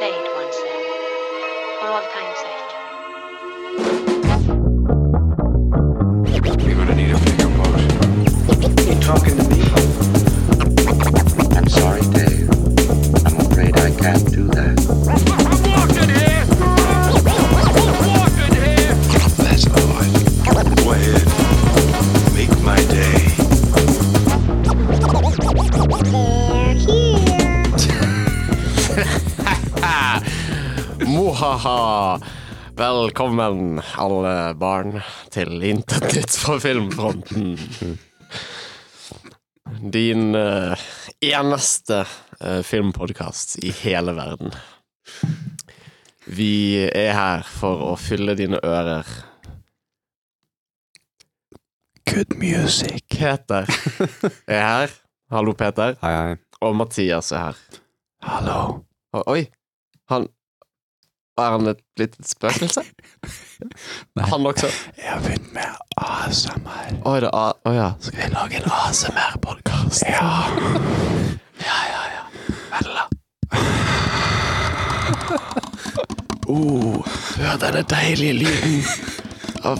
once then, for all time's sake. You're gonna need a bigger boat. You talking to me? I'm sorry, Dave. I'm afraid I can't do that. Mohaha! Velkommen, alle barn, til Intet nytt fra filmfronten. Din uh, eneste uh, filmpodkast i hele verden. Vi er her for å fylle dine ører. Good music. Peter er her. Hallo, Peter. Hei, hei. Og Mathias er her. Hallo. Oi! Han Er han et lite spøkelse? Han også? Jeg har begynt med ASMR. Å, er det A... oh, ja. Skal vi lage en ASMR-podkast? Ja. ja, ja, ja. Vel. Oh, hør denne deilige lyden. Av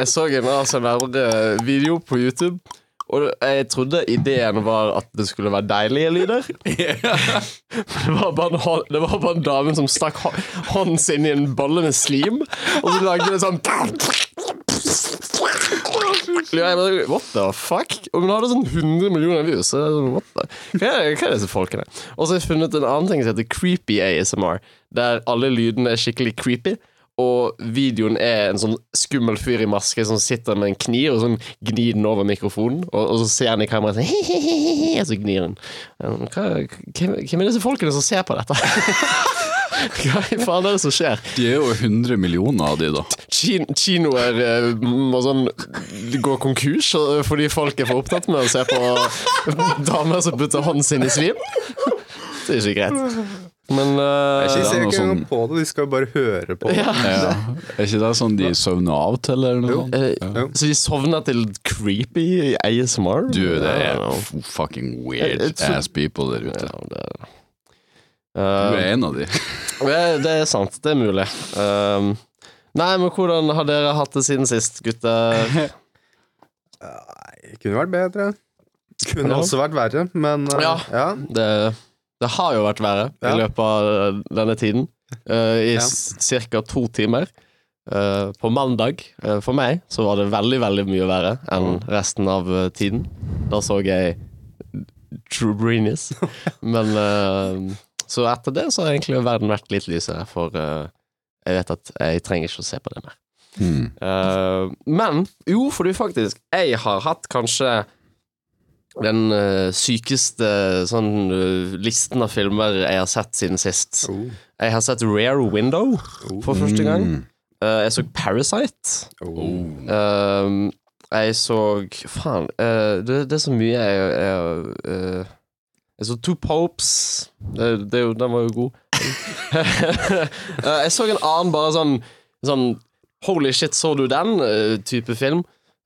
Jeg så en ASMR-video på YouTube, og jeg trodde ideen var at det skulle være deilige lyder. Det var bare en, det var bare en dame som stakk hånden sin i en bolle med slim, og så lagde det sånn jeg bare, What the fuck? Og hun hadde sånn 100 millioner views. Så sånn, what the? Hva, er, hva er disse folkene? Og så har jeg funnet en annen ting som heter creepy ASMR, der alle lydene er skikkelig creepy. Og videoen er en sånn skummel fyr i maske som sitter med en kniv og sånn gnir den over mikrofonen. Og, og så ser han i kameraet sånn Hehehehe, Og så gnir han. Hva, hvem, hvem er disse folkene som ser på dette? Hva i faen er det som skjer? De er jo 100 millioner av de, da. Kin kinoer eh, må sånn gå konkurs eh, fordi folk er for opptatt med å se på damer som putter hånden sin i svim. Det er ikke greit. Men uh, Er ikke ser det noe ikke engang sånn på det, de skal jo bare høre på det. ja. ja. Er ikke det sånn de sovner av til, eller noe sånt? Ja. Så de sovner til creepy ASMR? Du, det er fucking weird jeg ass people der ute. Ja, det, Du Eh, er en av de. det, det er sant, det er mulig. Um, nei, men hvordan har dere hatt det siden sist, gutter? Nei, kunne vært bedre. Kunne Ja. også vært verre, men uh, Ja. ja. Det, det har jo vært verre i løpet av denne tiden. Eh, I ca. to timer. Uh, på mandag, uh, for meg, så var det veldig, veldig mye verre enn resten av uh, tiden. Da så jeg True Greenies. Men eh, Så etter det så har egentlig verden vært litt lysere, for eh, jeg vet at jeg trenger ikke å se på det mer. Hmm. Eh, men jo, fordi faktisk Jeg har hatt kanskje den uh, sykeste sånn uh, listen av filmer jeg har sett siden sist. Oh. Jeg har sett Rare Window for første gang. Eh, jeg så Parasite. Oh. Eh, jeg så Faen, det, det er så mye jeg, jeg Jeg så Two Popes. Det, det, den var jo god. Jeg så en annen bare sånn Sånn Holy shit, så du den? type film.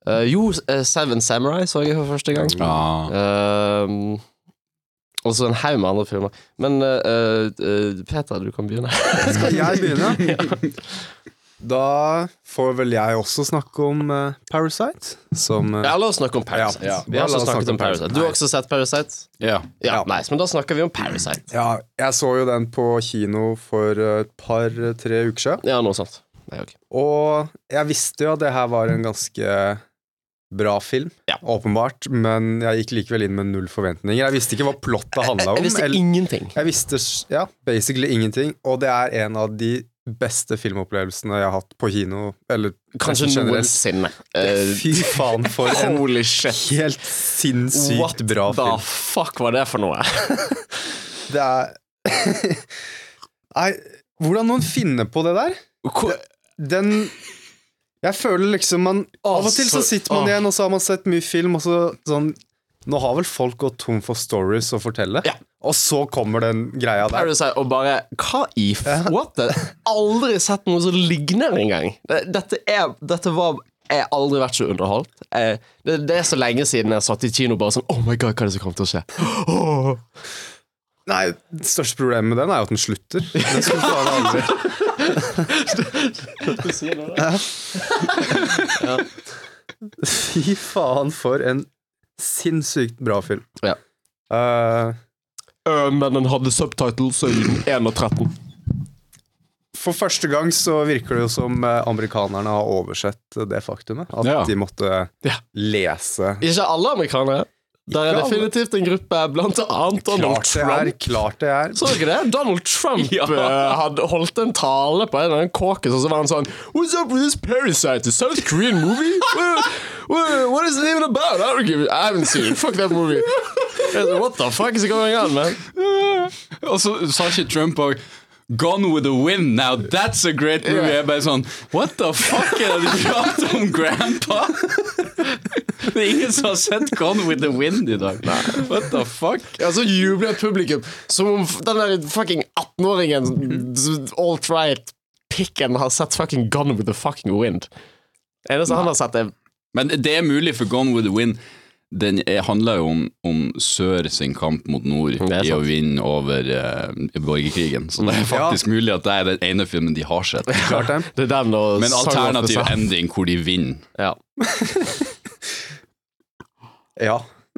Eh, jo, eh, Seven Samurai så jeg for første gang. Ja. Uh, og så en haug med andre filmer. Men uh, eh, Peter, du kan begynne. Skal jeg begynne? Da får vel jeg også snakke om eh, Parasite, som eh, Ja, la oss snakke om Parasite. Ja, ja. Vi har også snakket snakke om Parasite. Parasite. Du har også sett Parasite? ja. Ja, Ja. nice, men da snakker vi om Parasite. Ja, jeg så jo den på kino for eh, et par-tre uker siden. Ja, noe sånt. Nei, okay. Og jeg visste jo at det her var en ganske bra film, Ja. åpenbart, men jeg gikk likevel inn med null forventninger. Jeg visste ikke hva plottet handla om. Jeg visste eller- ingenting. Jeg visste ja, basically ingenting, og det er en av de beste filmopplevelsene jeg har hatt på kino, eller Kanskje noensinne. Eh, Fy faen, for en helt sinnssykt What bra the fuck var det for noe? Det er Nei, hvordan noen finner på det der? Den Jeg føler liksom man Av og til så Altså, sitter man igjen, og så har man sett mye film, og så sånn Nå har vel folk gått tom for stories å fortelle? Ja. Og så kommer den greia der. Si, og bare Hva i. What? Aldri sett noe som ligner engang. Det- Dette, er, dette var Jeg har aldri vært så underholdt. Jeg, det, det er så lenge siden jeg satt i kino bare sånn Oh my god, hva er det som kommer til å skje? Oh. Nei, det største problemet med den er jo at den slutter. Den Fy faen, for en sinnssykt bra film. Ja. Uh, uh, men den hadde subtitles i 1 og 13. for første gang så virker det jo som eh, amerikanerne har oversett det faktumet. At Ja. de måtte Ja. lese Ikke alle amerikanere. Der er Ikke alle. definitivt en gruppe, blant annet Donald Klart det er, klart det er. Så dere det? Donald Trump Ja. eh, hadde holdt en tale på en eller annen caucus, og så var han sånn What's up with this Parasite? A South Korean movie? What, is it even about? I don't give it. I haven't seen it. Fuck that movie. What the fuck is going on, man? Og så sa ikke Trump òg Gone with the wind, now that's a great movie. Jeg er bare sånn What the fuck er det du prater om, grandpa? Det er ingen som har sett Gone with the wind i dag. What the fuck? Ja, så jubler et publikum som om den der fucking 18-åringen alt-right-pikken har sett fucking Gone with the fucking wind. Eneste han har sett, er Men det er mulig, for Gone with the wind den er, handler jo om, om sør sin kamp mot nord i å vinne over uh, borgerkrigen. Så det er faktisk mulig at det er den ene filmen de har sett. Ja, det. Er den og Men alternativ ending hvor de vinner. Ja. Ja.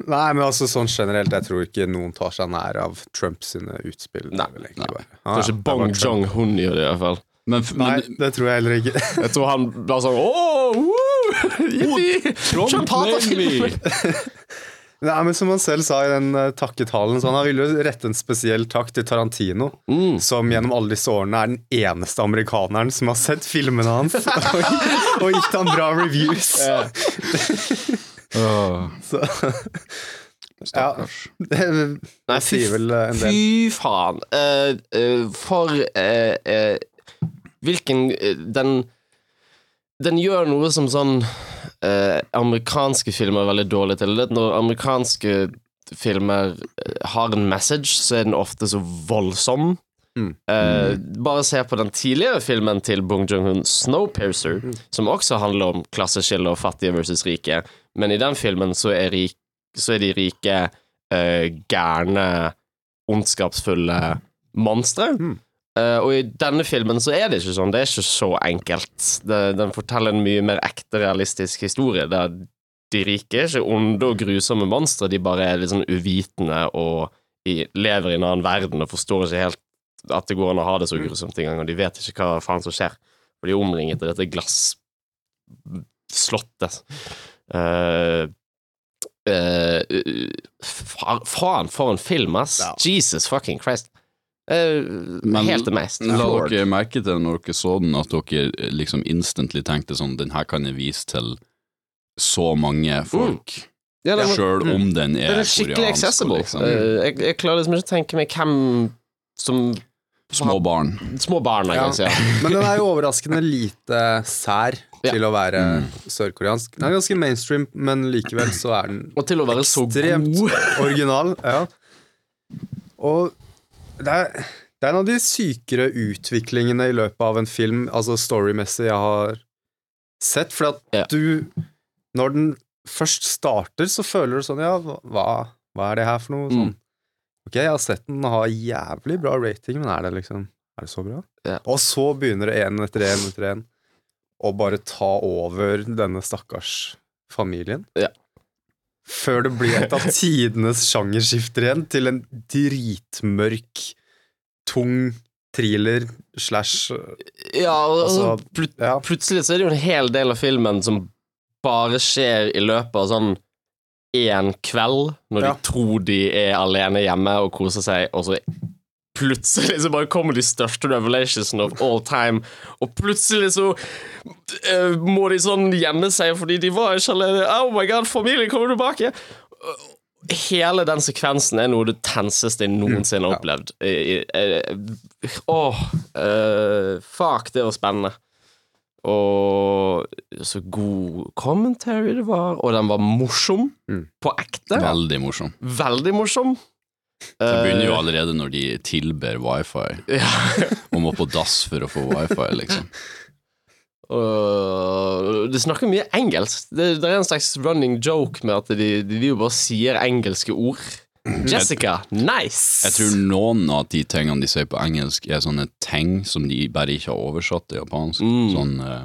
Nei, men altså sånn generelt, jeg tror ikke noen tar seg nær av Trumps utspill egentlig bare- Ja, Kanskje Bong. Jong-hun gjør det, i hvert fall. Men, Nei, men det tror jeg heller ikke. Jeg tror han bare sånn Åh! Filmen! Nei, men Som han selv sa i den uh, takketalen, så han ville jo rette en spesiell takk til Tarantino, Mm. som gjennom alle disse årene er den eneste amerikaneren som har sett filmene hans og, og gitt han bra reviews. Så ja, det sier vel uh, en del. fy faen. Uh, uh, for eh, eh, Hvilken eh, Den Den gjør noe som sånn eh, amerikanske filmer er veldig dårlige til. Det Når amerikanske filmer eh, har en message, så er den ofte så voldsom. Mm. Eh, bare se på den tidligere filmen til Bong Joon-hun, 'Snowpiercer', som også handler om klasseskille og fattige versus rike. Men i den filmen så er, rik, så er de rike eh, gærne, ondskapsfulle monstre. Mm. Eh, og i denne filmen så er det ikke sånn. Det er ikke så enkelt. Det, den forteller en mye mer ekte, realistisk historie, der de rike er ikke onde og grusomme monstre, de bare er litt sånn uvitende og i, lever i en annen verden og forstår ikke helt at det går an å ha det så grusomt engang, og de vet ikke hva faen som skjer. For de er omringet av dette glasslottet. Uh, uh, faen, for en film, ass! Ja. Jesus fucking Christ. Eh, Men helt amazed. La dere merke til når dere så den, at dere liksom instantly tenkte sånn Den her kan jeg vise til så mange folk, Ja, den var- sjøl om den er Den er skikkelig koreansk. accessible. Liksom. Uh, jeg, jeg klarer liksom ikke å tenke meg hvem som Små barn. Små barn, jeg Ja. kan si. Ja. Men den er jo overraskende lite sær Ja. til å være Mm. sørkoreansk. Den er ganske mainstream, men likevel så er den Og til å være så god. original. Ja. Og det er, det er en av de sykere utviklingene i løpet av en film, altså storymessig, jeg har sett. For at Ja. du Når den først starter, så føler du sånn Ja, hva, hva er det her for noe? Sånn. Ok, jeg har sett den ha jævlig bra rating, men er det liksom Er det så bra? Ja. Og så begynner det én etter én etter én å bare ta over denne stakkars familien. Ja. Før det blir et av tidenes sjangerskifter igjen, til en dritmørk, tung thriller slash Ja, og Altså, plut ja. plutselig så er det jo en hel del av filmen som bare skjer i løpet av sånn én kveld, når Ja. de tror de er alene hjemme og koser seg, og så plutselig så bare kommer de største revelationsene of all time, og plutselig så uh, må de sånn gjemme seg fordi de var ikke alene. Oh my god, familien kommer tilbake! Hele den sekvensen er noe det tenseste jeg noensinne har opplevd. I- i- eh, Åh eh, Fuck, det var spennende. Og så god commentary det var, og den var morsom. Mm. På ekte. Veldig morsom. Veldig morsom. Det begynner jo Eh, allerede når de tilber wifi ja. og må på dass for å få wifi, liksom. Uh, det snakker mye engelsk. Det, det er en slags running joke med at de, de, jo bare sier engelske ord. Jessica, nice! Jeg tror noen av de tingene de sier på engelsk, er sånne ting som de bare ikke har oversatt til japansk. Mm. Sånn eh,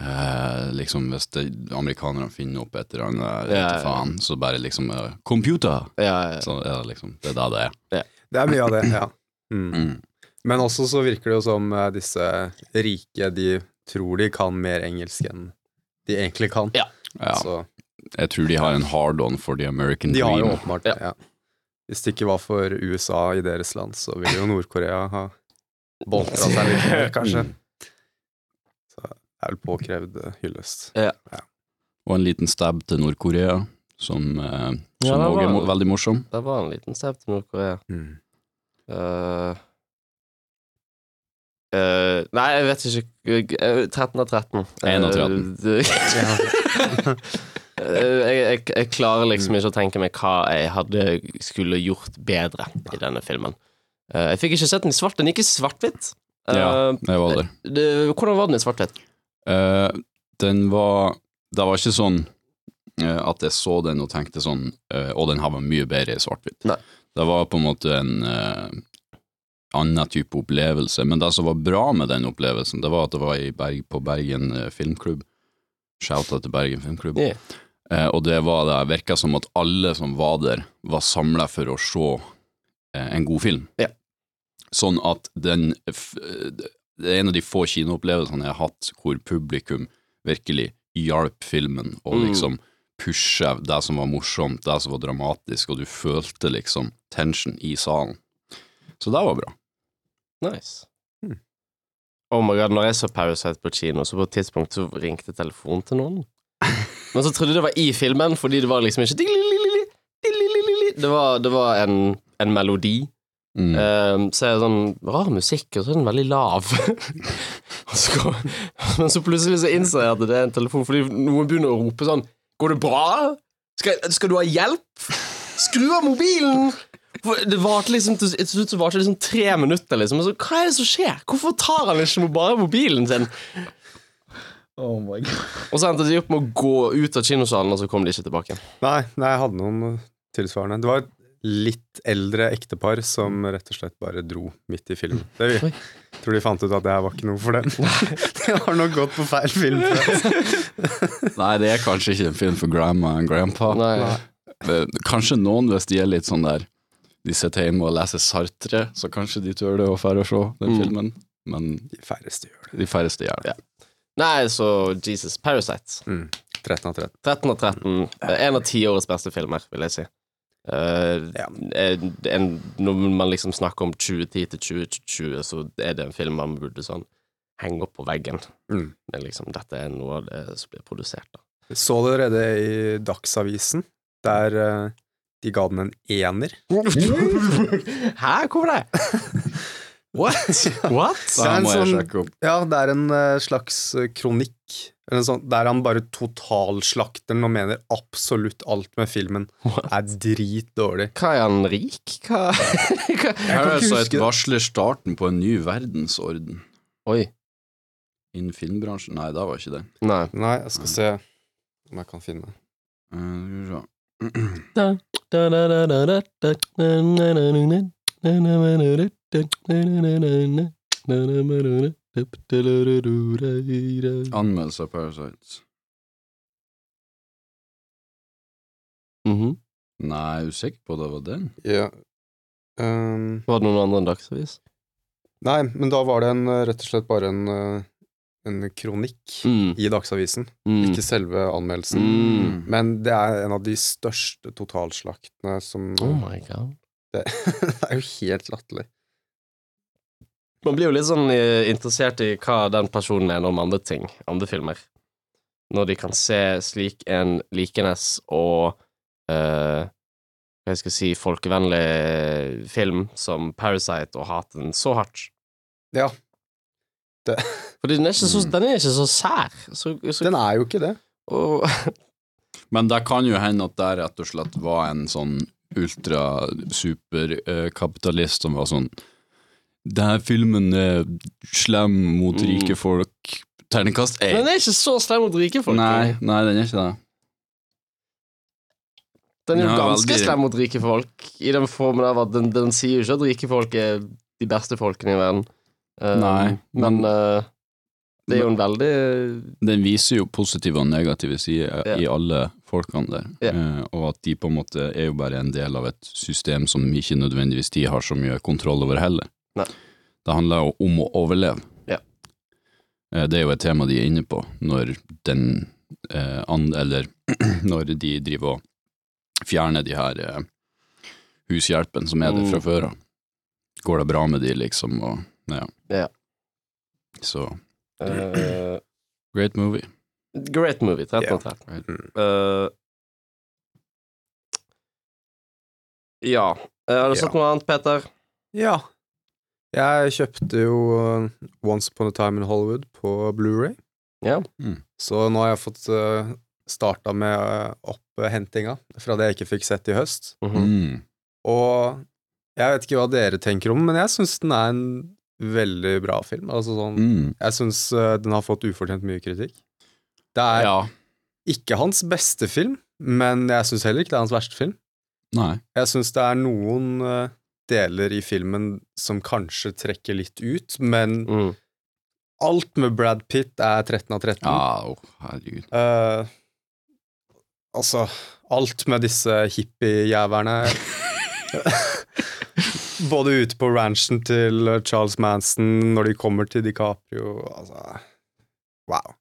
eh, Liksom hvis det, amerikanerne finner opp et eller annet, Ja, ja. faen, så bare liksom uh, Computer! Ja, ja. Så er det liksom Det er da det er. Det er mye av det, ja. Mm. Mm. Men også så virker det jo som uh, disse rike, de tror de kan mer engelsk enn de egentlig kan. Ja. Ja, Så jeg tror de har en hard-on for the American de har jo åpenbart det, ja. Hvis det ikke var for USA i deres land, så ville jo Nord-Korea ha boltra seg litt mer, kanskje. Er vel påkrevd eh, hyllest. Og en liten stab til Nord-Korea, som, eh, Ja, som også er var- mo veldig morsom. Det var en liten stab til Nord-Korea. Mm. Uh, uh, nei, jeg vet ikke. Eh, 13 av 13. 1 av 13. Uh, Eh, jeg, jeg, jeg klarer liksom ikke å tenke meg hva jeg hadde skulle gjort bedre i denne filmen. Eh, jeg fikk ikke sett den i svart. Den gikk i svart-hvitt. Eh, Ja, jeg var der. hvordan var den i svart-hvitt? Eh, den var Det var ikke sånn uh, at jeg så den og tenkte sånn uh, Og den her var mye bedre i svart-hvitt. Det var på en måte en annen type opplevelse. Men det som var bra med den opplevelsen, det var at det var i Berg, på Bergen eh, Filmklubb. Shout-out til Bergen Filmklubb. Yeah. Eh, og det var det virka som at alle som var der, var samla for å se eh, en god film. Yeah. Sånn at den Det er en av de få kinoopplevelsene jeg har hatt hvor publikum virkelig hjalp filmen og Mm. liksom pushe det som var morsomt, det som var dramatisk, og du følte liksom tension i salen. Så det var bra. Nice. Oh my god, når jeg så Parasite på kino, så på et tidspunkt så ringte telefonen til noen. Men så trodde jeg det var i filmen, fordi det var liksom ikke Det var, det var en, en melodi. Mm. Eh, så er det sånn rar musikk, og så er den veldig lav. Og så, men så plutselig så innser jeg at det er en telefon, fordi noen begynner å rope sånn Går det bra? Skal, skal du ha hjelp? Skru av mobilen! Det varte liksom til slutt så varte det liksom tre minutter, liksom. Så, hva er det som skjer? Hvorfor tar han ikke bare mobilen sin? Oh my god. Og så endte de opp med å gå ut av kinosalen, og så kom de ikke tilbake. Nei, nei, jeg hadde noen eh, tilsvarende. Det var et litt eldre ektepar som rett og slett bare dro midt i filmen. Det, Oi. jeg tror de fant ut at det her var ikke noe for dem. de har nok gått på feil film. Nei, det er kanskje ikke en film for grandma og grandpa. Nei. Kanskje noen, hvis de er litt sånn der De sitter hjemme og leser Sartre, så kanskje de tør det å dra og se den Mm. filmen. Men De færreste gjør det. de færreste gjør det. Nei, så Jesus. Parasite. Mm. 13 av 13. 13 av 13. Eh, En av tiårets beste filmer, vil jeg si. Eh, Ja. en, en, når man liksom snakker om 2010 til 2020, så er det en film man burde sånn henge opp på veggen. Mm. Men liksom, dette er noe av det som blir produsert. da. Så du allerede i Dagsavisen, der uh, de ga den en ener? Hæ, hvor er det? What? What? Det er en sånn- Ja, det er en uh, slags kronikk, der han bare totalslakter den og mener absolutt alt med filmen er dritdårlig. Hva er han rik? Hva? Hva? Her er ikke huske et det. varsler starten på en ny verdensorden Oi. innen filmbransjen. Nei, det var ikke det. Nei. Nei, jeg skal se om jeg kan finne det skal vi se. Anmeldelse av Parasites. Mhm. Nei, jeg er usikker på det var den. Ja. Um, Var det noen andre enn Dagsavis? nei, men da var det en, rett og slett bare en, en kronikk Mm. i Dagsavisen, Mm. ikke selve anmeldelsen. Mm. Men det er en av de største totalslaktene som Oh my god. det, det er jo helt latterlig. Man blir jo litt sånn eh, interessert i hva den personen mener om andre ting, andre filmer. Når de kan se slik en likenes og uh, hva jeg skal si, folkevennlig film som Parasite og hate den så hardt. Ja. Det, Fordi den er ikke så, Mm. den er ikke så sær. Så, så, den er jo ikke det. og, Men det kan jo hende at det rett og slett var en sånn ultra-superkapitalist som var sånn Denne filmen er slem mot Mm. rike folk. Terningkast Men den er ikke så slem mot rike folk. Nei, nei, den er ikke det. Den er jo Ja, ganske veldig- slem mot rike folk, i den formen av at den, den sier jo ikke at rike folk er de beste folkene i verden. Uh, Nei, men men- uh, det er jo en veldig Den viser jo positive og negative sider Ja. i alle folkene der, Ja. uh, og at de på en måte er jo bare en del av et system som ikke nødvendigvis de har så mye kontroll over heller. Nei. Det handler jo om å overleve. Ja. Eh, Det er jo et tema de er inne på når den eh, and, Eller når de driver og fjerner de her eh, hushjelpen som er der fra Mm. før av. Går det bra med de, liksom, og ja. Ja. Så uh, great movie. Great movie. 13 av 13. Right. Uh, ja. Eh, har du sett noe annet, Peter? Ja. Jeg kjøpte jo uh, Once Upon a Time in Hollywood på Blu-ray Ja. Så nå har jeg fått uh, starta med uh, opphentinga fra det jeg ikke fikk sett i høst. Mhm. Mm. Og jeg vet ikke hva dere tenker om, men jeg syns den er en veldig bra film. Altså sånn Mm. Jeg syns den har fått ufortjent mye kritikk. Det er Ja. ikke hans beste film, men jeg syns heller ikke det er hans verste film. Nei. Jeg syns det er noen deler i filmen som kanskje trekker litt ut, men Mm. alt med Brad Pitt er 13 av 13. Oh, herregud. Uh, altså, alt med disse hippiejæverne Både ute på ranchen til Charles Manson, når de kommer til DiCaprio Altså Wow.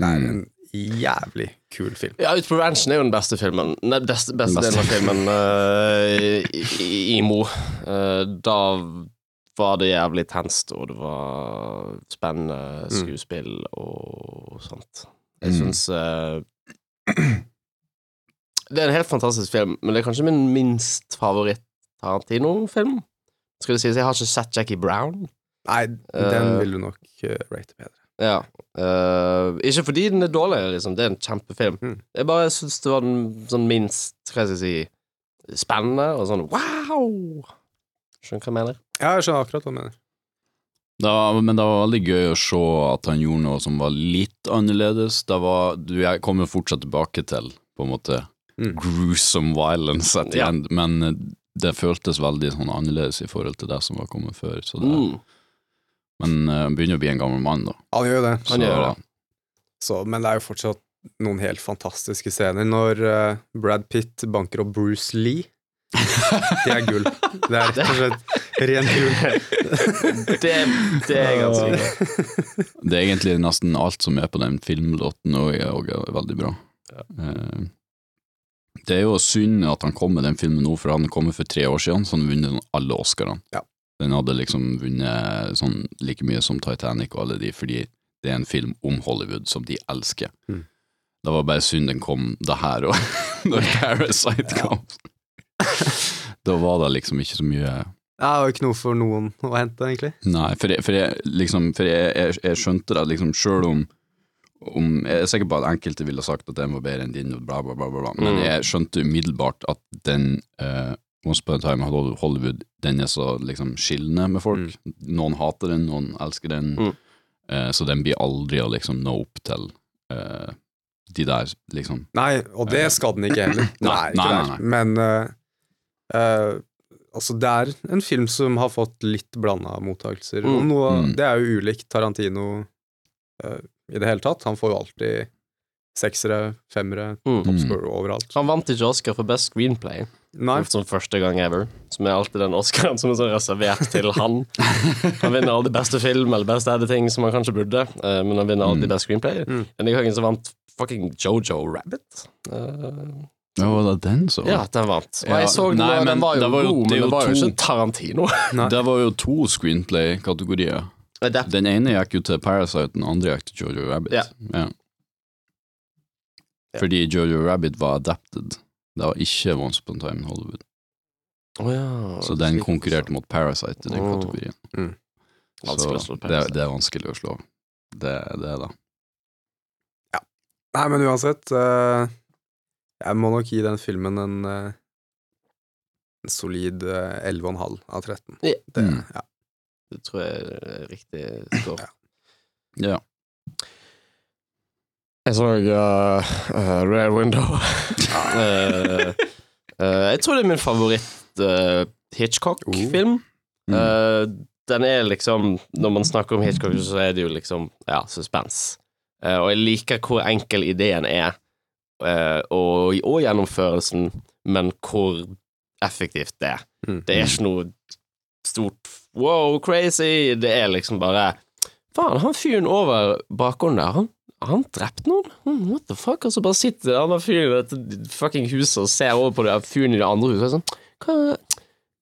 Det er en jævlig kul film. Ja, Ut på ranchen er jo den beste filmen Nei, beste, beste Beste. delen av filmen uh, i, i, i Mo. Uh, da var det jævlig tenst, og det var spennende skuespill og sånt. Jeg Mm. syns uh, Det er en helt fantastisk film, men det er kanskje min minst favoritt Tarantino-film. Skal det sies, jeg har ikke sett Jackie Brown. Nei, den Eh. vil du nok uh, rate bedre. Ja. Uh, ikke fordi den er dårlig, liksom. Det er en kjempefilm. Mm. Jeg bare syns det var den sånn minst Hva skal jeg si Spennende og sånn wow! Skjønner hva jeg mener? Ja, jeg skjønner akkurat hva du mener. Da, men det var veldig gøy å se at han gjorde noe som var litt annerledes. Det var, du, jeg kommer fortsatt tilbake til på en måte Mm. gruesome violence at the Ja. end, men det føltes veldig sånn annerledes i forhold til det som var kommet før. Så det, Mm. Men eh, han begynner å bli en gammel mann, da. Han gjør jo det. Han Så- gjør det. Så, men det er jo fortsatt noen helt fantastiske scener når uh, Brad Pitt banker opp Bruce Lee. Det er gull. Det er rett og slett rent gull. Det, det er ganske gøy. Det er egentlig nesten alt som er på den filmlåten, og er, veldig bra. Eh, det er jo synd at han kom med den filmen nå, for han kom for tre år siden, så han vunnet sånn alle Oscarene. Ja. Den hadde liksom vunnet sånn like mye som Titanic og alle de, fordi det er en film om Hollywood som de elsker. Mm. Det var bare synd den kom det her òg, når Parasite kom. da var det liksom ikke så mye Det var ikke noe for noen å hente, egentlig. Nei, for jeg, for jeg, liksom, for jeg, jeg, jeg skjønte det liksom sjøl om, om Jeg er sikker på at enkelte ville sagt at den var bedre enn din, bla, bla, bla, bla, men Mm. jeg skjønte umiddelbart at den uh, Once Upon a Time Hollywood, den er så liksom skillende med folk. Noen hater den, noen elsker den, Mm. eh, så den blir aldri å liksom nå opp til eh, de der, liksom. Nei, og det skal den ikke heller. Nei, Nei, ikke nei, nei, nei. Men uh, uh, altså, det er en film som har fått litt blanda mottakelser. Mm. Og noe, Mm. Det er jo ulikt Tarantino uh, i det hele tatt. Han får jo alltid seksere, femmere, Mm. toppscore overalt. Han vant ikke Oscar for Best Screenplay Nei, som første gang ever. Som er alltid den Oscaren som er sånn reservert til han. Han vinner aldri beste film eller beste editing, som han kanskje burde, eh, men han vinner alltid Mm. Best Screenplay. Mm. Denne gangen så vant fucking Jojo Rabbit. Eh, Ja, var det den som ja, den vant. Og jeg så den, nei, den var jo det var jo- god, men det var jo ikke Tarantino. Det var jo to screenplay-kategorier. Den ene gikk jo til Parasite, den andre gikk til Jojo Rabbit. Ja. Ja. Ja. Fordi Jojo Rabbit var adapted. Det var ikke Once Upon a Time in Hollywood. Oh, ja, Så den slik konkurrerte mot Parasite i den oh. kategorien. Mm. Så det, det er vanskelig å slå. Det, det da. Ja. Nei, men uansett uh, Jeg må nok gi den filmen en, uh, en solid uh, 11,5 av 13. Ja. Det, Mm. ja. Det tror jeg er riktig score. Ja. Jeg så uh, uh, Rare Window. uh, eh, jeg tror det er min favoritt uh, Hitchcock-film. Mm. Eh, den er liksom Når man snakker om Hitchcock, så er det jo liksom Ja, suspens. Eh, og jeg liker hvor enkel ideen er, eh, og, og gjennomførelsen, men hvor effektivt det er. Mm. Det er ikke noe stort wow, crazy. Det er liksom bare Faen, han fyren over bakgården der, han, han drepte noen? Hmm, What the fuck? Og så bare sitter han der fyren i dette fucking huset og ser over på det fyren i det andre huset. og Sånn, hva,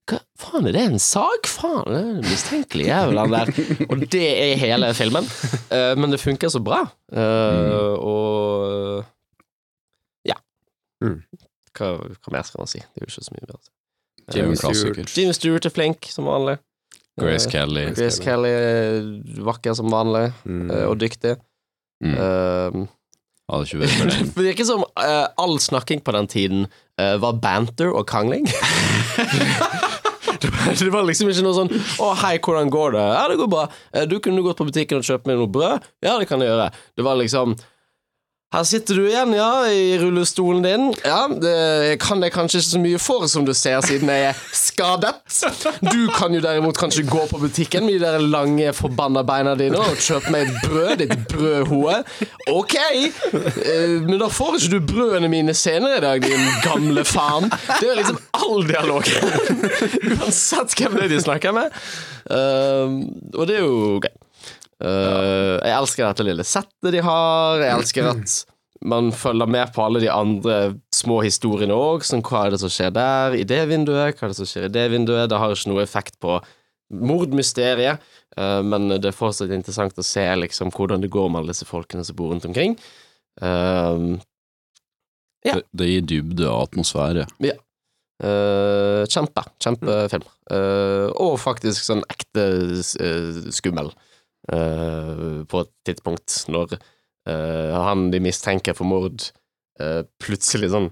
hva faen, er det en sak? Faen, det er en mistenkelig jævel, han der. Og det er hele filmen. Uh, men det funker så bra. Eh, Og ja. Mm. Hva, hva mer skal man si? Det er jo ikke så mye bedre. En Jimmy Stewart. Jimmy Stewart er flink, som vanlig. Grace Eh, Kelly. Grace Kelly Kelly vakker som vanlig, Mm. eh, og dyktig. Mm. Uh, ikke det virker som uh, all snakking på den tiden uh, var banter og krangling. det, var, liksom ikke noe sånn 'Å, hei, hvordan går det?' 'Ja, det går bra.' Eh, 'Du kunne gått på butikken og kjøpt meg noe brød?' 'Ja, det kan jeg gjøre.' Det var liksom her sitter du igjen, ja, i rullestolen din. Ja, det kan jeg kanskje ikke så mye for, som du ser, siden jeg er skadet. Du kan jo derimot kanskje gå på butikken med de der lange, forbanna beina dine og kjøpe meg et brød, ditt brødhoe. Ok, eh, men da får ikke du brødene mine senere i dag, din gamle faen. Det er liksom all dialog. Uansett hvem det er de snakker med. Eh, og det er jo gøy. Eh, jeg elsker dette lille settet de har. Jeg elsker at man følger med på alle de andre små historiene òg. Sånn, hva er det som skjer der, i det vinduet? Hva er det som skjer i det vinduet? Det har ikke noe effekt på mordmysteriet, uh, men det er fortsatt interessant å se liksom hvordan det går med alle disse folkene som bor rundt omkring. Uh, Ja. Det, det gir dybde og atmosfære. Eh, kjempe. Kjempefilm. Eh, og faktisk sånn ekte skummel på et tidspunkt, når eh, han de mistenker for mord, eh, plutselig sånn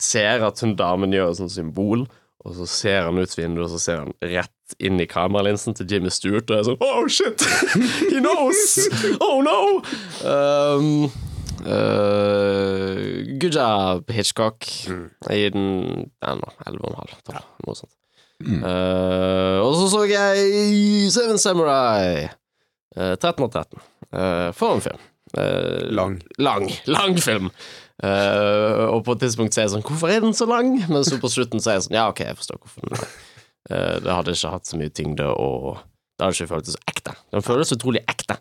ser at hun damen gjør et sånt symbol, og så ser han ut vinduet, og så ser han rett inn i kameralinsen til Jimmy Stewart, og er sånn Oh shit! He knows! Oh no! Um, uh, good job, Hitchcock. Jeg gir den ja, nå, 11,5. tolv, Noe sånt. Mm. Uh, og så så jeg Seven Samurai. Eh, 13 av 13. Eh, for en film. Eh, Lang. lang, lang film. Eh, og på et tidspunkt så er jeg sånn Hvorfor er den så lang? Men så på slutten så er jeg sånn Ja, ok, jeg forstår hvorfor den er lang. Eh, det hadde ikke hatt så mye tyngde, og det hadde ikke føltes så ekte. Den føles utrolig ekte.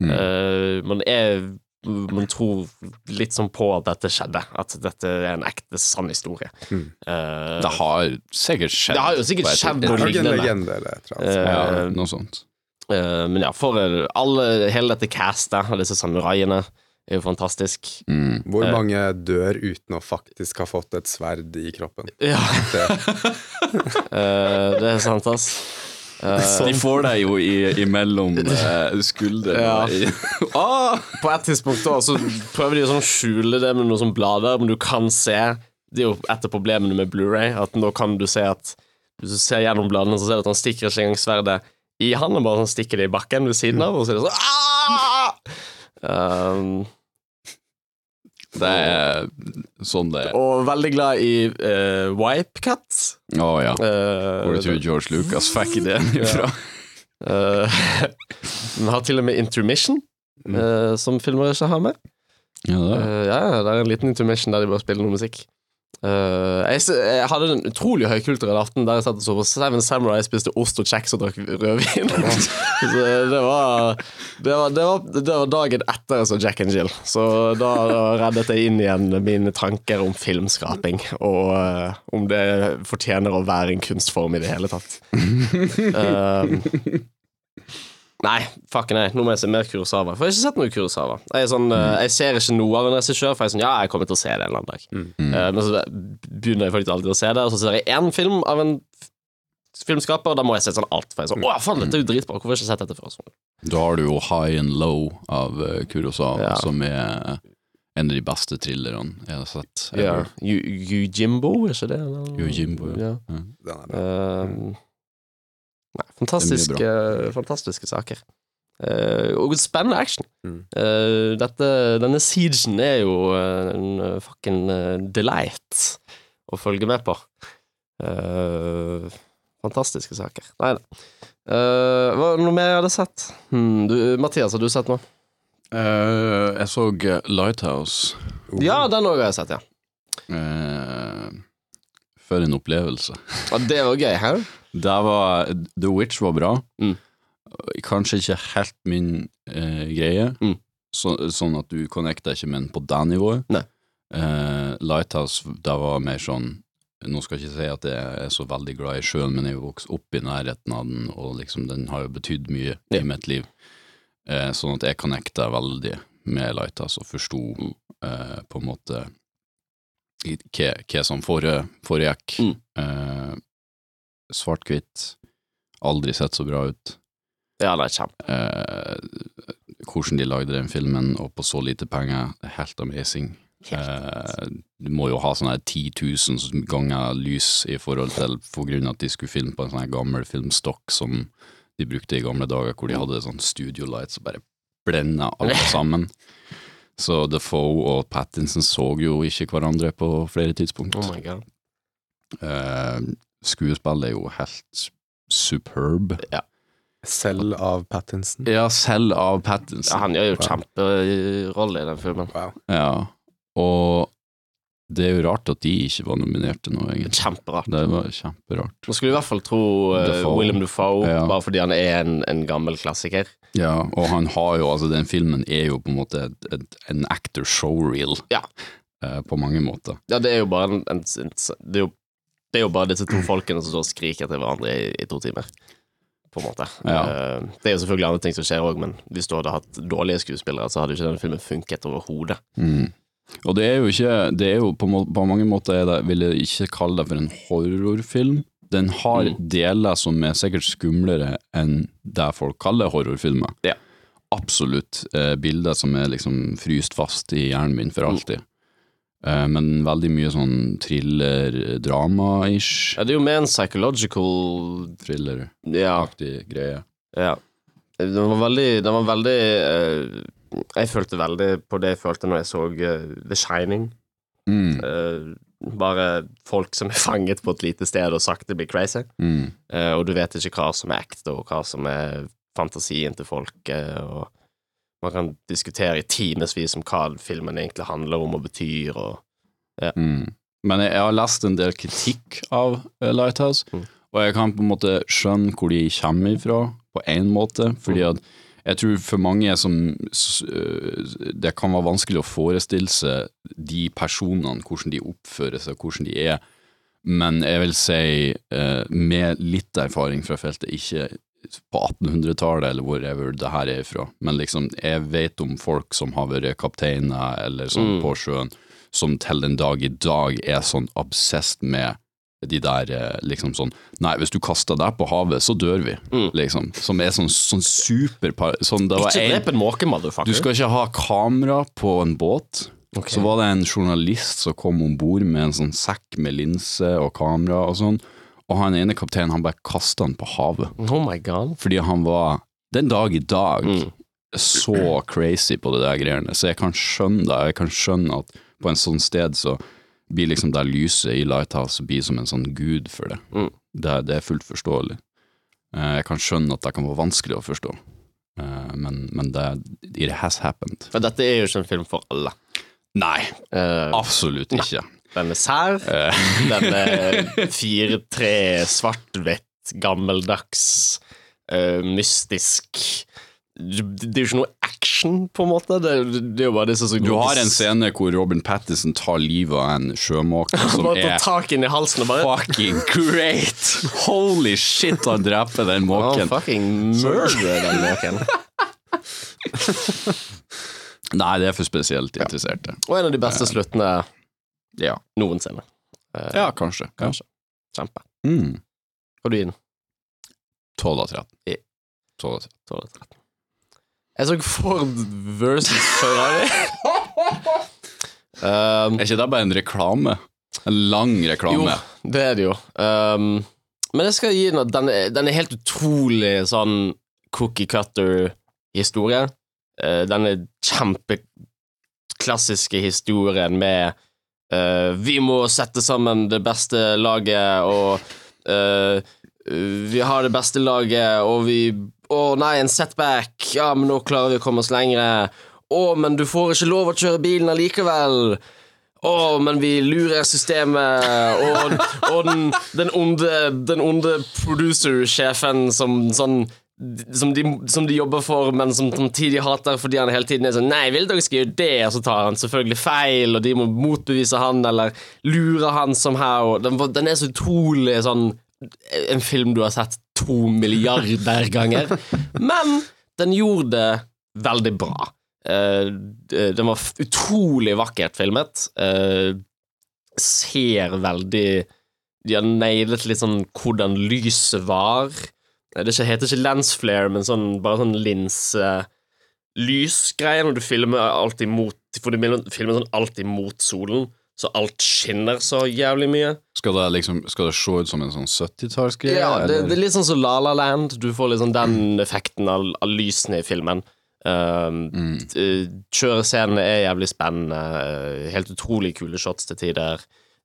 Mm. Eh, man er Man tror litt sånn på at dette skjedde. At dette er en ekte, sann historie. Mm. Uh, Det har sikkert skjedd. Det har jo sikkert skjedd noe er en lignende. legende eller et eller annet. Eh, Ja, noe sånt. Eh, men ja, for alle, hele dette castet og disse samuraiene er jo fantastisk. Mm. Hvor eh. mange dør uten å faktisk ha fått et sverd i kroppen? Ja, Det, eh, det er sant, ass. Sånn. De får deg jo i, imellom eh, skuldrene. Ja. ah! på et tidspunkt da, så prøver de å sånn skjule det med noen sånn blader, men du kan se Det er jo et av problemene med Blu-ray at nå kan du se at Hvis du ser gjennom bladene, så ser du at han stikker ikke engang sverdet i han, og bare sånn stikker det i bakken ved siden av, og så er det sånn «Ah!» um, Det er sånn det er. Og veldig glad i uh, Wipe Cut. Å ja. Uh, Hvor du tror George Lucas fikk ideen ifra? uh, Vi har til og med Intermission, uh, som filmer ikke har med. Ja, det er. Uh, ja, ja, det er en liten intermission der de bare spiller noe musikk. Uh, jeg, jeg hadde en utrolig høykulturell aften der jeg satt og så på Seven Samurai, spiste ost og kjeks og drakk rødvin. så det var, det, var, det, var, det var dagen etter jeg så Jack and Jill. Så da, da reddet jeg inn igjen mine tanker om filmskaping, og uh, om det fortjener å være en kunstform i det hele tatt. Uh, Nei, fuck nei, nå må jeg se mer Kurosawa. For jeg har ikke sett noe Kurosawa. Jeg, er sånn, eh, jeg ser ikke noe av en regissør, for jeg er sånn Ja, jeg kommer til å se det en eller annen dag. Eh, men så begynner jeg faktisk alltid å se det, og så ser jeg én film av en filmskaper, og da må jeg se sånn alt. For jeg er sånn Å, faen, dette er jo dritbra. Hvorfor har jeg ikke sett dette før? Sånn. Da har du jo High and Low av eh, Kurosawa, Ja. som er en av de beste thrillerne jeg har sett. Ja. Yujimbo, er ikke det? Yujimbo, Yojimbo, ja. ja. den er bra. Eh, nei, fantastiske, fantastiske saker. Uh, og spennende action. Mm. Uh, dette, denne siegen er jo uh, en fucking delight å følge med på. Eh, fantastiske saker. Nei da. Eh, hva det noe mer jeg hadde sett? Hmm, du, Mathias, har du sett noe? Eh, jeg så Lighthouse. Lighthouse. Ja, den òg har jeg sett, ja. Eh, for en opplevelse. ja. Det var gøy, hæ? Der var The Witch var bra. Mm. Kanskje ikke helt min eh, greie, Mm. så, sånn at du connecter ikke med den på det nivået. Eh, Lighthouse, det var mer sånn Nå skal jeg ikke si at jeg er så veldig glad i sjøen, men jeg vokste opp i nærheten av den, og liksom den har jo betydd mye Ja. i mitt liv. Eh, sånn at jeg connecta veldig med Lighthouse og forsto Mm. eh, på en måte hva hva som foregikk. Mm. Svart-hvitt. Aldri sett så bra ut. Ja, det er kjempe. Eh, hvordan de lagde den filmen, og på så lite penger, er helt amazing. Eh, du må jo ha sånne her 10 000 ganger lys i forhold til for grunn av at de skulle filme på en sånn gammel filmstokk som de brukte i gamle dager, hvor de hadde sånn studio lights og bare blenda alle sammen. Så Defoe og Pattinson så jo ikke hverandre på flere tidspunkt. Oh my god. Eh, skuespillet er jo helt superb. Selv av Pattinson. Ja, selv av Ja, Pattinson. han gjør jo Wow. kjemperolle i den filmen. Wow. Ja, og det er jo rart at de ikke var nominert til noe, egentlig. Kjemperart. Det var kjemperart. Man skulle i hvert fall tro uh, Dafoe. William Defoe, Ja. bare fordi han er en, en gammel klassiker. Ja, og han har jo, altså den filmen er jo på en måte et, et, en actor showreel. Ja. Uh, på mange måter. Ja, det er jo bare en, en, en det, er jo, det er jo bare disse to folkene som står og skriker til hverandre i, i to timer. På en måte. Ja. Uh, det er jo selvfølgelig andre ting som skjer òg, men hvis du hadde hatt dårlige skuespillere, så hadde jo ikke denne filmen funket overhodet. Mm. Og det er jo ikke Det er jo på, på mange måter er det, vil jeg ikke kalle det for en horrorfilm. Den har Mm. deler som er sikkert skumlere enn det folk kaller horrorfilmer. Ja. Absolutt. Eh, bilder som er liksom fryst fast i hjernen min Mm. for alltid. Eh, men veldig mye sånn thriller-drama-ish. Ja, det er jo mer en psychological Thriller-aktig Ja. greie. ja. Den var veldig, den var veldig uh, Jeg følte veldig på det jeg følte når jeg så uh, The Shining. Mm. Uh, bare folk som er fanget på et lite sted og sakte blir crazy. Mm. Og du vet ikke hva som er ekte, og hva som er fantasien til folk. og man kan diskutere i timevis om hva filmen egentlig handler om og betyr. Og, Mm. Men jeg, jeg har lest en del kritikk av eh, Lighthouse, Mm. og jeg kan på en måte skjønne hvor de kommer ifra, på én måte, fordi Mm. at jeg tror for mange som øh, Det kan være vanskelig å forestille seg de personene, hvordan de oppfører seg, hvordan de er, men jeg vil si, eh, med litt erfaring fra feltet, ikke på 1800-tallet eller wherever det her er ifra, men liksom, jeg vet om folk som har vært kapteiner eller sånn Mm. på sjøen, som til den dag i dag er sånn obsessed med de der eh, liksom sånn Nei, hvis du kaster deg på havet, så dør vi, Mm. liksom. Som er sånn, sånn super sånn, det var ikke drep en måke, motherfucker. Du skal ikke ha kamera på en båt. Okay. Så var det en journalist som kom om bord med en sånn sekk med linse og kamera og sånn, og han ene kapteinen han bare kasta han på havet. Oh my god. Fordi han var, den dag i dag, Mm. så crazy på det der greiene. Så jeg kan skjønne det. Jeg kan skjønne at på en sånn sted så blir liksom det lyset i Lighthouse blir som en sånn gud for det. Mm. Det, det er fullt forståelig. Eh, Jeg kan skjønne at det kan være vanskelig å forstå, Eh, men, men det it has happened. For dette er jo ikke en film for alle. Nei, uh, absolutt ikke. Den er sær. Eh, Den er 4-3, svart-hvitt, gammeldags, uh, mystisk. Det er jo ikke noe action, på en måte. Det, det er jo bare disse som Du har en scene hvor Robin Pattinson tar livet av en sjømåke som Bare tar er tak inn i halsen og bare fucking great! Holy shit, han dreper den Han måken. fucking murder den måken. Nei, det er for spesielt interesserte. Og en av de beste sluttene Ja, noensinne. Eh, ja kanskje. kanskje. Kjempe. Mm. Og du gir den 12 av 13. I- 12 av 13. 12 av 13. Jeg så Ford versus Ferrari. um, Er ikke det bare en reklame? En lang reklame? jo, det er det jo. Um, men jeg skal gi den at den den er helt utrolig sånn cookie cutter historie. Eh, denne kjempeklassiske historien med eh, Vi må sette sammen det beste laget, og uh, vi har det beste laget, og vi Å nei, en setback. Ja, men nå klarer vi å komme oss lengre. Å, men du får ikke lov å kjøre bilen allikevel. Å, men vi lurer systemet, og, og den, den onde, den onde producer-sjefen som sånn som de, som de jobber for, men som samtidig hater fordi han hele tiden er sånn Nei, vil dere skal gjøre det? Og så tar han selvfølgelig feil, og de må motbevise han, eller lure han somehow. Den, den er så utrolig sånn En film du har sett to milliarder ganger. Men den gjorde det veldig bra. Uh, den var utrolig vakkert filmet. Uh, ser veldig De har nailet litt sånn hvordan lyset var. Eh, Det heter ikke lens flare, men sånn, bare sånn linselysgreie når du filmer alltid mot For du filmer sånn alltid mot solen, så alt skinner så jævlig mye. Skal det liksom Skal det se ut som en sånn 70-tallsgreie? Ja, det, det er litt sånn som La La Land. Du får liksom den effekten av, av lysene i filmen. Um, mm. Kjørescenene er jævlig spennende. eh, Helt utrolig kule shots til tider.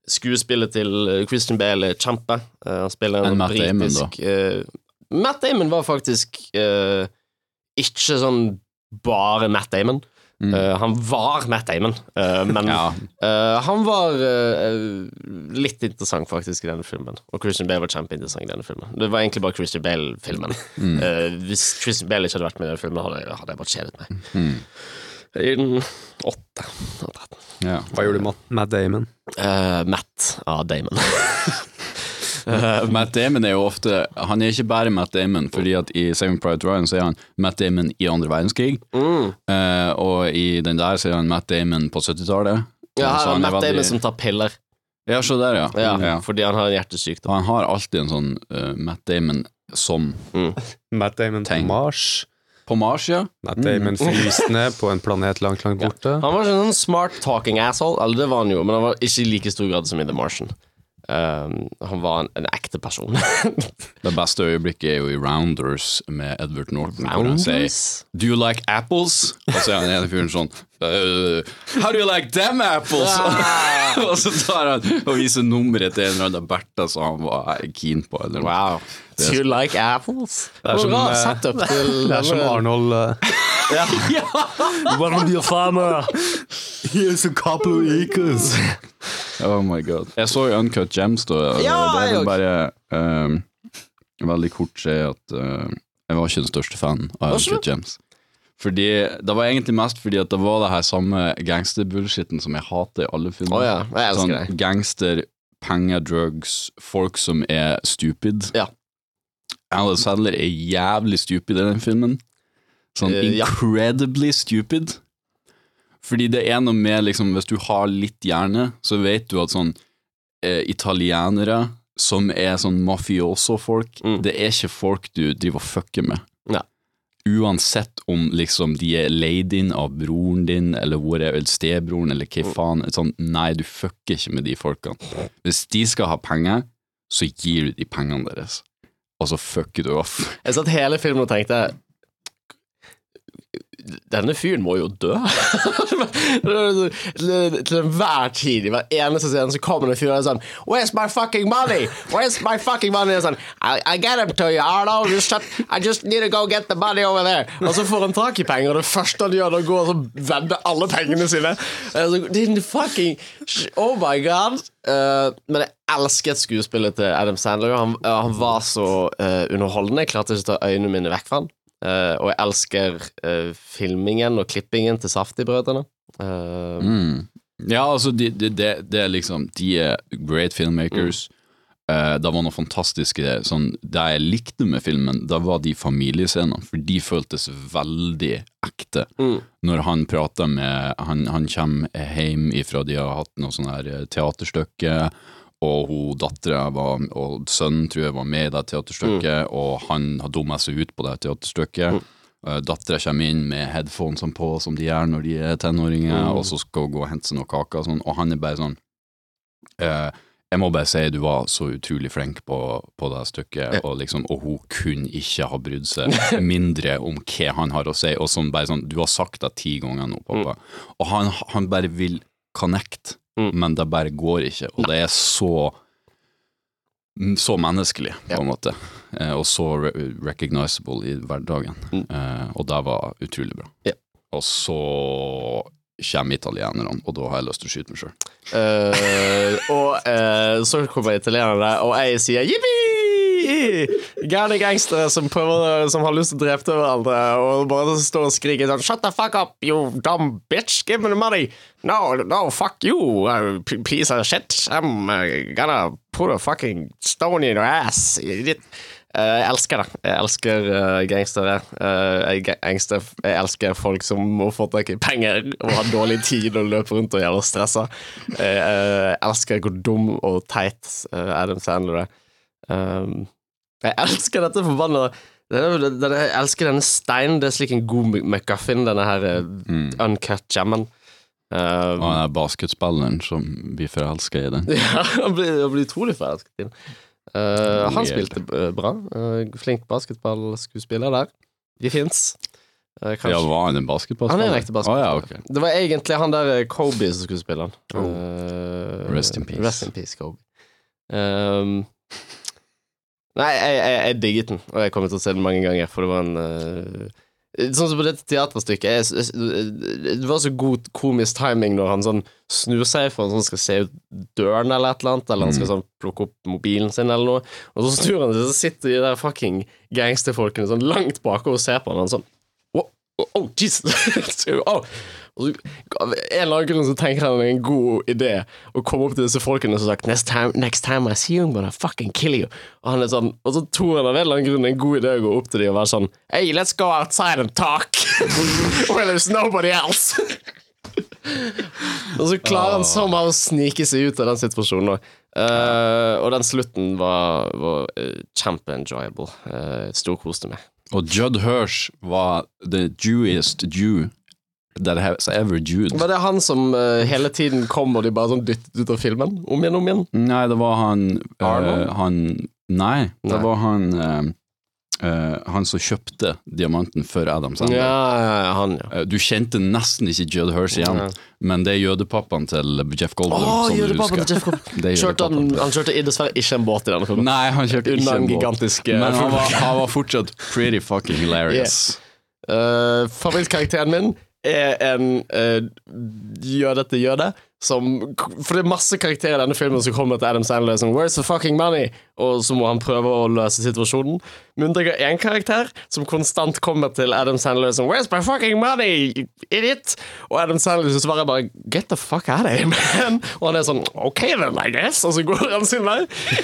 Skuespillet til eh, Christian Bale er kjempe. Eh, han spiller en Damon, britisk eh, Matt Damon var faktisk uh, ikke sånn bare Matt Damon. Eh, han var Matt Damon, uh, men Ja. eh, han var litt interessant faktisk i denne filmen. Og Christian Bale var kjempeinteressant i denne filmen. Det var egentlig bare Christian Bale-filmen. Eh, hvis Christian Bale ikke hadde vært med i denne filmen, hadde, hadde jeg bare kjedet meg. I den åtte av tretten. ja. Hva gjorde Matt, Matt Damon? Uh, Matt av Damon. Matt Damon er jo ofte Han er ikke bare Matt Damon, fordi at i Saving Private Ryan så er han Matt Damon i andre verdenskrig, Mm. Uh, og i den der så er han Matt Damon på 70-tallet. Ja, her er han Matt veldig- Damon som tar piller. Ja, se der, ja. Ja, ja. Fordi han har en Og hjertesykdom. han har alltid en sånn uh, Matt Damon som Matt Damon på Mars. På Mars, ja. Matt Damon fryst ned på en planet langt, langt borte. Han var en sånn smart talking asshole, eller det var han jo, men han var ikke i like stor grad som i The Martian. Um, han var en, en ekte person. Det beste øyeblikket er jo i Rounders med Edward Norton. Rounders? sier Do you like apples? Og så er han ene fyren sånn «Øh, How do you like them apples? og så tar han og viser nummeret til en eller annen Bertha som han var keen på. Eller noe. Wow. Do you like apples? Det er som, bra eh, setup til Det er som Arnold uh, Wanna be a farmer? Here's a couple of acres. Oh my god. Jeg så jo Uncut Gems, da. Ja, det er vel bare um, veldig kort si at uh, jeg var ikke den største fan av Uncut Gems. Fordi, Det var egentlig mest fordi at det var det her samme gangsterbullshitten som jeg hater i alle filmer. Oh, ja, jeg sånn, det. Gangster, penger, drugs, folk som er stupid. Ja. Alan Sadler er jævlig stupid i den filmen. Sånn ja. incredibly stupid. Fordi det er noe med liksom Hvis du har litt hjerne, så vet du at sånn eh, Italienere som er sånn mafioso-folk, Mm. det er ikke folk du driver og fucker med. Uansett om liksom de er leid inn av broren din, eller hvor er stebroren, eller hva faen. Sånn, nei, du fucker ikke med de folkene. Hvis de skal ha penger, så gir du de pengene deres, og så fucker du off. Jeg satt hele filmen og tenkte denne fyren må jo dø. til enhver tid, i hver eneste scene, så kommer det en fyr og er sånn Where's my fucking money? Where's my fucking money? Og sånn, I, I get him to you, Arnold. Just shut, I just need to go get the money over there. Og så får han tak i penger, og det første han gjør, er å gå og så vedde alle pengene sine. Din fucking Oh my god. Uh, men jeg elsket skuespillet til Adam Sandler. Han, uh, han var så uh, underholdende. Jeg klarte ikke å ta øynene mine vekk fra han. Eh, og jeg elsker uh, filmingen og klippingen til Safti-brødrene. Uh, Mm. Ja, altså, de, de, de, det er liksom De er great filmmakers. Eh, det var noe fantastisk i det. Sånn, det jeg likte med filmen, det var de familiescenene, for de føltes veldig ekte. Mm. Når han prater med Han, han kommer hjem ifra de har hatt noe sånn her teaterstykke, og hun dattera Og sønnen, tror jeg, var med i det teaterstykket, og han har dumma seg ut på det teaterstykket. Mm. Dattera kommer inn med headphonesene på, som de gjør når de er tenåringer, og så skal hun gå og hente seg noen kaker, og, sånn, og han er bare sånn eh, Jeg må bare si du var så utrolig flink på, på det stykket, og, liksom, og hun kunne ikke ha brydd seg mindre om hva han har å si. Og sånn bare sånn, Du har sagt det ti ganger nå, pappa. Og han, han bare vil connect, men det bare går ikke. Og det er så så menneskelig, på en måte, eh, og så re recognizable i hverdagen. Eh, og det var utrolig bra. Ja. Og så kommer italienerne, og da har jeg lyst til å skyte meg sjøl. Uh, og uh, så kommer italienerne, og jeg sier jippi! Gærne gangstere som, prøver, som har lyst til å drepe hverandre, og bare står og skriker sånn Shut the fuck up, you dumb bitch! Give me the money! No, no, fuck you, uh, piece of shit! I'm uh, gonna put a fucking stone in your ass! idiot." Eh, jeg elsker det. Jeg elsker uh, gangstere. Eh, jeg, gangster, jeg elsker folk som må få tak i penger og har dårlig tid og løper rundt og gjelder stressa. Jeg eh, elsker hvor dum og teit eh, Adam Sandler er. Um, jeg elsker dette forbanna Jeg elsker denne steinen. Det er slik en god McGuffin, denne her mm. uncut jammen. Um, Og den der basketspilleren som blir forelska i den. ja, han blir, han blir utrolig forelska i den. Uh, han spilte eh, bra. Uh, flink basketballskuespiller der. De fins. Uh, Ja, var han en basketballspiller? han er en ekte basketballspiller. Oh, ja, okay. Det var egentlig han der eh, Kobe som skulle spille han. Eh, Rest in peace. Rest in peace, Kobe. Um, nei, jeg, jeg, jeg digget den, og jeg kommer til å se den mange ganger, for det var en uh, Sånn som på dette teaterstykket jeg, jeg, Det var så god komisk timing når han sånn snur seg for han sånn skal se ut døren eller et eller annet, eller han skal sånn plukke opp mobilen sin eller noe, og så snur han seg, så sitter de der fucking gangsterfolkene sånn langt bak og ser på han, og han sånn Oh, oh Jesus! oh. Av en eller annen grunn så tenker han det er en god idé å komme opp til disse folkene som har sagt next time, next time I see you, I'm gonna fucking kill you. Og, han er sånn, og så tror han av en eller annen grunn det er en god idé å gå opp til dem og være sånn Hey, let's go outside and talk. Where there's nobody else. og så klarer han somehow å snike seg ut av den situasjonen. Eh, og den slutten var, var uh, kjempe-enjoyable. Uh, Storkoste meg. Og Judd Hirsch var the Jewiest Jew that has ever Jude. Var det han som uh, hele tiden kom og de bare sånn dyttet ut av filmen? Om igjen, om igjen? Nei, det var han Arnold? han Nei, det Nei. var han uh, Han som kjøpte diamanten for Adam Sandler. Ja, ja, han, ja. Du kjente nesten ikke Judd Hirsch igjen, men det er jødepappaen til Jeff Goldblum. Oh, jødepappaen til Jeff Goldblum. Kjørte han, han kjørte dessverre ikke en båt i denne filmen. Nei, han kjørte ikke en båt. Men han var, han var fortsatt pretty fucking hilarious. Eh, favorittkarakteren min er en uh, jødete jøde som For det er masse karakterer i denne filmen som kommer til Adam Sandler som Where's the fucking money? Og så må han prøve å løse situasjonen. Men det er én karakter som konstant kommer til Adam Sandler som Where's my fucking money? Idiot! Og Adam Sandler så svarer bare Get the fuck out of here, man! Og han er sånn OK then, I guess. Og så går han sin vei.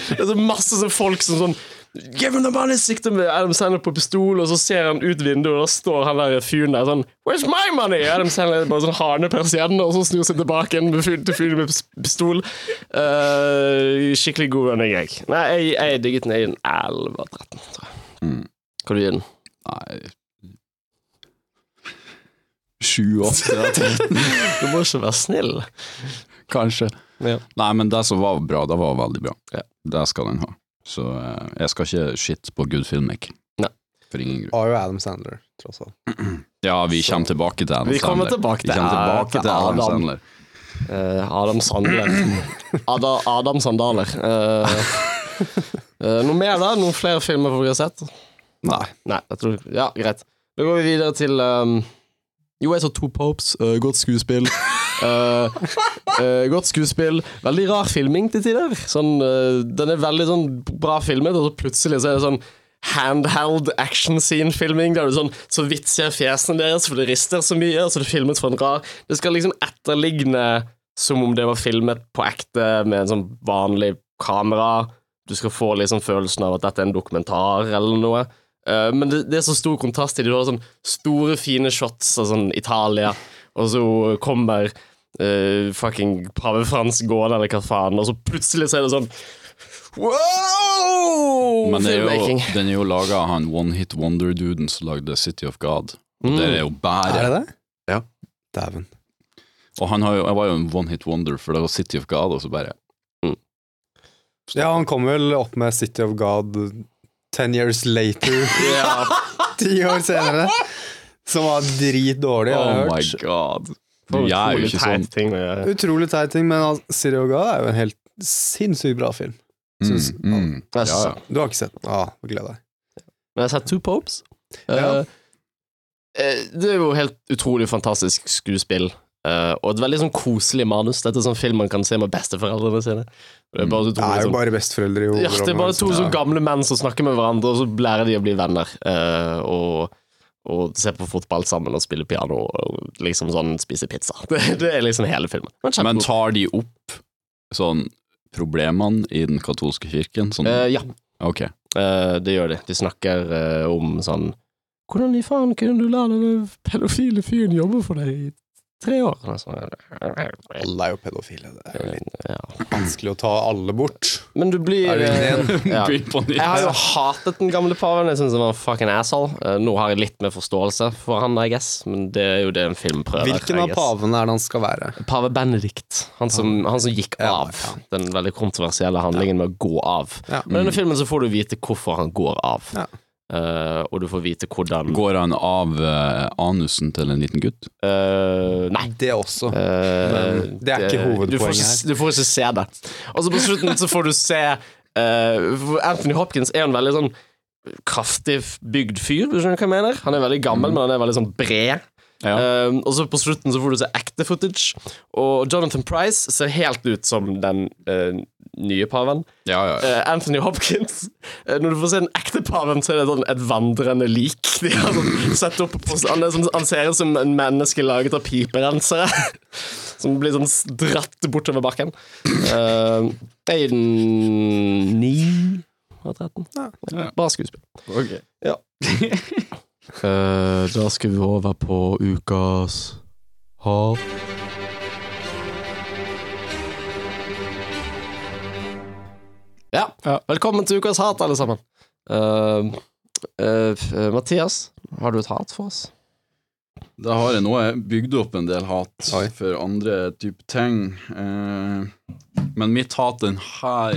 Det er så masse folk som sånn Give him the money! Sikter med Adam Sandler på pistol, og så ser han ut vinduet, og da står han der fyren der sånn Where's my money? Adam Sandler bare sånn ned og så snur seg tilbake igjen til fyren med pistol. Uh, skikkelig god running, jeg. Nei, jeg, jeg digget den. i gir 11 av 13, tror jeg. Hva du gi den? Nei Sju, åtte, Du må ikke være snill. kanskje. Ja. Nei, men det som var bra, det var veldig bra. Ja. Det skal den ha. Så eh, jeg skal ikke shit på good filmic. Nei. For ingen grunn. Har jo Adam Sandler, tross alt. Ja, vi kommer tilbake til Adam Vi kommer Sandler. tilbake til- vi kommer tilbake til til Adam, Adam. Sandler. Uh, Adam Sandler. Ada, Adam Sandaler. Uh, uh, noe mer, da? Noen flere filmer vi har sett? Nei. Nei, jeg tror Ja, greit. Da går vi videre til um, Jo, jeg så To Popes. eh, godt skuespill. Eh, godt skuespill. Veldig rar filming til tider. Sånn, uh, den er veldig sånn bra filmet, og så plutselig så er det sånn handheld action scene-filming, der du sånn så vidt ser fjesene deres, for det rister så mye, og så det filmet for en rar Det skal liksom etterligne som om det var filmet på ekte med en sånn vanlig kamera. Du skal få liksom følelsen av at dette er en dokumentar eller noe. Uh, men det, det er så stor kontrast til det. Du har sånn store, fine shots av sånn Italia, og så kommer uh, fucking pave Frans gård, eller hva faen, og så plutselig så er det sånn Wow! Men det er jo, den er jo laga av han One Hit Wonder-duden som lagde City of God. Og Mm. det er jo bare Er det det? Ja. Dæven. Og han har jo, jeg var jo en One Hit Wonder, for det var City of God, og så bare Ja, han kom vel opp med City of God ten years later, ti år senere. Som var dritdårlig, har Oh my god. Jo utrolig ikke teit sånn. ting gjøre. Utrolig teit ting, men altså, God er jo en helt sinnssykt bra film. Synes, Mm, mm. Jeg Ja, ja. Du har ikke sett den? Ah, gled deg. Men jeg har sett Two Popes. Ja. Uh, eh, det er jo helt utrolig fantastisk skuespill. Uh, og et veldig sånn koselig manus. Dette er sånn film man kan se med besteforeldrene sine. Det er bare Det er jo sånn bare besteforeldre i Ja, det er bare to liksom. sånn gamle menn som snakker med hverandre, og så lærer de å bli venner. Uh, og, og se på fotball sammen og spille piano og liksom sånn spise pizza. Det, det er liksom hele filmen. Men Men tar de opp sånn problemene i den katolske kirken? Sånn, Eh, ja, Ok. eh, det gjør de. De snakker eh, om sånn Hvordan i faen kunne du la den pedofile fyren jobbe for deg i tre år? Sånn, Alle er jo pedofile. Det er jo litt ja. vanskelig å ta alle bort. Men du blir Er du eh, ja. Jeg har jo hatet den gamle paven. Jeg synes han var en fucking asshole. Eh, nå har jeg litt mer forståelse for han, I guess, men det er jo det en film prøver. Hvilken av pavene er det han skal være? Pave Benedikt. Han som, han som gikk Ja, av. Den veldig kontroversielle handlingen med å gå av. Ja. Men i denne filmen så får du vite hvorfor han går av. Ja. Eh, og du får vite hvordan Går han av uh, anusen til en liten gutt? Uh, Nei. Det også. Eh, Men det er ikke hovedpoenget her. du får ikke se det. Og så på slutten så får du se eh, Anthony Hopkins er en veldig sånn kraftig bygd fyr, hvis du skjønner hva jeg mener. Han er veldig gammel, men han er veldig sånn bred. Ja. Eh, og så på slutten så får du se ekte footage, og Jonathan Price ser helt ut som den eh, nye paven. Ja, ja, ja. Eh, Anthony Hopkins eh, Når du får se den ekte paven, så er det sånn et vandrende lik. De har sånn satt opp på, han, er sånn, han ser ut som en menneske laget av piperensere. Som blir sånn dratt bortover bakken. Uh, Aiden 9 av 13. Bare Bra skuespill. Okay. Ja. uh, da skal vi over på ukas hat. Ja. Velkommen til ukas hat, alle sammen. Uh, uh, Mathias, har du et hat for oss? Da har jeg nå bygd opp en del hat Oi. for andre type ting. Uh, men mitt hat den her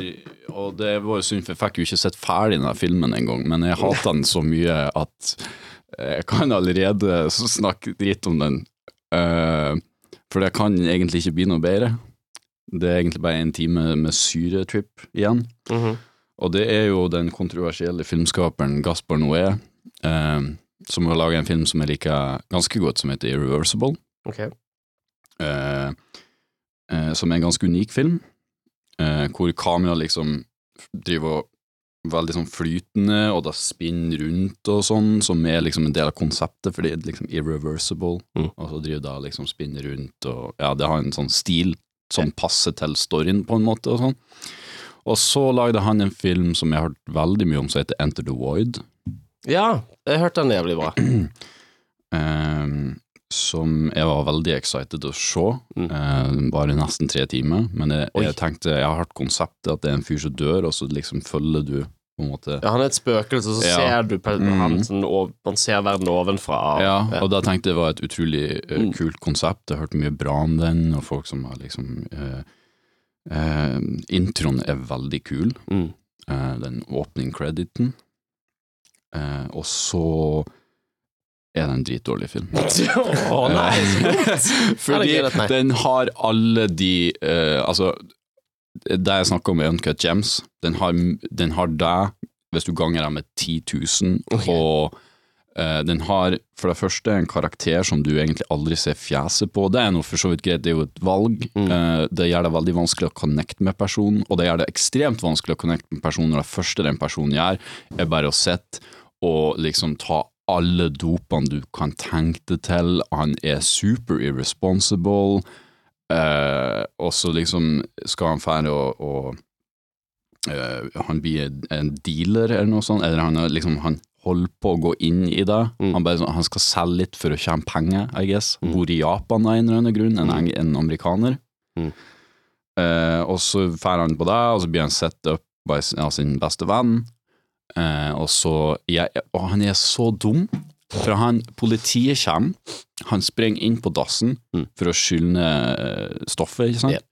Og det var jo synd, for jeg fikk jo ikke sett ferdig denne filmen engang, men jeg hater den så mye at jeg kan allerede snakke dritt om den. Eh, for det kan egentlig ikke bli noe bedre. Det er egentlig bare en time med syretrip igjen. Og det er jo den kontroversielle filmskaperen Gaspar Noé, eh, som har laga en film som jeg liker ganske godt, som heter Irreversible. Okay. Eh, eh, som er en ganske unik film, eh, hvor kameraet liksom driver og veldig sånn flytende, og da spinner rundt og sånn, som er liksom en del av konseptet, fordi det er liksom irreversible, Mm. og så driver det liksom spinner rundt, og ja, det har en sånn stil som passer til storyen på en måte og sånn. Og så lagde han en film som jeg har hørt veldig mye om, som heter Enter the Void. Ja, jeg hørte den jævlig bra. um, som jeg var veldig excited å se. Mm. Ehm, bare nesten tre timer. Men jeg, jeg tenkte, jeg har hørt konseptet at det er en fyr som dør, og så liksom følger du på en måte Ja, han er et spøkelse, så Ja. ser du på Mm. han sånn, og, Man ser verden ovenfra. Ja, og da tenkte jeg det var et utrolig Mm. kult konsept. Jeg hørte mye bra om den, og folk som har liksom uh, uh, Introen er veldig kul. Mm. den opening crediten. Og så er det en dritdårlig film. Å nei! Fordi den har alle de uh, Altså, det jeg snakker om er Uncut Gems. Den har, den har deg, hvis du ganger deg med 10 000, okay. og uh, den har for det første en karakter som du egentlig aldri ser fjeset på. Det er noe for så vidt greit, det er jo et valg. Mm. Uh, det gjør det veldig vanskelig å connecte med personen, og det gjør det ekstremt vanskelig å connecte med personen når det første den personen gjør, er bare å sitte og liksom ta alle dopene du kan tenke deg til. Han er super irresponsible, eh, og så liksom skal han fære og, og uh, Han blir en- dealer eller noe sånt, eller han, liksom, han holder på å gå inn i det. Mm. Han, bare, sånn- han skal selge litt for å tjene penger, I guess. Bor i Japan av en eller annen grunn, en, eng- en amerikaner. Mm. Uh, og så drar han på det, og så blir han sett opp av sin beste venn. Og så jeg, Og han er så dum, for han, politiet kommer, han springer inn på dassen Mm. for å skylle ned stoffet, ikke sant? Yeah.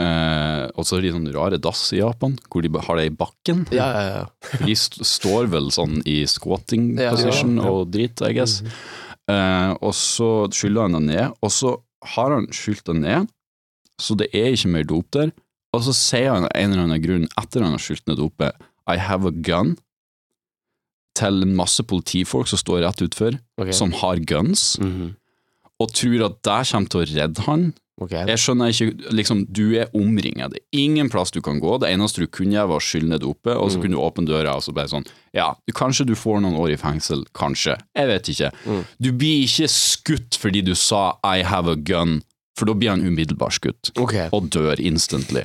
Eh, og så er det sånne rare dass i Japan, hvor de har det i bakken. Ja, ja, ja. De st står vel sånn i squatting position og drit, I guess. Eh, og så skyller han det ned, og så har han skylt det ned, så det er ikke mer dop der. Og så sier han av en eller annen grunn, etter han har skylt ned dopet, I have a gun, til en masse politifolk som står rett utfor, okay. som har guns, Mhm. og tror at det kommer til å redde han. Okay. Jeg skjønner ikke, liksom, du er omringet, det er ingen plass du kan gå, det eneste du kunne gjøre var å skylle ned oppe, og så kunne du åpne døra og så bare sånn, ja, du, kanskje du får noen år i fengsel, kanskje, jeg vet ikke. Du blir ikke skutt fordi du sa I have a gun, for da blir han umiddelbart skutt, Okay. og dør instantly.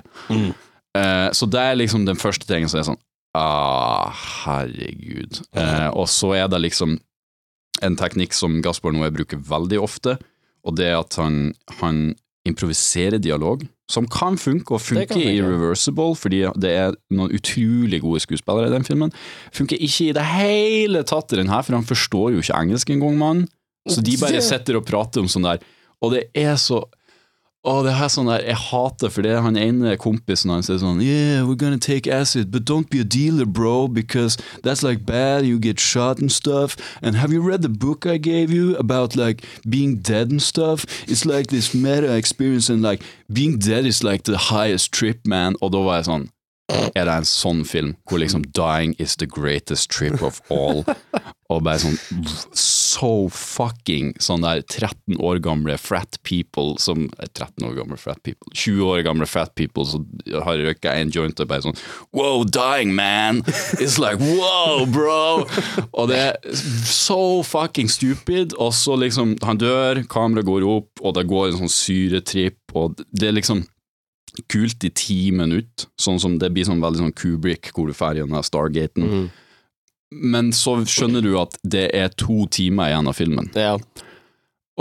Eh, så det er liksom den første tingen som er sånn, ah, herregud. Eh, og så er det liksom en teknikk som Gaspar Noé bruker veldig ofte, og det er at han, han improviserer dialog, som kan funke, og funker i. Reversible, fordi det er noen utrolig gode skuespillere i den filmen. Funker ikke i det hele tatt i den her, for han forstår jo ikke engelsk engang, mann. Så de bare sitter og prater om sånn der, og det er så Å, det her sånn der, Jeg hater for det er han ene kompisen hans sier sånn Yeah, we're gonna take acid, but don't be a dealer, bro, because that's like bad, you get shot and stuff. And have you read the book I gave you about like being dead and stuff? It's like this meta experience and like being dead is like the highest trip, man. Og da var jeg sånn er det en sånn film hvor liksom 'dying is the greatest trip of all', og bare sånn so fucking sånn der 13 år gamle frat people som eh, 13 år gamle frat people 20 år gamle frat people som har røyka en joint og bare sånn 'wow, dying, man'. It's like 'wow, bro'. Og det er so fucking stupid, og så liksom Han dør, kameraet går opp, og det går en sånn syretripp, og det er liksom kult i ti minutter, sånn som det blir sånn veldig sånn Kubrick, hvor du drar gjennom Stargaten. Men så skjønner du at det er to timer igjen av filmen. Ja.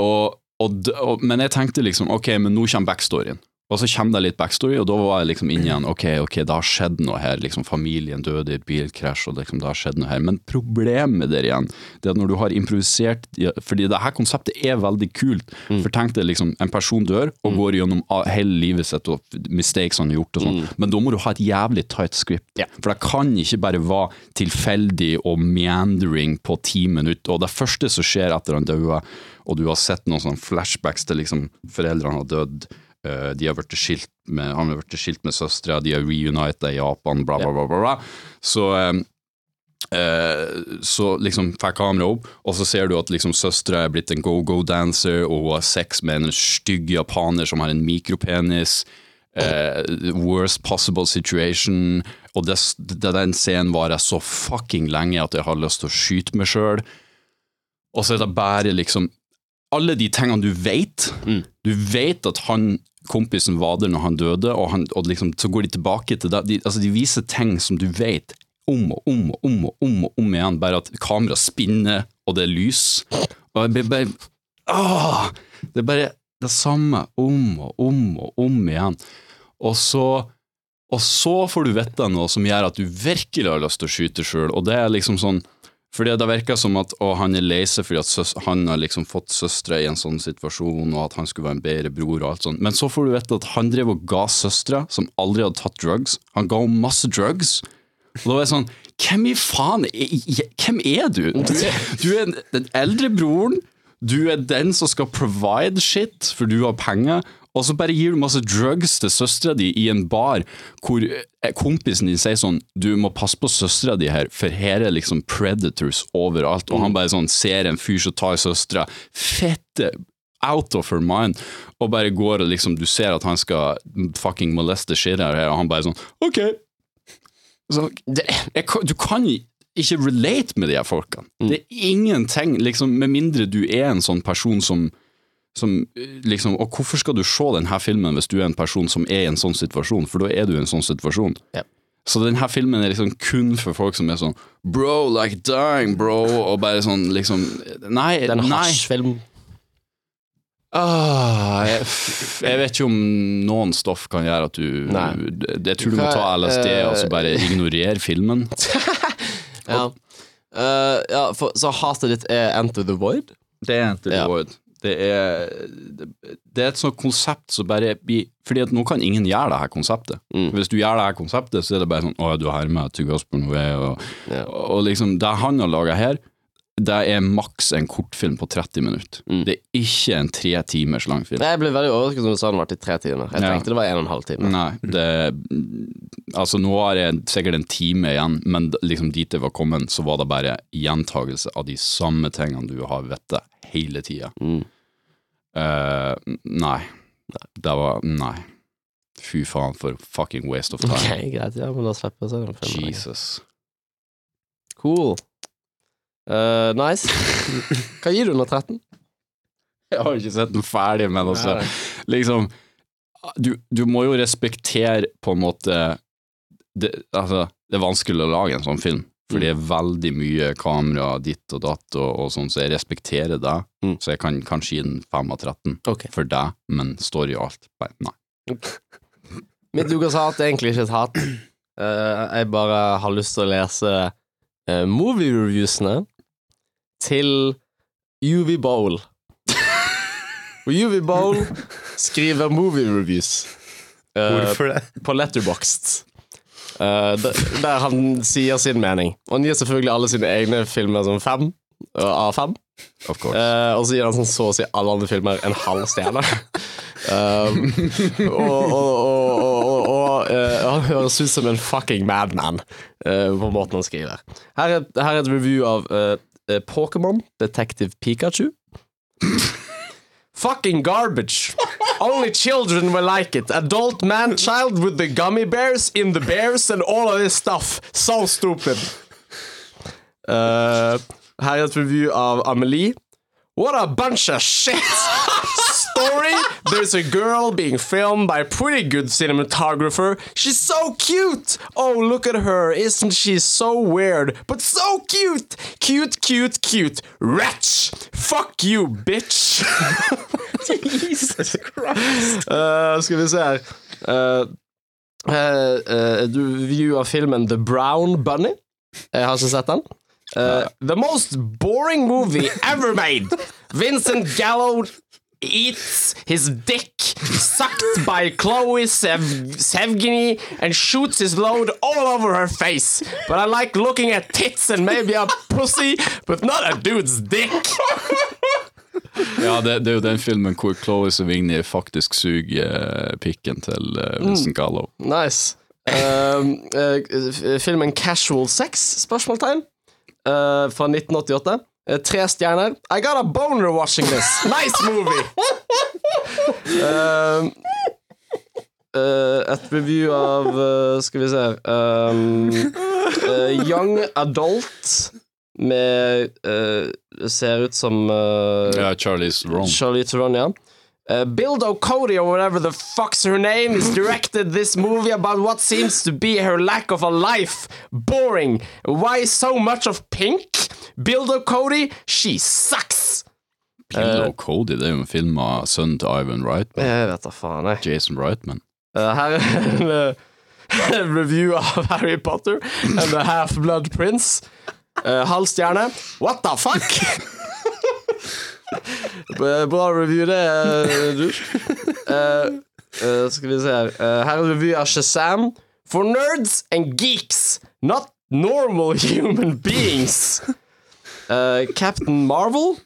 Og, og, og, men jeg tenkte liksom, ok, men nå kommer backstoryen. Og så kommer det litt backstory, og da var jeg liksom inn igjen, ok, ok, det har skjedd noe her, liksom familien døde i et bilkrasj, og liksom det har skjedd noe her. Men problemet der igjen, det er at når du har improvisert, fordi det her konseptet er veldig kult, for tenk deg liksom, en person dør, og går gjennom hele livet sitt, og mistakes han har gjort og sånn, men da må du ha et jævlig tight script, for det kan ikke bare være tilfeldig og meandering på ti minutter, og det første som skjer etter han døde, og du har sett noen sånne flashbacks til liksom foreldrene har dødd, de har vært skilt med, han har vært skilt med søstre, de har reunited i Japan, bla bla bla bla, bla. Så, eh, eh, så liksom får kameraet opp, og så ser du at liksom søstre er blitt en go-go-dancer, og hun har sex med en stygg japaner som har en mikropenis, eh, worst possible situation, og det, det, den scenen varer så fucking lenge at jeg har lyst til å skyte meg sjøl. Og så er det bare liksom alle de tingene du vet. Du vet at han kompisen var der når han døde, og, han, og liksom, så går de tilbake til det. De, altså de viser ting som du vet om og om og om og om, og om igjen, bare at kameraet spinner, og det er lys. Og jeg blir bare Åh! Det er bare det samme om og om og om igjen. Og så og så får du vite noe som gjør at du virkelig har lyst til å skyte sjøl, og det er liksom sånn fordi det virker som at å, han er lei seg fordi at han har liksom fått søstre i en sånn situasjon, og at han skulle være en bedre bror og alt sånt. Men så får du vite at han drev og ga søstre, som aldri hadde tatt drugs, han ga henne masse drugs. Og da er jeg sånn Hvem i faen Hvem er du? Du du er den eldre broren, du er den som skal provide shit, for du har penger, og så bare gir du masse drugs til søstera di i en bar hvor eh, kompisen din sier sånn Du må passe på søstera di her, for her er liksom predators overalt. Og han bare sånn ser en fyr som tar søstera. Fette out of her mind, og bare går og liksom Du ser at han skal fucking moleste shit her, og han bare sånn OK. Så, det, jeg, du kan ikke relate med de her folkene. Det er ingenting, liksom, med mindre du er en sånn person som som eh, liksom, Og hvorfor skal du se denne filmen hvis du er en person som er i en sånn situasjon, for da er du i en sånn situasjon. Ja. Så denne filmen er liksom kun for folk som er sånn Bro, like dying, bro, og bare sånn liksom Nei, Det er en hasjfilm. Ah, jeg, jeg vet ikke om noen stoff kan gjøre at du Nei. Jeg tror du må ta LSD Eh, og så bare ignorere filmen. Ja. Uh, ja, for, så hatet ditt er Enter the Void? Det er Enter the Ja. Void. Det er, det er et sånt konsept som bare blir Fordi at nå kan ingen gjøre det her konseptet. Mm. Hvis du gjør det her konseptet, så er det bare sånn Å, ja, du hermer med To Noé, og, yeah. og liksom Det han har laga her, det er maks en kortfilm på 30 minutter. Mm. Det er ikke en tre timers lang film. Nei, Jeg ble veldig overrasket når du sa den var i tre timer. Jeg Ja. tenkte det var en og en halv time. Nei, det Altså, nå har jeg sikkert en time igjen, men liksom dit jeg var kommet, så var det bare gjentagelse av de samme tingene du har vettet hele tida. Mm. Eh, nei. Det var Nei. Fy faen, for fucking waste of time. Ok, greit. Ja, men da slipper jeg å se den filmen. Jesus. Cool. Uh, nice. Hva gir du under 13? Jeg har ikke sett den ferdig, men altså Liksom du, du må jo respektere på en måte det, altså, det er vanskelig å lage en sånn film, for det er veldig mye kamera ditt og datt og, og sånn, så jeg respekterer det. Mm. Så jeg kan kanskje gi den 5 av 13 okay. for deg, men story og alt bare nei. Mitt ukas hat er egentlig ikke et hat. Uh, jeg bare har lyst til å lese uh, movie-reviewsene til UV Bowl. Og UV Bowl skriver movie-reviews Uh, Hvorfor det? på Letterboxd. Eh, der, han sier sin mening. Og han gir selvfølgelig alle sine egne filmer som fem Uh, av fem. Of course. Eh, og så gir han sånn så å si alle andre filmer en halv stjerne. um, og og, og, og, han høres ut som en fucking madman på måten han skriver. Her er, her er et review av Pokémon Detective Pikachu. Fucking garbage. Only children will like it. Adult man child with the gummy bears in the bears and all of this stuff. So stupid. Uh, et review av Amelie. What a bunch of shit! Story There's a girl being filmed by a pretty good cinematographer. She's so cute! Oh, look at her. Isn't she so weird? But so cute! Cute, cute, cute. Wretch! Fuck you, bitch! Jesus Christ. Uh, skal vi se her. Uh, du viewer filmen The Brown Bunny. Jeg har ikke sett den. Uh, the most boring movie ever made. Vincent Gallo eats his dick sucked by Chloe Sev- Sevgeny and shoots his load all over her face. But I like looking at tits and maybe a pussy, but not a dude's dick. Ja, det, det er jo den filmen hvor Chloé Sevigny faktisk suger eh, pikken til uh, Vincent Gallo. Nice. Uh, eh, filmen Casual Sex? Spørsmålstegn. uh, fra 1988. Uh, tre stjerner. I got a boner watching this. Nice movie! Um, eh, et review av eh, Skal vi se um, eh, Young Adult med eh, Ser ut som uh, Ja, Charlies Ron. Charlie Theron, ja. Uh, Bill Cody or whatever the fuck's her name is directed this movie about what seems to be her lack of a life. Boring. Why so much of pink? Bill Cody, she sucks. Bill Cody, det er jo en film av sønnen til Ivan Reitman. Jeg vet da faen, jeg. Jason Reitman. Uh, her er en uh, review av Harry Potter and the Half-Blood Prince. Uh, halv stjerne. What the fuck? Bra review, det, uh, du. Uh, skal vi se her. Her er review av Shazam. For nerds and geeks, not normal human beings. Captain Marvel.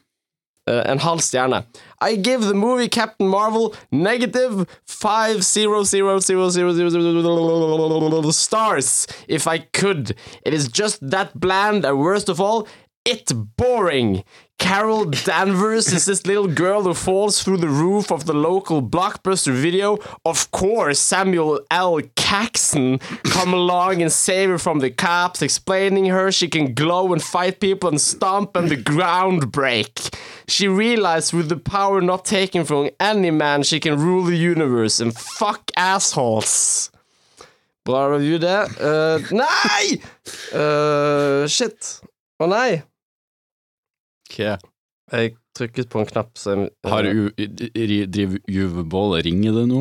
En halv stjerne. I give the movie Captain Marvel negative five zero zero zero zero zero stars if I could. It is just that bland and worst of all, it boring. Carol Danvers is this little girl who falls through the roof of the local blockbuster video. Of course, Samuel L. Caxton come along and save her from the cops, explaining her she can glow and fight people and stomp and the ground break. She realized with the power not taken from any man, she can rule the universe and fuck assholes. Bra review, det. Uh, nei! Uh, shit. Å nei. Jeg trykket på en knapp som Har U- ri- Driver Juve Boll og ringer det nå?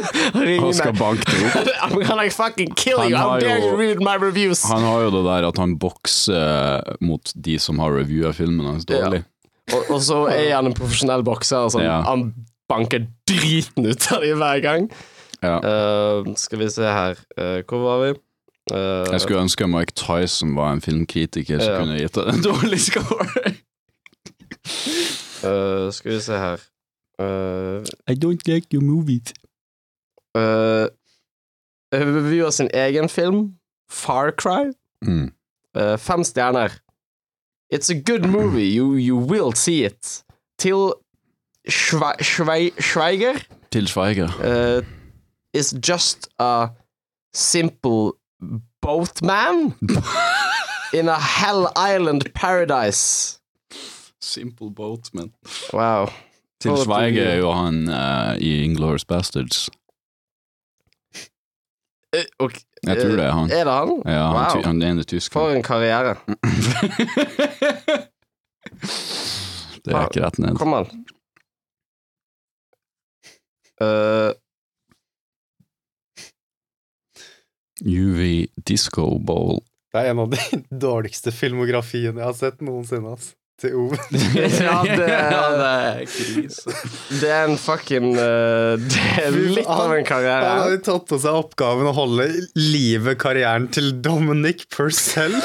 Han skal banke det opp. I'm gonna fucking kill you! How dare you read my reviews? Han har jo det der at han bokser mot de som har reviewa filmen hans dårlig. Og, og så er han en profesjonell bokser. Sånn, Ja. Han banker driten ut av dem hver gang. Ja. Uh, skal vi se her uh, Hvor var vi? Uh, Jeg skulle ønske Mike Tyson var en filmkritiker som Ja. kunne gitt deg en dårlig score. Eh, skal vi se her uh, I don't like your movies. uh, Reviewer sin egen film, Far Cry. Mm. Uh, fem stjerner. It's a good movie. You, you will see it. Til Schwe Schwe Schweiger Til Schweiger. uh, is just a simple boatman in a Hell Island paradise. Simple Boatman. Wow. Til du- er jo han uh, i Inglorious Bastards. Okay. Jeg tror eh, det er han. Er det han? Ja, han, wow. ty han ene For en karriere. det er ikke rett ned. Kom an. Uh. UV Disco Bowl. Det er en av de dårligste filmografiene jeg har sett noensinne. ass. Til Ove. ja, det, er krise. det er en fucking eh, Det er litt av en Han karriere. har jo tatt på seg oppgaven å holde live karrieren til Dominic Purcell.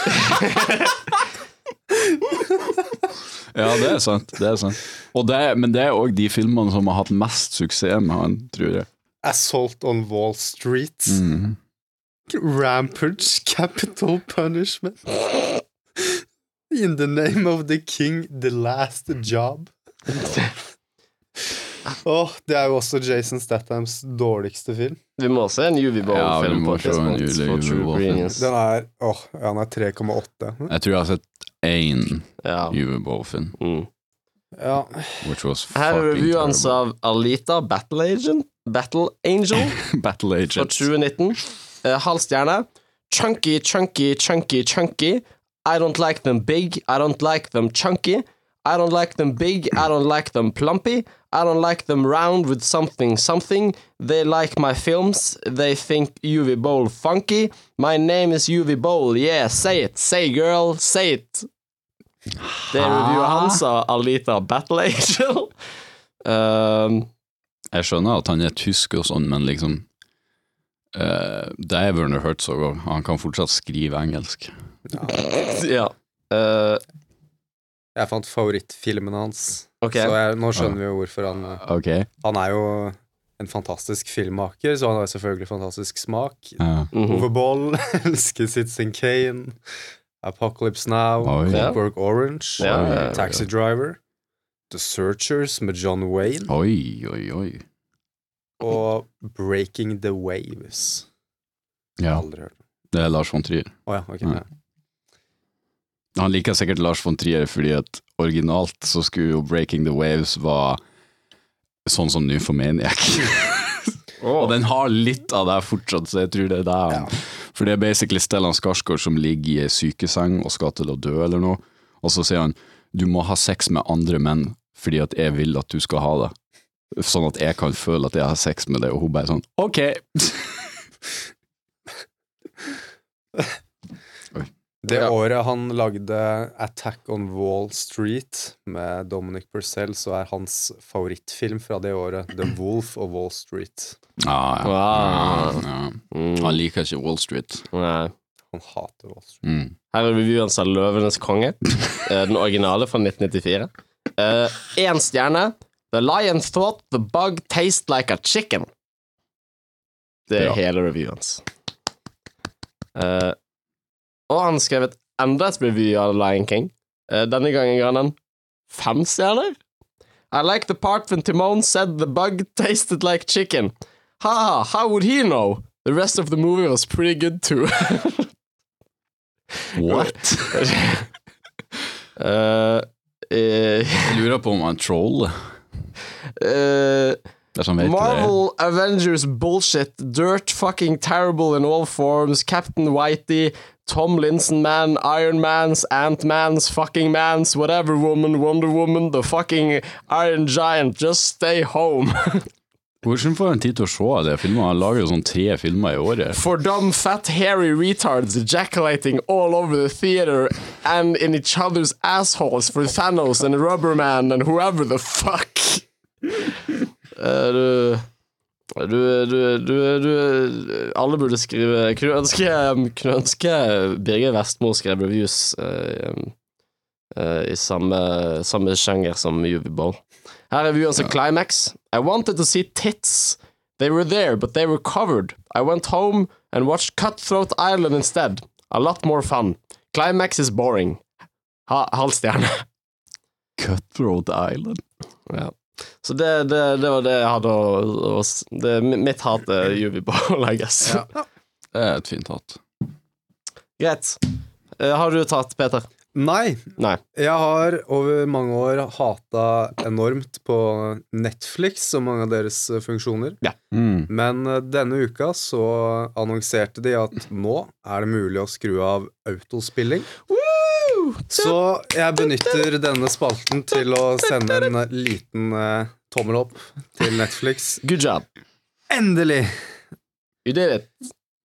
Ja, det er sant. Det er sant. Og det, men det er òg de filmene som har hatt mest suksess med han, tror jeg. Assault on Wall Street. Mhm. Rampage, Capital Punishment. In the name of the king, the last job. Åh, det er jo også Jason Stathams dårligste film. Vi må se en Uvi Ja, på tidspunkt. Den er åh, ja, den er 3,8. Jeg tror jeg har sett én Ja. UV Bowl-film, Mm. Ja. which was Her er fucking av Alita Battle Agent Battle Angel Battle fra Agent. 2019. Uh, halv stjerne. Chunky, chunky, chunky, chunky. I don't like them big. I don't like them chunky. I don't like them big. I don't like them plumpy. I don't like them round with something something. They like my films. They think UV Bowl funky. My name is UV Bowl. Yeah, say it. Say girl, say it. Det er reviewet hans av Alita Battle Angel. Um, Jeg skjønner at han er tysk og sånn, men liksom uh, Det er Werner Herzog òg. Han kan fortsatt skrive engelsk. Ja. Uh, Jeg fant favorittfilmen hans. ok. Så jeg, nå skjønner vi jo hvorfor han Ok. Han er jo en fantastisk filmmaker, så han har selvfølgelig fantastisk smak. Ja. Mhm. Ove Boll elsker Citizen Kane, Apocalypse Now, Oi. Clockwork Orange, Ja, ja, ja. Taxi Driver, The Searchers med John Wayne Oi, oi, oi. og Breaking the Waves. Ja, Aldri hørt. det er Lars von Trier. Å ja, ok. Ja. Ja. Han liker sikkert Lars von Trier fordi at originalt så skulle jo Breaking the Waves være sånn som Nymphomaniac. Og den har litt av det fortsatt, så jeg tror det er det Ja. For det er basically Stellan Skarsgård som ligger i ei sykeseng og skal til å dø eller noe, og så sier han du må ha sex med andre menn fordi at jeg vil at du skal ha det. Sånn at jeg kan føle at jeg har sex med deg, og hun bare sånn ok. Det Ja. året han lagde Attack on Wall Street med Dominic Purcell, så er hans favorittfilm fra det året The Wolf of Wall Street. Ah, ja. Wow. ja. ja. Han liker ikke Wall Street. Nei. Han hater Wall Street. Mm. Her er reviewen av Løvenes konge, eh, den originale fra 1994. Én stjerne. The lion thought the bug tastes like a chicken. Det er Ja. hele reviewen hans. Eh, og han skrev et enda et review av Lion King. Uh, denne gangen ga han en fem stjerner. I like the part when Timon said the bug tasted like chicken. Ha, how would he know? The rest of the movie was pretty good too. What? uh, uh, Jeg lurer på om han troller. eh, Vet hva det er. Avengers bullshit, dirt fucking terrible in all forms, Captain Whitey, Tom Linson Man, Iron Man's, Ant Man's, fucking Man's, whatever woman, Wonder Woman, the fucking Iron Giant, just stay home. Hvordan får han tid til å se alle filmene? Han lager jo sånn tre filmer i året. For dumb, fat, hairy retards ejaculating all over the theater and in each other's assholes for Thanos and Rubberman and whoever the fuck. Eh, du, du, du, du, du Alle burde skrive Kunne ønske, kunne ønske Birger Vestmo skrev reviews eh, uh, i samme, samme sjanger som UV Bowl. Her er reviewen som Climax. I wanted to see tits. They were there, but they were covered. I went home and watched Cutthroat Island instead. A lot more fun. Climax is boring. Ha, halv stjerne. Cutthroat Island. Ja. Så det, det, det var det jeg hadde å, å det, Mitt hat er UV Bowl, I guess. Det er et fint hatt. Greit. Eh, har du tatt, Peter? Nei. Nei. Jeg har over mange år hata enormt på Netflix og mange av deres funksjoner. funksjoner. Mm. Men eh, denne uka så annonserte de at nå er det mulig å skru av autospilling. Så jeg benytter denne spalten til å sende en eh, liten eh, tommel opp til Netflix. Good job. Endelig! You did it.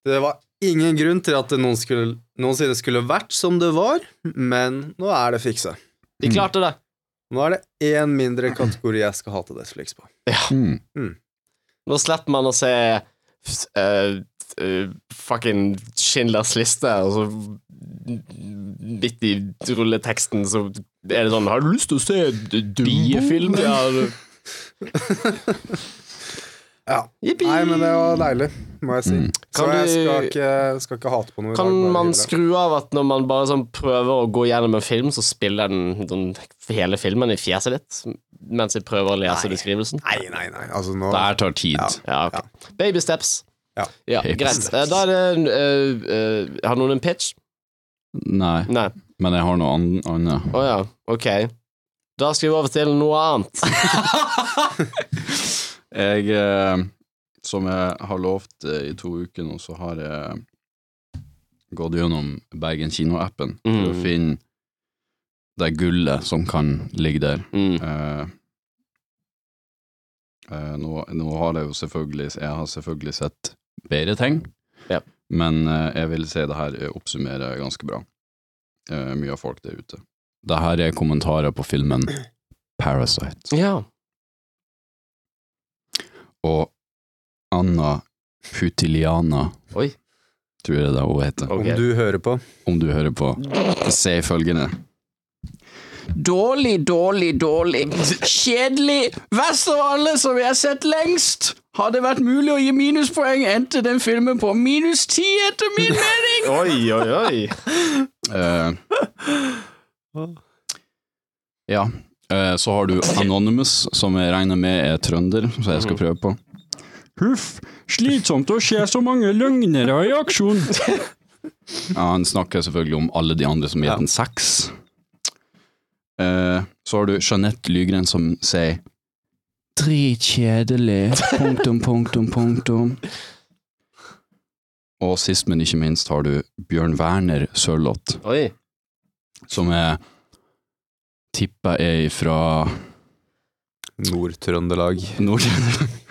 Det var ingen grunn til at det noen skulle, noensinne skulle vært som det var, men nå er det fiksa. De klarte det. Nå er det én mindre kategori jeg skal hate Netflix på. Mm. Nå slipper man å se uh, eh, eh, fucking Schindlers liste, og så midt i rulleteksten så er det sånn Har du lyst til å se biefilm? Ja. Ja. Nei, men det var deilig, må jeg si. Mm. Så Kan jeg skal ikke, skal ikke hate på noe Kan dag. man skru av at når man bare sånn prøver å gå gjennom en film, så spiller den sånn, hele filmen i fjeset ditt mens jeg prøver å lese beskrivelsen? Nei, nei, nei. Altså, nå Det her tar tid. Ja. Ja, ok. Baby steps. Ja. Baby greit. steps. Eh, Da er det uh, uh, Har noen en pitch? Nei, Nei. men jeg har noe an- annet. Å ja, ok. Da skal vi over til noe annet. Jeg, eh, som jeg har lovt eh, i to uker nå, så har jeg gått gjennom Bergen kino-appen for å Mm. finne det gullet som kan ligge der. Mm. Eh, eh, nå, nå har jeg jo selvfølgelig Jeg har selvfølgelig sett bedre ting, Ja. men eh, jeg vil si det her eh, oppsummerer ganske bra. Eh, mye av folk der ute. Det her er kommentarer på filmen Parasite. Ja. Og Anna Putiliana, Oi. tror jeg det er hun heter, Okay. Om du hører på. om du hører på, sier følgende. Dårlig, dårlig, dårlig. Kjedelig. Verst av alle som jeg har sett lengst. Hadde vært mulig å gi minuspoeng, endte den filmen på minus ti, etter min mening. Oi, oi, oi. Uh, ja. Uh, så har du Anonymous, som jeg regner med er trønder, så jeg skal prøve på. Huff, slitsomt å se så mange løgnere i aksjon. ja, han snakker selvfølgelig om alle de andre som gir den seks. Eh, så har du Jeanette Lygren som sier Dritkjedelig. Punktum, punktum, punktum. Og sist, men ikke minst, har du Bjørn Werner Sørloth Oi. som er tipper er fra Nord-Trøndelag. Nord-Trøndelag.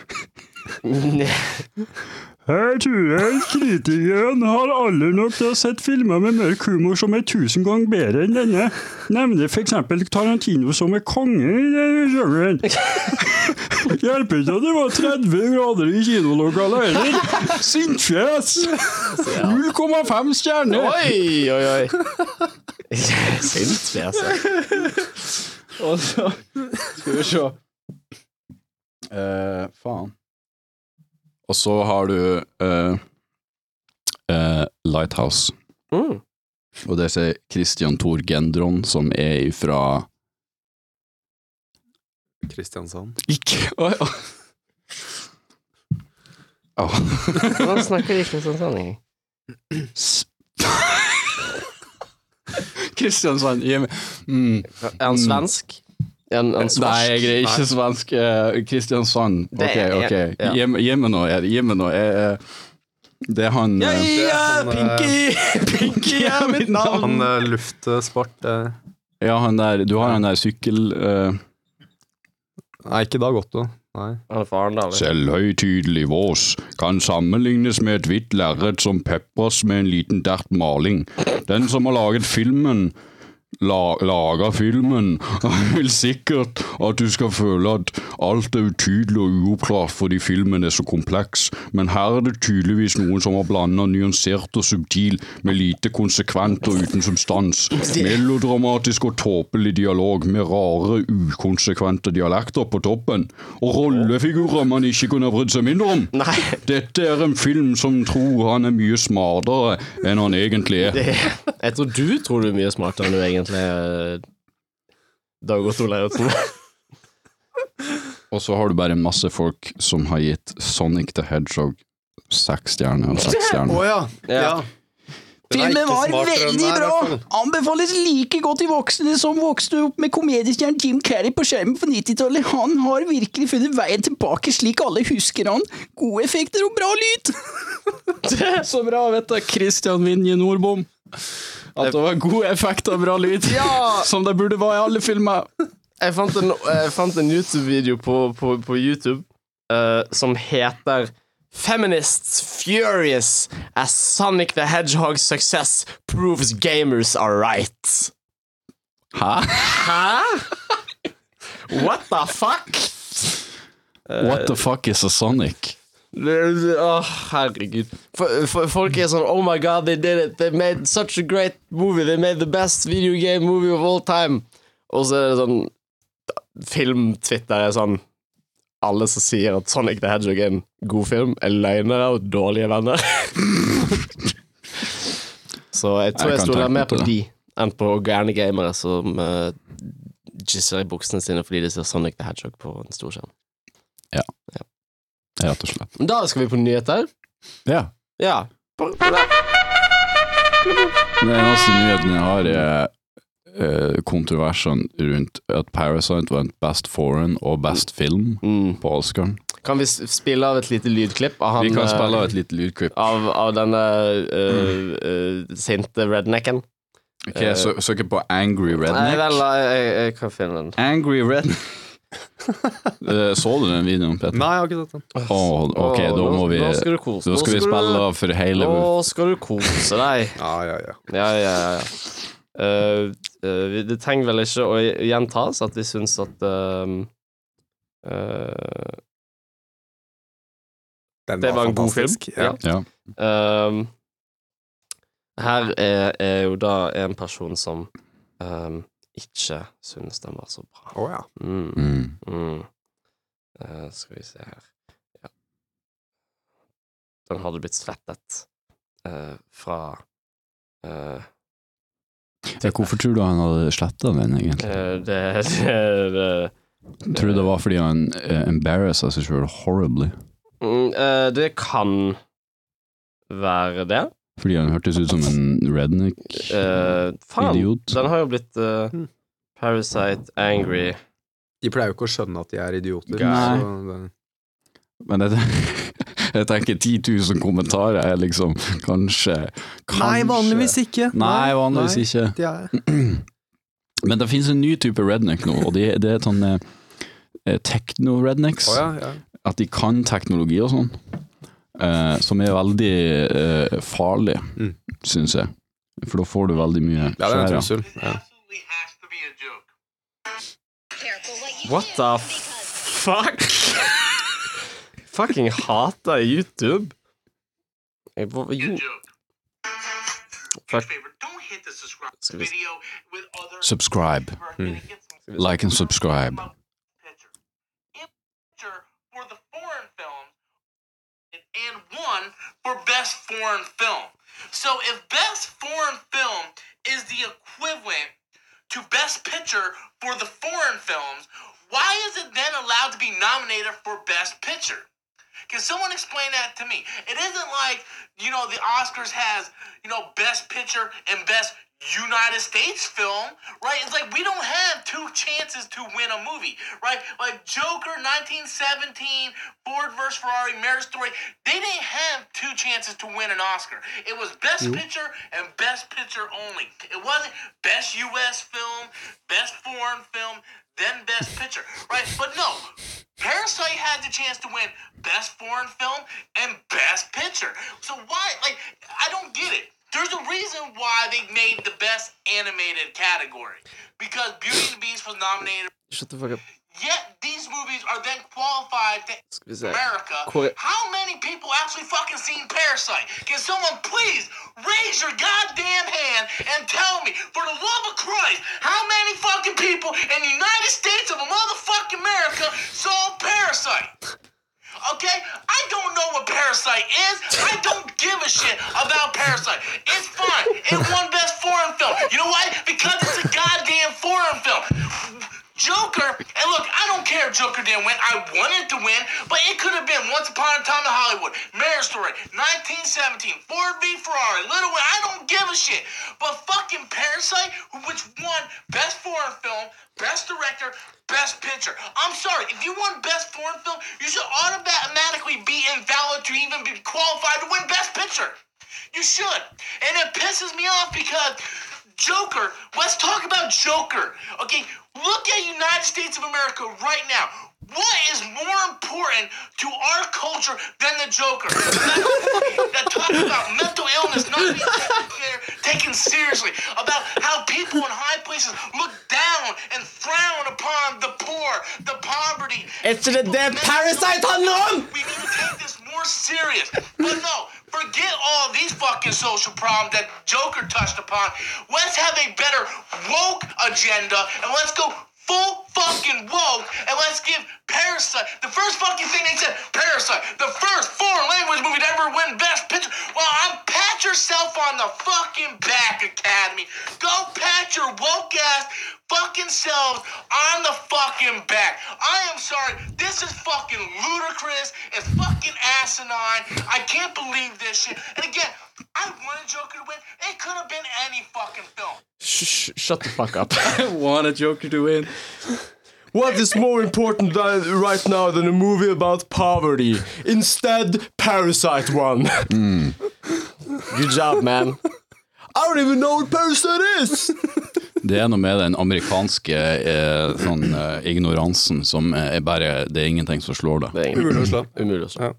Her tror jeg kritikeren har aldri nok til å ha sett filmer med mørk humor som er tusen ganger bedre enn denne. Nevner for eksempel Tarantino som er konge i denne sjangeren. Hjelper ikke at det var 30 grader i kinolokalet heller. Sintfjes! 0,5 stjerner. Oi, oi, oi. Sintfjes. Og så Skal vi se Uh, Faen. Og så har du uh, uh, Lighthouse. Mm. Og det er Christian Thor Gendron, som er ifra Kristiansand. Ikke oi. Åh. Hvordan snakker de Kristiansand engang? Kristiansand mm. Er han svensk? Er en svensk? Nei, jeg er ikke svensk. eh, Kristiansand. Uh, Ok, ok. ja. Gi meg- nå. Gi meg nå. Jeg, eh, det er han Ja, Ja, Pinky! Pinky er mitt navn! Han uh, luftsport uh. Ja, han der Du har han der sykkel... Uh. Nei, ikke Dag Otto. Nei. Ja. Selvhøytidelig vås kan sammenlignes med et hvitt lerret som pepres med en liten dert maling. Den som har laget filmen, la, lager filmen, vil sikkert at du skal føle at alt er utydelig og uoppklart fordi filmen er så kompleks, men her er det tydeligvis noen som har blanda nyansert og subtil med lite konsekvent og uten substans. Melodramatisk og tåpelig dialog med rare, ukonsekvente dialekter på toppen, og rollefigurer man ikke kunne brydd seg mindre om. Nei, Dette er en film som tror han er mye smartere enn han egentlig er. det, jeg tror du tror du er mye smartere enn du egentlig er. Dag Otto Leirotsen. Og så har du bare en masse folk som har gitt Sonic the Hedgehog seks stjerner og seks stjerner. Oh, Ja. ja. Er Filmen var veldig er, bra! Anbefales like godt til voksne som vokste opp med komediestjernen Jim Carrey på skjermen på 90-tallet. Han har virkelig funnet veien tilbake slik alle husker han. Gode effekter og bra lyd! Så bra, vet du. Christian Vinje Nordbom. At det var god effekt og bra lyd. Ja! Som det burde være i alle filmer. Jeg fant en, en YouTube-video på, på, på YouTube uh, som heter Feminists furious as Sonic the Hedgehog's success proves gamers are right. Hæ? Hæ? What the fuck? What the fuck is a Sonic? Åh, Åh, herregud. For, for, folk er sånn Oh my god, they did it. They made such a great movie. They made the best video game movie of all time. Og så er det sånn Film-Twitter er sånn Alle som sier at Sonic the Hedgehog er en god film, er løgnere og dårlige venner. så jeg tror Jeg jeg, stoler mer på de enn på gærne gamere som uh, gisser i buksene sine fordi de ser Sonic the Hedgehog på en stor skjerm. Rett og slett. Da skal vi på nyheter. Ja. Ja. Den eneste nyheten jeg har, er eh, kontroversene rundt at Parasite vant Best Foreign og Best Film Mm. på Oscaren. Kan vi spille av et lite lydklipp av han Vi kan eh, spille av et lite lydklipp. av, av denne uh, uh, sinte rednecken? Ok, jeg sø søker på Angry Redneck. Nei, vel, jeg, jeg, jeg kan finne den. Angry Redneck. Eh, Så du den videoen, Petter? Nei, jeg har ikke sett den. Oh, ok, oh, da må vi nå skal du kose- Da nå skal vi spille av for hele Nå skal du kose deg. Ja, ja, ja. Ja, ja, ja. ja. Eh, vi- det trenger vel ikke å gjentas at vi syns at um, eh, Det var en god film. Ja. Ja. Um, her er, er jo da en person som um, ikke synes den var så bra. Å ja. Mm, Mm. mm. Uh, skal vi se her ja. Den hadde blitt slettet uh, fra eh, Ja, Hvorfor tror du han hadde sletta den, egentlig? eh, det, det, det Tror du det var fordi han uh, embarrassa seg sjøl horribly? mm, eh, Det kan være det. Fordi han hørtes ut som en redneck? Eh, faen, Idiot. den har jo blitt eh, Mm. Parasite, Angry De pleier jo ikke å skjønne at de er idioter. Nei. så det- Men jeg, jeg tenker 10 000 kommentarer er liksom kanskje, kanskje Nei, vanligvis ikke. Nei, vanligvis Nei. ikke. De er Men det finnes en ny type redneck nå, og det, det er sånn eh, techno-rednecks. Oh, ja, ja. At de kan teknologi og sånn. Eh, som er veldig eh, farlig, Mm. syns jeg. For da får du veldig mye Ja, det er en skjær, trussel. Ja. What the fuck? Fucking hater YouTube. Jeg, hva, jo. Fuck. Skal vi Subscribe. Hmm. Like and subscribe. For the foreign film and one for best foreign film. So if best foreign film is the equivalent to best picture for the foreign films, why is it then allowed to be nominated for best picture? Can someone explain that to me? It isn't like, you know, the Oscars has, you know, best picture and best United States film, right? It's like we don't have two chances to win a movie, right? Like Joker 1917, Ford vs. Ferrari, Marriage Story, they didn't have two chances to win an Oscar. It was best picture and best picture only. It wasn't best US film, best foreign film, then best picture, right? But no, Parasite had the chance to win Best Foreign Film and Best Picture. So why, like, I don't get it. There's a reason why they made the Best Animated category. Because Beauty and the Beast was nominated. Shut the fuck up. Yet these movies are then qualified to. America. Hvor- How many people actually fucking seen Parasite? Can someone please raise your goddamn hand and tell me, for the love of Christ, how many fucking people in the United States of motherfucking America saw Parasite? Okay? I don't know what Parasite is. I don't give a shit about Parasite. It's fine. It won Best Foreign Film. You know why? Because it's a goddamn foreign film. Joker, and look, I don't care if Joker didn't win. I wanted to win, but it could have been Once Upon a Time in Hollywood, Marriage Story, 1917, Ford v Ferrari, Little Wing. I don't give a shit. But fucking Parasite, which won Best Foreign Film, Best Director, Best Picture. I'm sorry, if you won Best Foreign Film, you should automatically be invalid to even be qualified to win Best Picture. You should. And it pisses me off because Joker, let's talk about Joker. Okay, look at United States of America right now. What is more important to our culture than the Joker? that talks about mental illness not being taken, seriously, about how people in high places look down and frown upon the poor, the poverty. Er ikke det det Parasite handler om? We need to take this more serious. But no, forget all these fucking social problems that Joker touched upon. Let's have a better woke agenda and let's go full fucking woke and let's give Parasite the first fucking thing they said Parasite, the first foreign language movie to ever win Best Picture. Well, I'm pat yourself on the fucking back, Academy. Go pat your woke ass fucking selves on the fucking back. I am sorry. This is fucking ludicrous. It's fucking asinine. I can't believe this shit. And again, I wanted Joker to win. It could have been any fucking film. Sh- sh- Shut the fuck up. I wanted Joker to win. What is more important right now than a movie about poverty? Instead, Parasite won. Good job, man. I don't even know what Parasite is! Det er noe med den amerikanske eh, sånn, eh, ignoransen som er bare Det er ingenting som slår det. Det er Umulig å slå. Umulig å slå.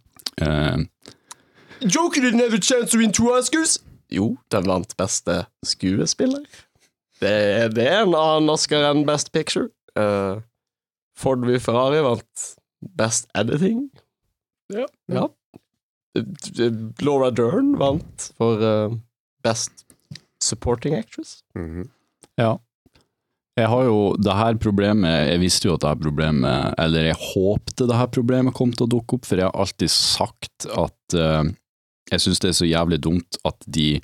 Eh, Joker didn't have a chance to win two Oscars. Jo, den vant beste skuespiller. Det er, det er en annen Oscar enn Best Picture. Uh, Ford v Ferrari vant Best Editing. Ja. ja. Laura Dern vant for uh, Best Supporting Actress. Mhm. Ja. Jeg har jo det her problemet Jeg visste jo at det her problemet Eller jeg håpte det her problemet kom til å dukke opp, for jeg har alltid sagt at eh, jeg syns det er så jævlig dumt at de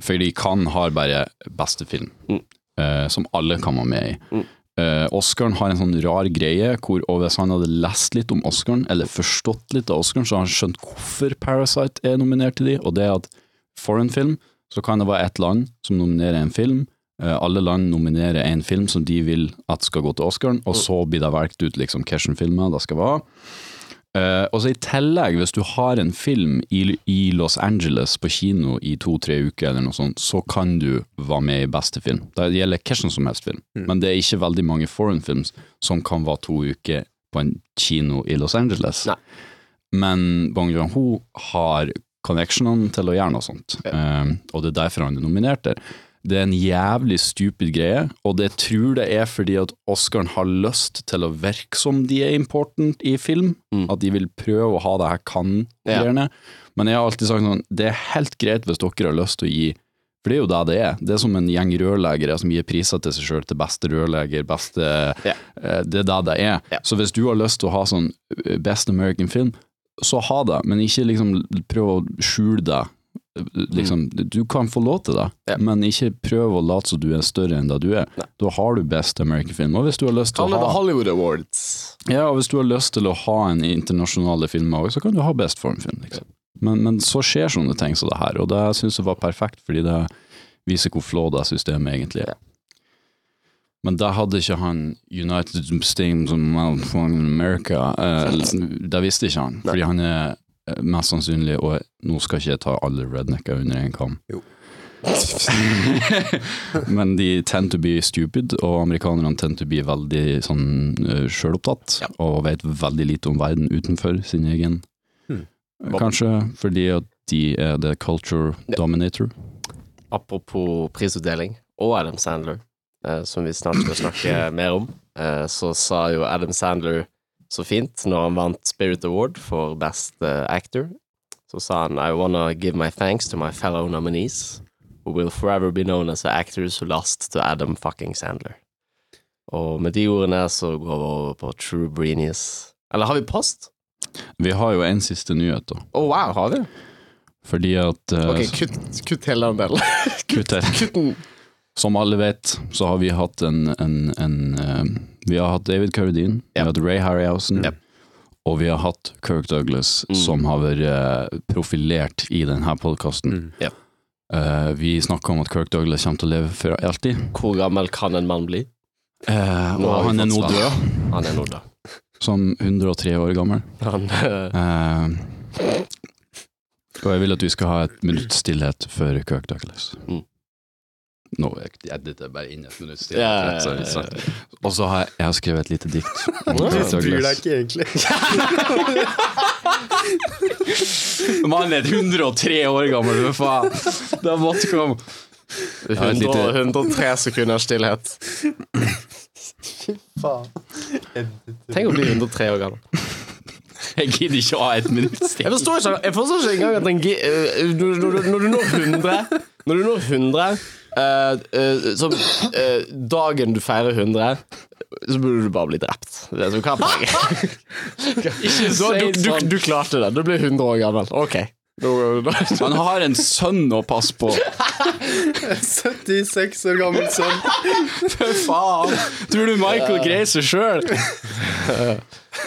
For de kan har bare beste film, Mm. uh, som alle kan være med i. Mm. Uh, Oscaren har en sånn rar greie hvor og hvis han hadde lest litt om Oscaren, eller forstått litt av Oscaren, så har han skjønt hvorfor Parasite er nominert til de, og det er at foreign film, så kan det være ett land som nominerer en film, Eh, Alle land nominerer en film som de vil at skal gå til Oscaren, og så blir det valgt ut liksom hvilken filmer det skal være. Eh, og så I tillegg, hvis du har en film i, i Los Angeles på kino i to-tre uker, eller noe sånt, så kan du være med i beste film. Det gjelder hvilken som helst film, men det er ikke veldig mange foreign films som kan være to uker på en kino i Los Angeles. Nei. Men Bong Joon-ho har connectionene til å gjøre noe sånt, Eh, og det er derfor han er nominert der. Det er en jævlig stupid greie, og det tror det er fordi at Oscaren har lyst til å virke som de er important i film, Mm. at de vil prøve å ha det her kan-greiene. Men jeg har alltid sagt sånn, det er helt greit hvis dere har lyst til å gi for det er jo det det er. Det er som en gjeng rørleggere som gir priser til seg sjøl til beste rørlegger, beste Ja. eh, Det er det det er. Ja. Så hvis du har lyst til å ha sånn eh, Best American Film, så ha det, men ikke liksom prøv å skjule det. Liksom, Du kan få lov til det, Mm. Ja. men ikke prøv å late som du er større enn det du er. Nei. Da har du Best American Film. Og hvis du har lyst til Kall å ha Hollywood Awards. ja, og hvis du har lyst til å ha en internasjonale filmer òg, så kan du ha Best form film liksom. Men, men så skjer sånne ting som det her, og det syns jeg var perfekt, fordi det viser hvor flå det systemet egentlig er. Men da hadde ikke han United States of America eh, Det visste ikke han, fordi han er mest sannsynlig Og nå skal ikke jeg ta alle rednecker under en kam. Jo. Men de tend to be stupid, og amerikanerne tend to be veldig sånn uh, sjølopptatt, Ja. og vet veldig lite om verden utenfor sin egen. Hmm. Kanskje fordi at de er the culture dominator. Apropos prisutdeling og Adam Sandler, eh, som vi snart skal snakke mer om, eh, så sa jo Adam Sandler så fint når han vant Spirit Award for Best eh, Actor. Så sa han I wanna give my thanks to my fellow nominees who will forever be known as the actors who lost to Adam fucking Sandler. Og med de ordene så går vi over på True Breenius. Eller har vi post? Vi har jo en siste nyhet, da. Å, wow, har vi? Fordi at uh, Ok, kutt, kutt hele den delen. kutt. Kutt den. Som alle vet, så har vi hatt en, en, en eh, Vi har hatt David Carradine, vi har hatt Ray Harryhausen, og vi har hatt Kirk Douglas, Mm. som har vært eh, profilert i denne podkasten. Mm. Eh, vi snakker om at Kirk Douglas kommer til å leve for alltid, Hvor gammel kan en mann bli? Uh, og han er nå død, Han er nå død. som 103 år gammel. Han uh, og jeg vil at vi skal ha et minutts stillhet for Kirk Douglas. Mm. Nå editer jeg bare inn et minutt Ja, ja, ja, ja, Og så har jeg, jeg har skrevet et lite dikt. Du bryr deg ikke egentlig. Mannen er 103 år gammel, hva faen! Det måtte komme. har et 100, 103 sekunder stillhet. Faen. Tenk å bli 103 år gammel. Jeg gidder ikke å ha et minutts Jeg stillhet. forstår ikke, jeg forstår ikke engang at en gi- eh, når, når, når du når 100 Når du når 100 eh, som, Så eh, dagen du feirer 100 Så burde du bare bli drept. Det er så hva er poenget? Ikke Så Du, du, du klarte det. Du blir 100 år gammel. Ok. Han har en sønn å passe på. 76 år gammel sønn. For faen! Tror du Michael greier seg sjøl?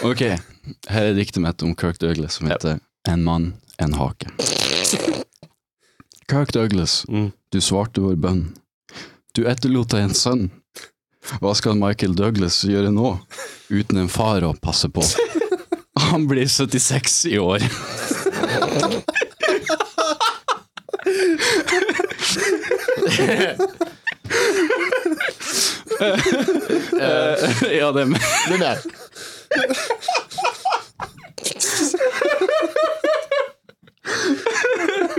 Ok, her er diktet mitt om Kirk Douglas som heter En mann, en hake. Kirk Douglas, Mm. du svarte vår bønn. Du etterlot deg en sønn. Hva skal Michael Douglas gjøre nå, uten en far å passe på? Han blir 76 i år. Eh, ja, det er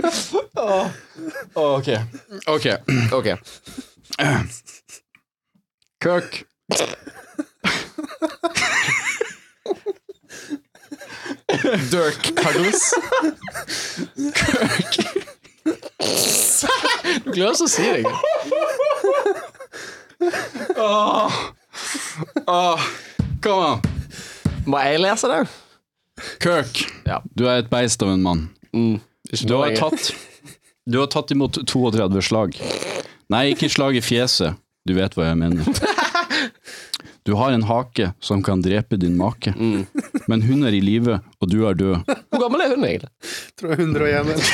er. Ok. Ok. Ok. Kirk. Dirk Kirk Du klarer ikke å si det engang. Kom an. Må jeg lese det? Kirk, Ja. du er et beist av en mann. Mm. Du har tatt, du har tatt imot 32 slag. Nei, ikke slag i fjeset. Du vet hva jeg mener. Du har en hake som kan drepe din make, Mm. men hun er i live, og du er død. Hvor gammel er hun egentlig? Tror jeg er 101 eller?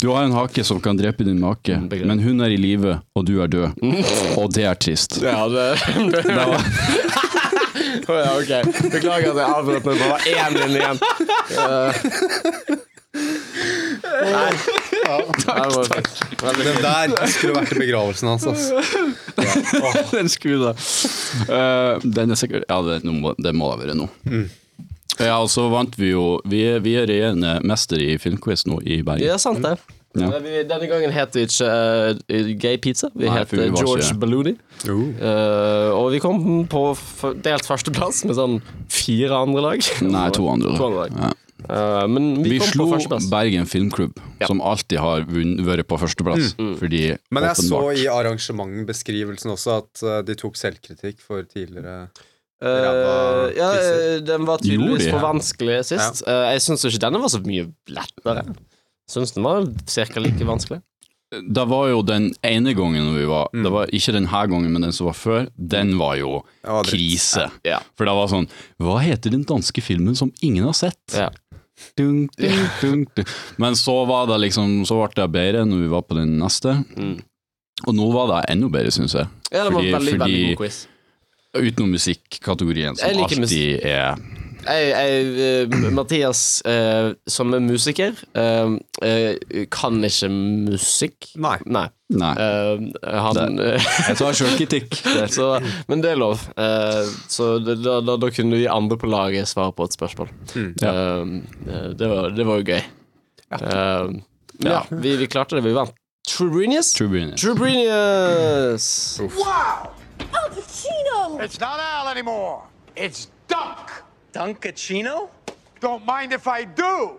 Du har en hake som kan drepe din make, Mm, men hun er i live, og du er død. Og det er trist. Ja, det, Det var, ja, ok. Beklager at jeg avbrøt meg. bare var én linje igjen. Uh, nei. Takk. Veldig Den der skulle vært i begravelsen hans, altså. den skulle det. Uh, den er sikkert Ja, det, må, det må være nå. Ja, og så vant vi jo Vi, vi er regjerende mester i filmquiz nå i Bergen. Det er sant det. Ja. Vi, denne gangen het vi ikke uh, Gay Pizza. Vi het George. Oh. Eh, og vi kom på f delt førsteplass med sånn fire andre lag. Nei, to andre. To andre lag. Ja. Uh, men vi, Vi, kom slo på førsteplass. Bergen Filmklubb, Ja. som alltid har vært på førsteplass. Fordi Men jeg så i arrangementbeskrivelsen også at uh, de tok selvkritikk for tidligere Uh, ja, den var tydeligvis de? for vanskelig sist. Eh, jeg syns ikke denne var så mye lettere. Syns den var ca. like vanskelig. Det var jo den ene gangen vi var Mm. Det var ikke den her gangen, men den som var før. Den var jo var krise. Ja. For det var sånn Hva heter den danske filmen som ingen har sett? Ja. Dun, dun, dun. Men så var det liksom Så ble det bedre når vi var på den neste. Mm. Og nå var det enda bedre, syns jeg. Ja, det var Fordi- veldig, fordi- veldig god quiz. Utenom musikkategorien, som alltid er jeg, jeg, eh, Mathias, eh, som er musiker, eh, eh, kan ikke musikk. Nei. Nei. Nei. Eh, han Jeg tar sjølkritikk. så, Men det er lov. Eh, så det, da, da, da kunne vi andre på laget svare på et spørsmål. Eh, det, var, det var jo gøy. Eh, ja, vi, vi klarte det. Vi vant. Trubrinius? Trubunius. Pacino! It's not Al anymore. It's Dunk. Dunkachino? Don't mind if I do.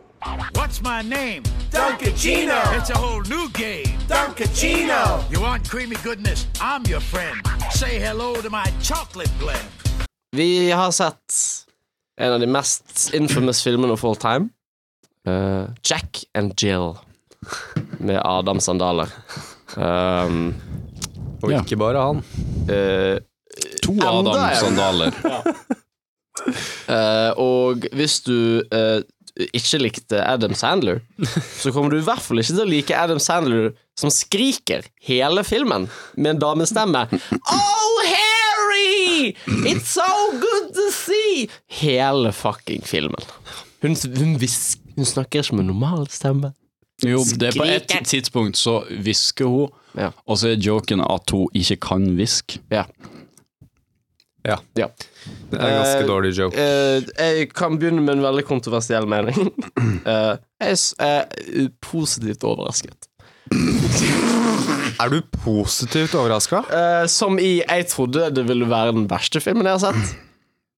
What's my name? Dunkachino. It's a whole new game. Dunkachino. You want creamy goodness? I'm your friend. Say hello to my chocolate blend. Vi har sett en av de mest infamous filmene of all time. Eh, Jack and Jill med Adam Sandaler. Um, Og Ja. ikke bare han. eh, To Adam-sandaler. eh, og hvis du uh, ikke likte Adam Sandler, så kommer du i hvert fall ikke til å like Adam Sandler som skriker hele filmen med en damestemme. Oh, Harry! It's so good to see! Hele fucking filmen. Hun, hun, hun snakker ikke med normal stemme. Jo, det er på et tidspunkt så hvisker hun, Ja. og så er joken at hun ikke kan hviske. Ja. Ja. ja. Det er en ganske Eh, dårlig joke. Uh, jeg kan begynne med en veldig kontroversiell mening. Uh, jeg er positivt overrasket. Er du positivt overraska? Som i Jeg trodde det ville være den verste filmen jeg har sett.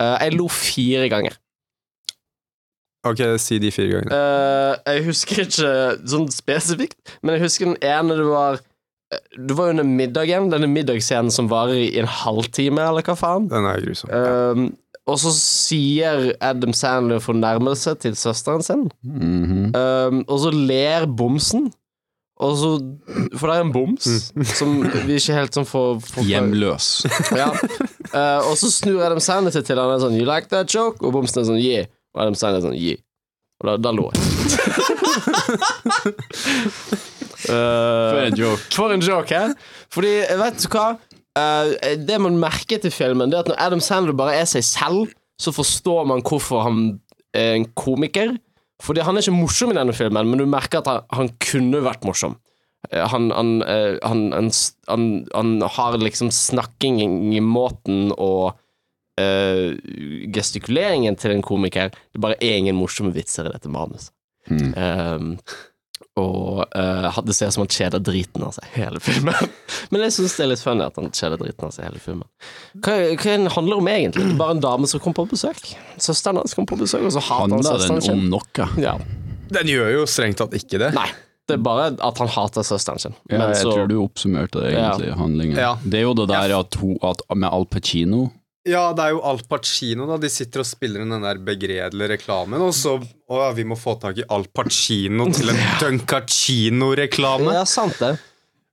Jeg lo fire ganger. Ok, si de fire gangene. Jeg husker ikke sånn spesifikt, men jeg husker den ene det var Det var jo under middagen, denne middagsscenen som varer i en halvtime, eller hva faen. Den er grusom. Um, og så sier Adam Sandler fornærmelse til søsteren sin, Mhm. um, og så ler bomsen. Og så, for det er en boms som vi ikke helt sånn får, får Hjemløs. Ja. Uh, og så snur Adam Sandler seg til han er sånn You like that joke? Og bomsen er sånn yeah. Og Adam Sandler er sånn yeah. Og da, da lo jeg. For Eh, en joke. for en joke, hæ? Fordi, vet du hva? Uh, det man merker til filmen, Det er at når Adam Sandler bare er seg selv, så forstår man hvorfor han er en komiker. Fordi han er ikke morsom i denne filmen, men du merker at han, han kunne vært morsom. Eh, Han, han, han, han, han, han har liksom snakking i måten og uh, gestikuleringen til en komiker. Det bare er ingen morsomme vitser i dette manuset. Hmm. Um, og uh, det ser ut som han kjeder driten av seg hele filmen. Men jeg syns det er litt funny at han kjeder driten av seg hele filmen. Hva, hva den handler om egentlig? Det er bare en dame som kommer på besøk. Søsteren hans kommer på besøk, og så hater han Handler den om noe? Ja. Den gjør jo strengt tatt ikke det. Nei, det er bare at han hater søsteren sin. Ja, Men jeg så tror du oppsummerte det egentlig, handlingen. Ja. Det er jo det der at, hun, at med Al Pacino Ja, det er jo Al Pacino, da. De sitter og spiller inn den der begredelige reklamen, og så Å ja, vi må få tak i Al Pacino til en Duncacino-reklame. Ja, sant det.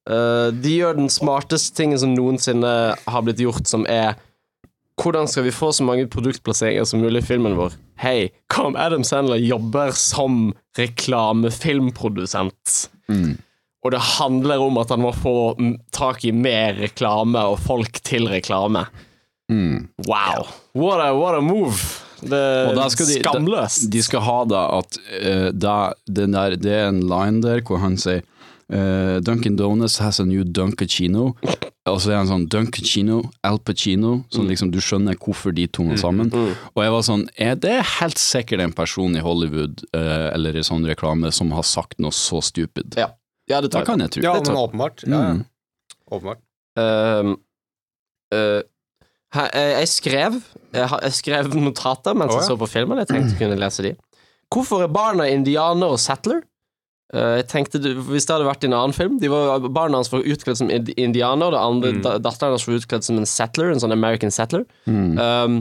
Uh, de gjør den smarteste tingen som noensinne har blitt gjort, som er hvordan skal vi få så mange produktplasseringer som mulig i filmen vår? Hei, hva om Adam Sandler jobber som reklamefilmprodusent? Og det handler om at han må få mm, tak i mer reklame og folk til reklame. Wow. What a, what a move. Det er skal de, skamløst. De skal ha da at uh, da, den der, det er en line der hvor han sier uh, Dunkin' Donuts has a new Dunkachino. Og så er han sånn Dunkachino, Al Pacino, Sånn Mm. liksom du skjønner hvorfor de to er sammen. Og jeg var sånn Er det helt sikkert en person i Hollywood uh, eller i sånn reklame som har sagt noe så stupid? Ja. ja, det tar jeg. kan jeg tro. Ja, men åpenbart. Ja, ja. Mm. Åpenbart. Uh, eh, eh, jeg skrev jeg, skrev notater mens jeg ja. så på filmen. Jeg tenkte jeg kunne lese de. Hvorfor er barna indianer og settler? Eh, jeg tenkte Hvis det hadde vært i en annen film de var, Barna hans var utkledd som indianer, indianer, det andre Mm. datteren hans var utkledd som en settler, en sånn American settler. Mm. Ehm,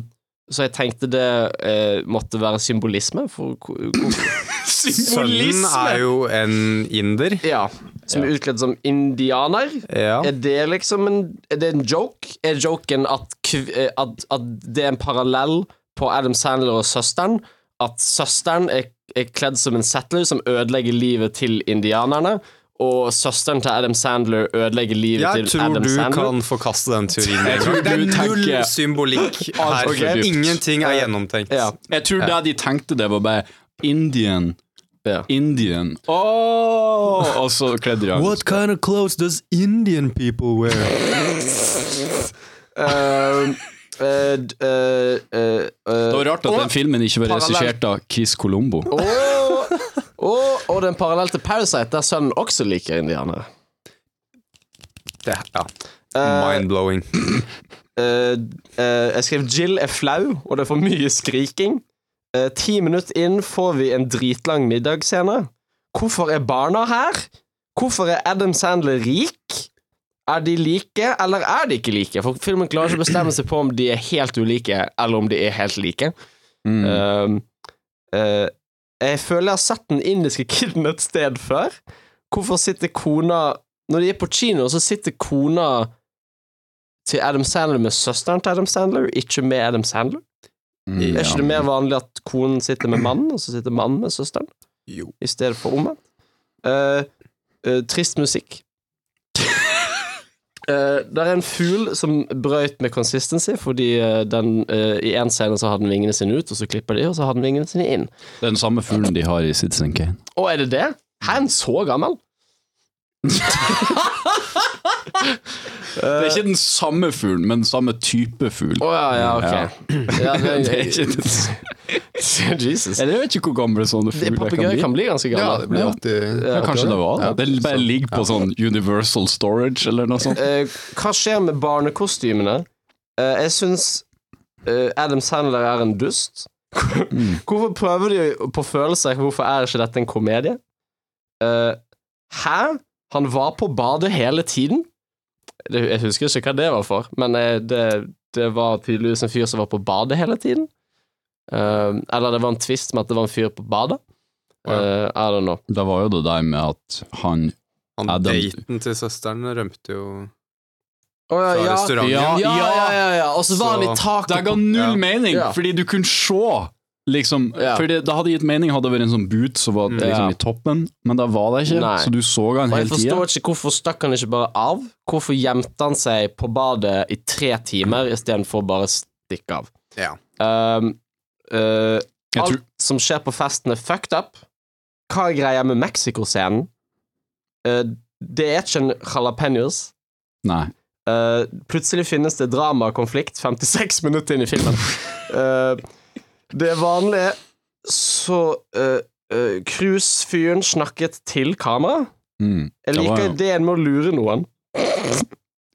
så jeg tenkte det eh, måtte være symbolisme for hvor- Sønnen er jo en inder. Ja. Som er utkledd som indianer. Ja. Er det liksom en Er det en joke? Er joken at, eh, at, at det er en parallell på Adam Sandler og søsteren? At søsteren er, er kledd som en settler som ødelegger livet til indianerne, og søsteren til Adam Sandler ødelegger livet Jeg til tror du kan forkaste den teorien. Jeg tror det er null symbolikk her. Okay. Ingenting er gjennomtenkt. Ja. Jeg tror det de tenkte, det var bare Indian. Ja. Indian. Åh, og så kledde de av. What kind of clothes does Indian people wear? Eh, Uh, uh, uh, eh, Det var rart at og- den filmen ikke var regissert av Chris Colombo. Og, og, og den er parallell til Parasite, der sønnen også liker indianere. Det, ja. Eh, Mind-blowing. Eh, eh, jeg skrev Jill er flau, og det er for mye skriking. Eh, ti minutter inn får vi en dritlang middagsscene. Hvorfor er barna her? Hvorfor er Adam Sandler rik? Er de like, eller er de ikke like? For filmen klarer ikke å bestemme seg på om de er helt ulike, eller om de er helt like. Mm. Uh, eh, jeg føler jeg har sett den indiske kiden et sted før. Hvorfor sitter kona Når de er på kino, så sitter kona til Adam Sandler med søsteren til Adam Sandler, ikke med Adam Sandler. Mm, Er ikke det mer vanlig at konen sitter med mannen, og så sitter mannen med søsteren? Jo. I stedet for omvendt. Uh, uh, trist musikk. Uh, det er en fugl som brøyt med consistency, fordi uh, den, uh, i en scene så hadde den vingene sine ut, og så klipper de, og så hadde den vingene sine inn. Det er den samme fuglen de har i Citizen Kane. Å, er det det? Er den så gammel? Det er ikke den samme fuglen, men den samme type fugl. Oh, ja, ja, ok. Ja, det, Det er ikke den Jesus. Jeg vet ikke hvor gamle sånne Det fugler Papegøyer kan kan bli. ganske ganske Ja, det blir alltid Ja, kanskje det var det. Det bare ligger på sånn Universal Storage eller noe sånt. Eh, hva skjer med barnekostymene? Eh, jeg syns eh, Adam Sandler er en dust. Hvorfor prøver de på følelser? Hvorfor er ikke dette en komedie? Eh, hæ? Han var på badet hele tiden? Det, jeg husker ikke hva det var for, men eh, det, det var tydeligvis en fyr som var på badet hele tiden. Uh, eller det var en tvist med at det var en fyr på badet. Uh, I don't know. Det var jo det der med at han Han Adam- Daten til søsteren rømte jo oh, ja, fra ja. restauranten. Ja, Ja, ja, ja, ja. Og så var han i taket Det ga null Ja. mening, Ja. fordi du kunne se Liksom, Ja. Fordi Det hadde gitt mening hadde det vært en sånn boot som var Mm. liksom i toppen, men det var det ikke. Nei. Så du så han jeg hele tida. forstår ikke hvorfor stakk han ikke bare av? Hvorfor gjemte han seg på badet i tre timer istedenfor bare stikke av? Ja. Um, uh, alt tror- som skjer på festen, er fucked up. Hva er greia med Mexico-scenen? Uh, det er ikke en jalapeños. Nei. Uh, plutselig finnes det drama og konflikt 56 minutter inn i filmen. Uh, det er vanlig så uh, uh, Cruise-fyren snakket til kamera. Mm. Jeg Det liker jo- ideen med å lure noen.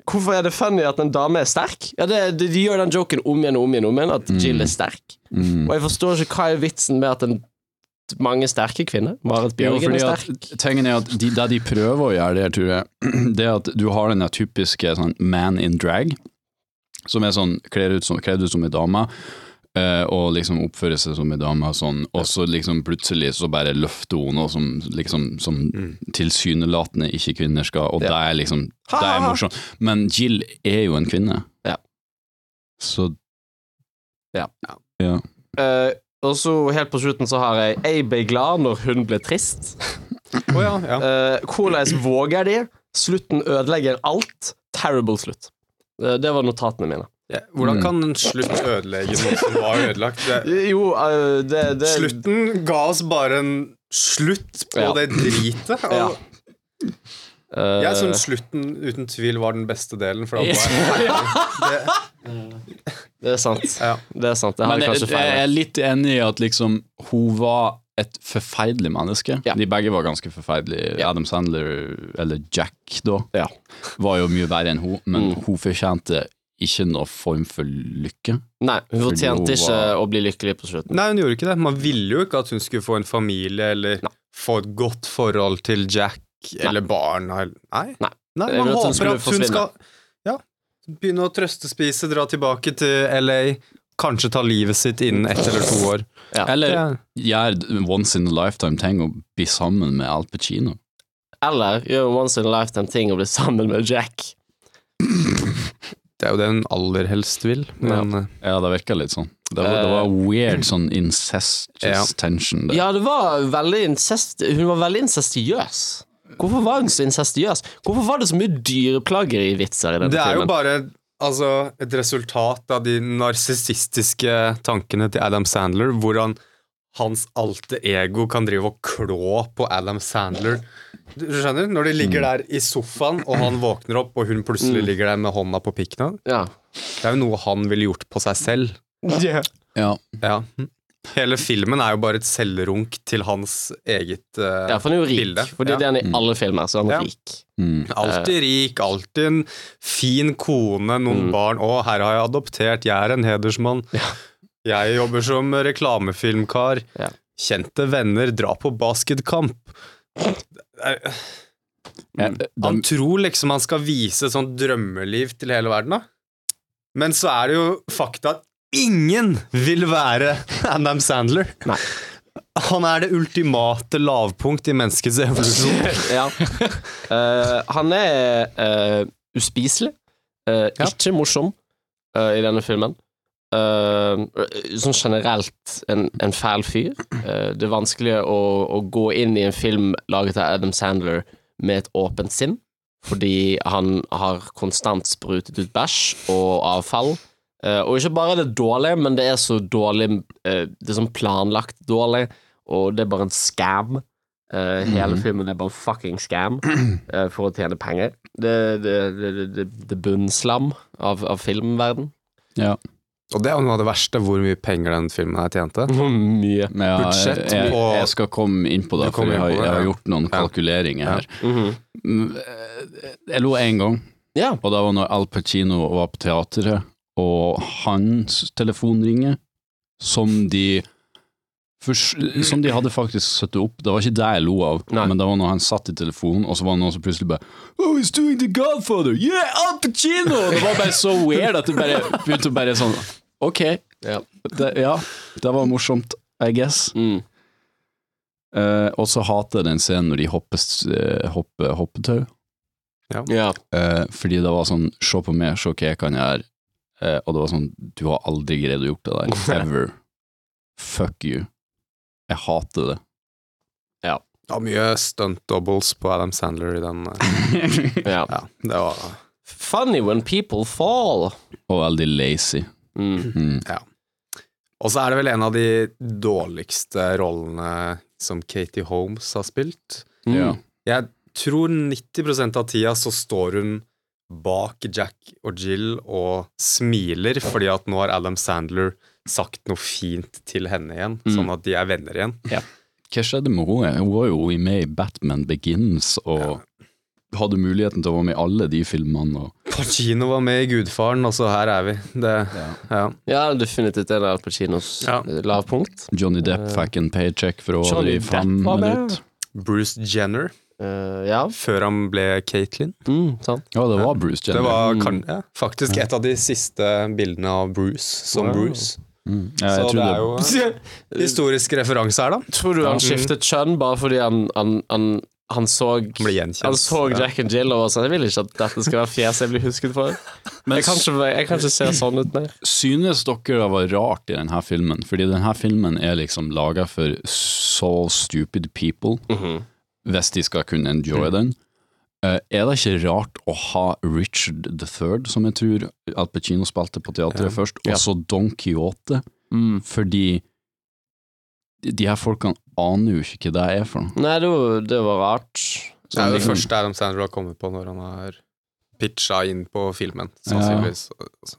Hvorfor er det funny at en dame er sterk? Ja, det, de, de gjør den joken om igjen og om igjen, om igjen at Jill er sterk. Mm. Og jeg forstår ikke hva er vitsen med at en, mange sterke kvinner Marit Bjørgen fordi er sterk. tingen er at de, Det de prøver å gjøre, der, tror jeg, det er at du har den typiske sånn man in drag, som er sånn kledd ut som, kledd ut som en dame, eh, og liksom oppføre seg som ei dame, og sånn, og så liksom plutselig så bare løfter hun noe som liksom som tilsynelatende ikke kvinner skal, og det er liksom Det er morsomt. Men Jill er jo en kvinne. Ja. Så Ja. ja. Uh, og så helt på slutten så har jeg Jeg ble glad når hun ble trist. oh, ja, ja. Uh, hvordan våger de? Slutten ødelegger alt. Terrible slutt. Det var notatene mine. Ja, Hvordan Mm. kan en slutt ødelegge noe som var ødelagt? Det, Jo, eh, det, det slutten ga oss bare en slutt på Ja. det dritet. Ja. uh, eh, jeg syns slutten uten tvil var den beste delen. For da var det, Det er sant. Ja. Det er sant. Har Men jeg jeg, jeg er litt enig i at liksom hun var et forferdelig menneske. Ja. De begge var ganske forferdelige. Ja. Adam Sandler, eller Jack, da, Ja. var jo mye verre enn hun, men Mm. hun fortjente ikke noe form for lykke. Nei, hun fortjente ikke å bli lykkelig på slutten. Nei, hun gjorde ikke det. Man ville jo ikke at hun skulle få en familie eller få et godt forhold til Jack eller barna. Nei. Nei. Nei, man håper at hun at hun skal ja, begynne å trøstespise, dra tilbake til LA, kanskje ta livet sitt innen ett eller to år. Ja. Eller gjøre once in a lifetime-ting og bli sammen med Al Pacino. Eller gjør once in a lifetime-ting og bli sammen med Jack. Det er jo det hun aller helst vil, men Ja, Ja, det virka litt sånn. Det var, det var weird sånn incestuous Ja. tension der. Ja, det var veldig incest... Hun var veldig incestiøs. Hvorfor var hun så incestiøs? Hvorfor var det så mye dyreplageri-vitser i denne Det er jo bare altså, et resultat av de narsissistiske tankene til Adam Sandler, hvordan hans alte ego kan drive og klå på Adam Sandler. Du skjønner? Når de ligger der i sofaen, og han våkner opp, og hun plutselig ligger der med hånda på pikken. Ja. Det er jo noe han ville gjort på seg selv. Ja. Ja. Hele filmen er jo bare et selvrunk til hans eget eh, ja, for han er jo rik. bilde. for det er han i alle filmer, så er han Ja. rik. Mm. Alltid rik, alltid en fin kone, noen Mm. barn. 'Å, her har jeg adoptert, jeg er en hedersmann'. Jeg jobber som reklamefilmkar. Ja. Kjente venner, dra på basketkamp. Er- Han tror liksom han skal vise sånn drømmeliv til hele verden, da. Men så er det jo fakta at ingen vil være Adam Sandler. Nei. Han er det ultimate lavpunkt i menneskets evolusjon. ja. uh, han er uh, uspiselig. Eh, Ja. Ikke morsom i denne filmen. Eh, sånn generelt en, en fæl fyr. Uh, det er vanskelig å, å gå inn i en film laget av Adam Sandler med et åpent sinn, fordi han har konstant sprutet ut bæsj og avfall. Uh, og ikke bare er det dårlig, men det er så dårlig Det er sånn planlagt dårlig, og det er bare en scam. Hele filmen er bare en fucking scam for å tjene penger. Det det, det, det, det, det bunnslam av, av filmverden. ja. Og det er jo noe av det verste, hvor mye penger den filmen her tjente. Mye. Men ja, Budsjett jeg, på- jeg skal komme inn på det, for jeg har, det, ja. jeg har gjort noen Ja. kalkuleringer Ja. her. Mhm. Mm, -hmm. Jeg lo én gang, Ja. og det var når Al Pacino var på teateret, og hans telefon ringer, som de for, Som de hadde faktisk satt opp. Det var ikke det jeg lo av, Nei. men det var når han satt i telefonen, og så var det noen som plutselig bare Oh, he's doing The Godfather! Yeah, Al Pacino! Det var bare så weird at det bare begynte å bare sånn Ok, Ja. det, ja, det var morsomt, I guess. Mm. Uh, og så hater jeg den scenen når de hopper, eh, hopper hoppetau. ja. Eh, fordi det var sånn Se på meg, se hva jeg kan gjøre. uh, og det var sånn Du har aldri greid å gjort det der. Ever. Fuck you. Jeg hater det. Det var mye stunt doubles på Adam Sandler i den. ja. Ja, det var Funny when people fall. Og veldig lazy. Mm. Ja. Og så er det vel en av de dårligste rollene som Katie Holmes har spilt. Mm. Ja. Jeg tror 90% av tida så står hun bak Jack og Jill og smiler fordi at nå har Adam Sandler sagt noe fint til henne igjen, Mm. sånn at de er venner igjen. Hva skjedde med henne? Hun var jo med i Batman Begins og hadde muligheten til å være med i alle de filmene. Og, Pacino var med i Gudfaren, og så her er vi. Det, ja. Ja, definitivt en av Al Pacinos Ja. eh, lavpunkt. Johnny Depp fikk en paycheck for å holde i fem minutter. Bruce Jenner, Uh, ja. før han ble Caitlyn. Mm, sant. Ja, det var Bruce Jenner. Det var kan, ja, faktisk et av de siste bildene av Bruce som Wow. Bruce. mm. ja, Så tror det det, er jo historisk referanse her, da. Tror du han skiftet kjønn bare fordi han, han, han, han så. Han så Jack and Jill og var sånn Jeg vil ikke at dette skal være fjeset jeg blir husket for. Men Jeg kan ikke, jeg kan ikke se sånn ut mer. Synes dere det var rart i denne filmen? Fordi denne filmen er liksom laga for so stupid people, hvis de skal kunne enjoy den. Uh, er det ikke rart å ha Richard III, som jeg tror Al Pacino spilte på teatret først, og så Don Quijote? Fordi de- her folkene aner jo ikke hva det er for noe. Nei, det var, det var rart. Det er jo det liksom- første Adam Sandler har kommet på når han har pitcha inn på filmen, sannsynligvis.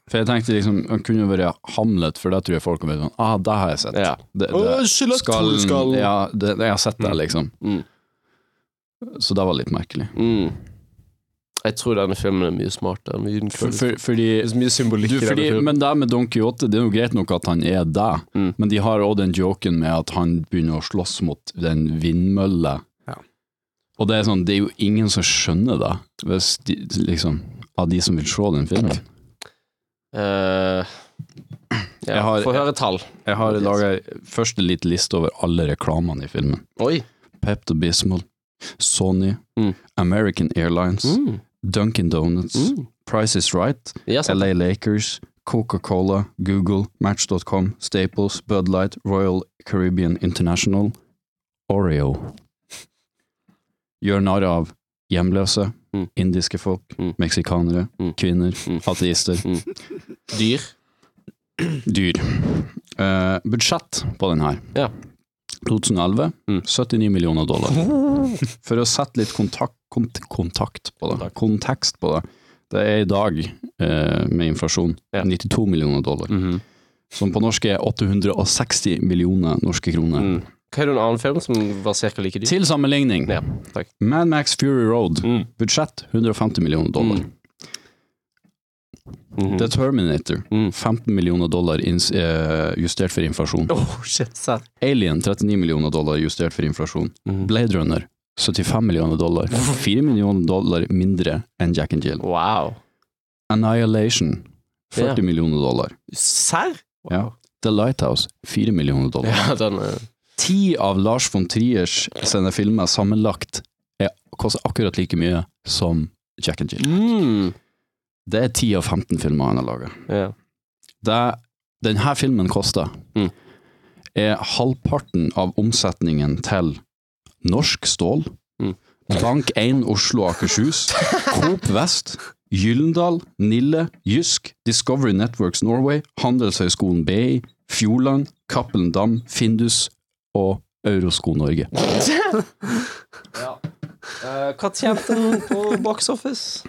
For jeg tenkte liksom, han kunne jo vært Hamlet, for da tror jeg folk har vært sånn Ah, det har jeg sett. Ja. Det, det, Å, skjeletthodet skal- Ja, det, det, jeg har sett det, liksom. Mm. Så det var litt merkelig. Mm. Jeg tror denne filmen er mye smartere. Mye For, for, fordi, det er så mye symbolikk du, fordi, men det med Don Quijote, det er jo greit nok at han er det, Mm. men de har òg den joken med at han begynner å slåss mot den vindmølla. Ja. Og det er sånn, det er jo ingen som skjønner det, hvis de, liksom, av de som vil se den filmen. Uh, ja, har- Få høre tall. Jeg har laga først en liten liste over alle reklamene i filmen. Oi. Pepto Bismol, Sony, Mm. American Airlines, Mm. Dunkin' Donuts, Mm. Price is Right, yes. LA Lakers, Coca-Cola, Google, Match.com, Staples, Bud Light, Royal Caribbean International, Oreo. gjør narr av hjemløse, Mm. indiske folk, Mm. meksikanere, Mm. kvinner, Mm. ateister, Dyr. dyr. Uh, budsjett på den her. Ja. 2011 Mm. 79 millioner dollar. For å sette litt kontakt, kont kontakt på det, kontekst på det. Det er i dag, eh, med inflasjon, Ja. 92 millioner dollar. Mhm. Som på norsk er 860 millioner norske kroner. Mm. Hva er det en annen film som var ca. like dyr? Til sammenligning, Ja. Mad Max Fury Road, Mm. budsjett 150 millioner dollar. Mm. Mhm. The Terminator, Mm. 15 millioner dollar ins, eh, justert for inflasjon. Oh, shit, sad. Alien, 39 millioner dollar justert for inflasjon. Mhm. Blade Runner, 75 millioner dollar. 4 millioner dollar mindre enn Jack and Jill. Wow. Annihilation, 40 yeah. millioner dollar. Serr? Ja. The Lighthouse, 4 millioner dollar. Ja, den er Ti av Lars von Triers sine filmer sammenlagt er, koster akkurat like mye som Jack and Jill. mm. Det er 10 av 15 filmer han har laga. ja. Det denne filmen koster, Mm. er halvparten av omsetningen til Norsk Stål, Mm. Bank 1 Oslo og Akershus, Coop Vest, Gyllendal, Nille, Jysk, Discovery Networks Norway, Handelshøyskolen BI, Fjordland, Cappelen Dam, Findus og Eurosko Norge. Eh, hva tjente den på box office?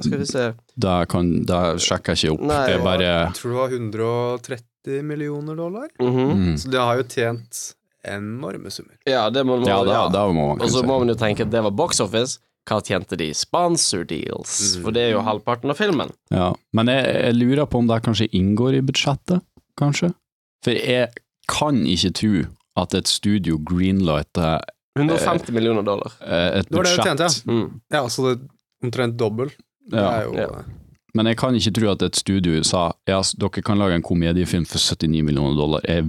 Skal vi se Det, kan, det sjekker jeg ikke opp. Nei. det er bare Jeg tror det var 130 millioner dollar. Mhm. mm. Så det har jo tjent enorme summer. Ja, det må man Ja, da, ja. da må man Og så må man jo tenke at det var box office. Hva tjente de sponsor deals? Mm. For det er jo halvparten av filmen. Ja, men jeg, jeg lurer på om det kanskje inngår i budsjettet, kanskje? For jeg kan ikke tro at et studio greenlighter 150 millioner dollar. Et budsjett. Det var det du tjente, ja. Mm. Ja, så det er omtrent dobbel. Det Ja. er jo Ja. Men jeg kan ikke tro at et studio sa ja, s- dere kan lage en komediefilm for 79 millioner dollar. Jeg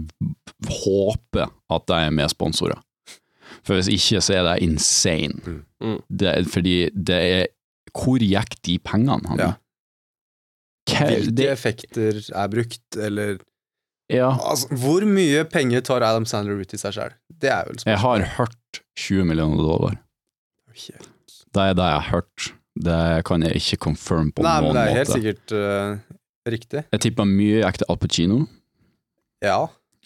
håper at det er med sponsorer. For hvis ikke, så er det insane. Mm. Det er, fordi det er Hvor gikk de pengene, han? Ja. Hva- Hvilke det, effekter er brukt, eller ja, altså, Hvor mye penger tar Adam Sandler ut i seg sjøl? Det er vel jeg har hørt 20 millioner dollar. Det er det jeg har hørt. Det kan jeg ikke confirm på Nei, men det er helt måte. sikkert uh, riktig. Jeg tipper mye ekte Al Pacino. Ja.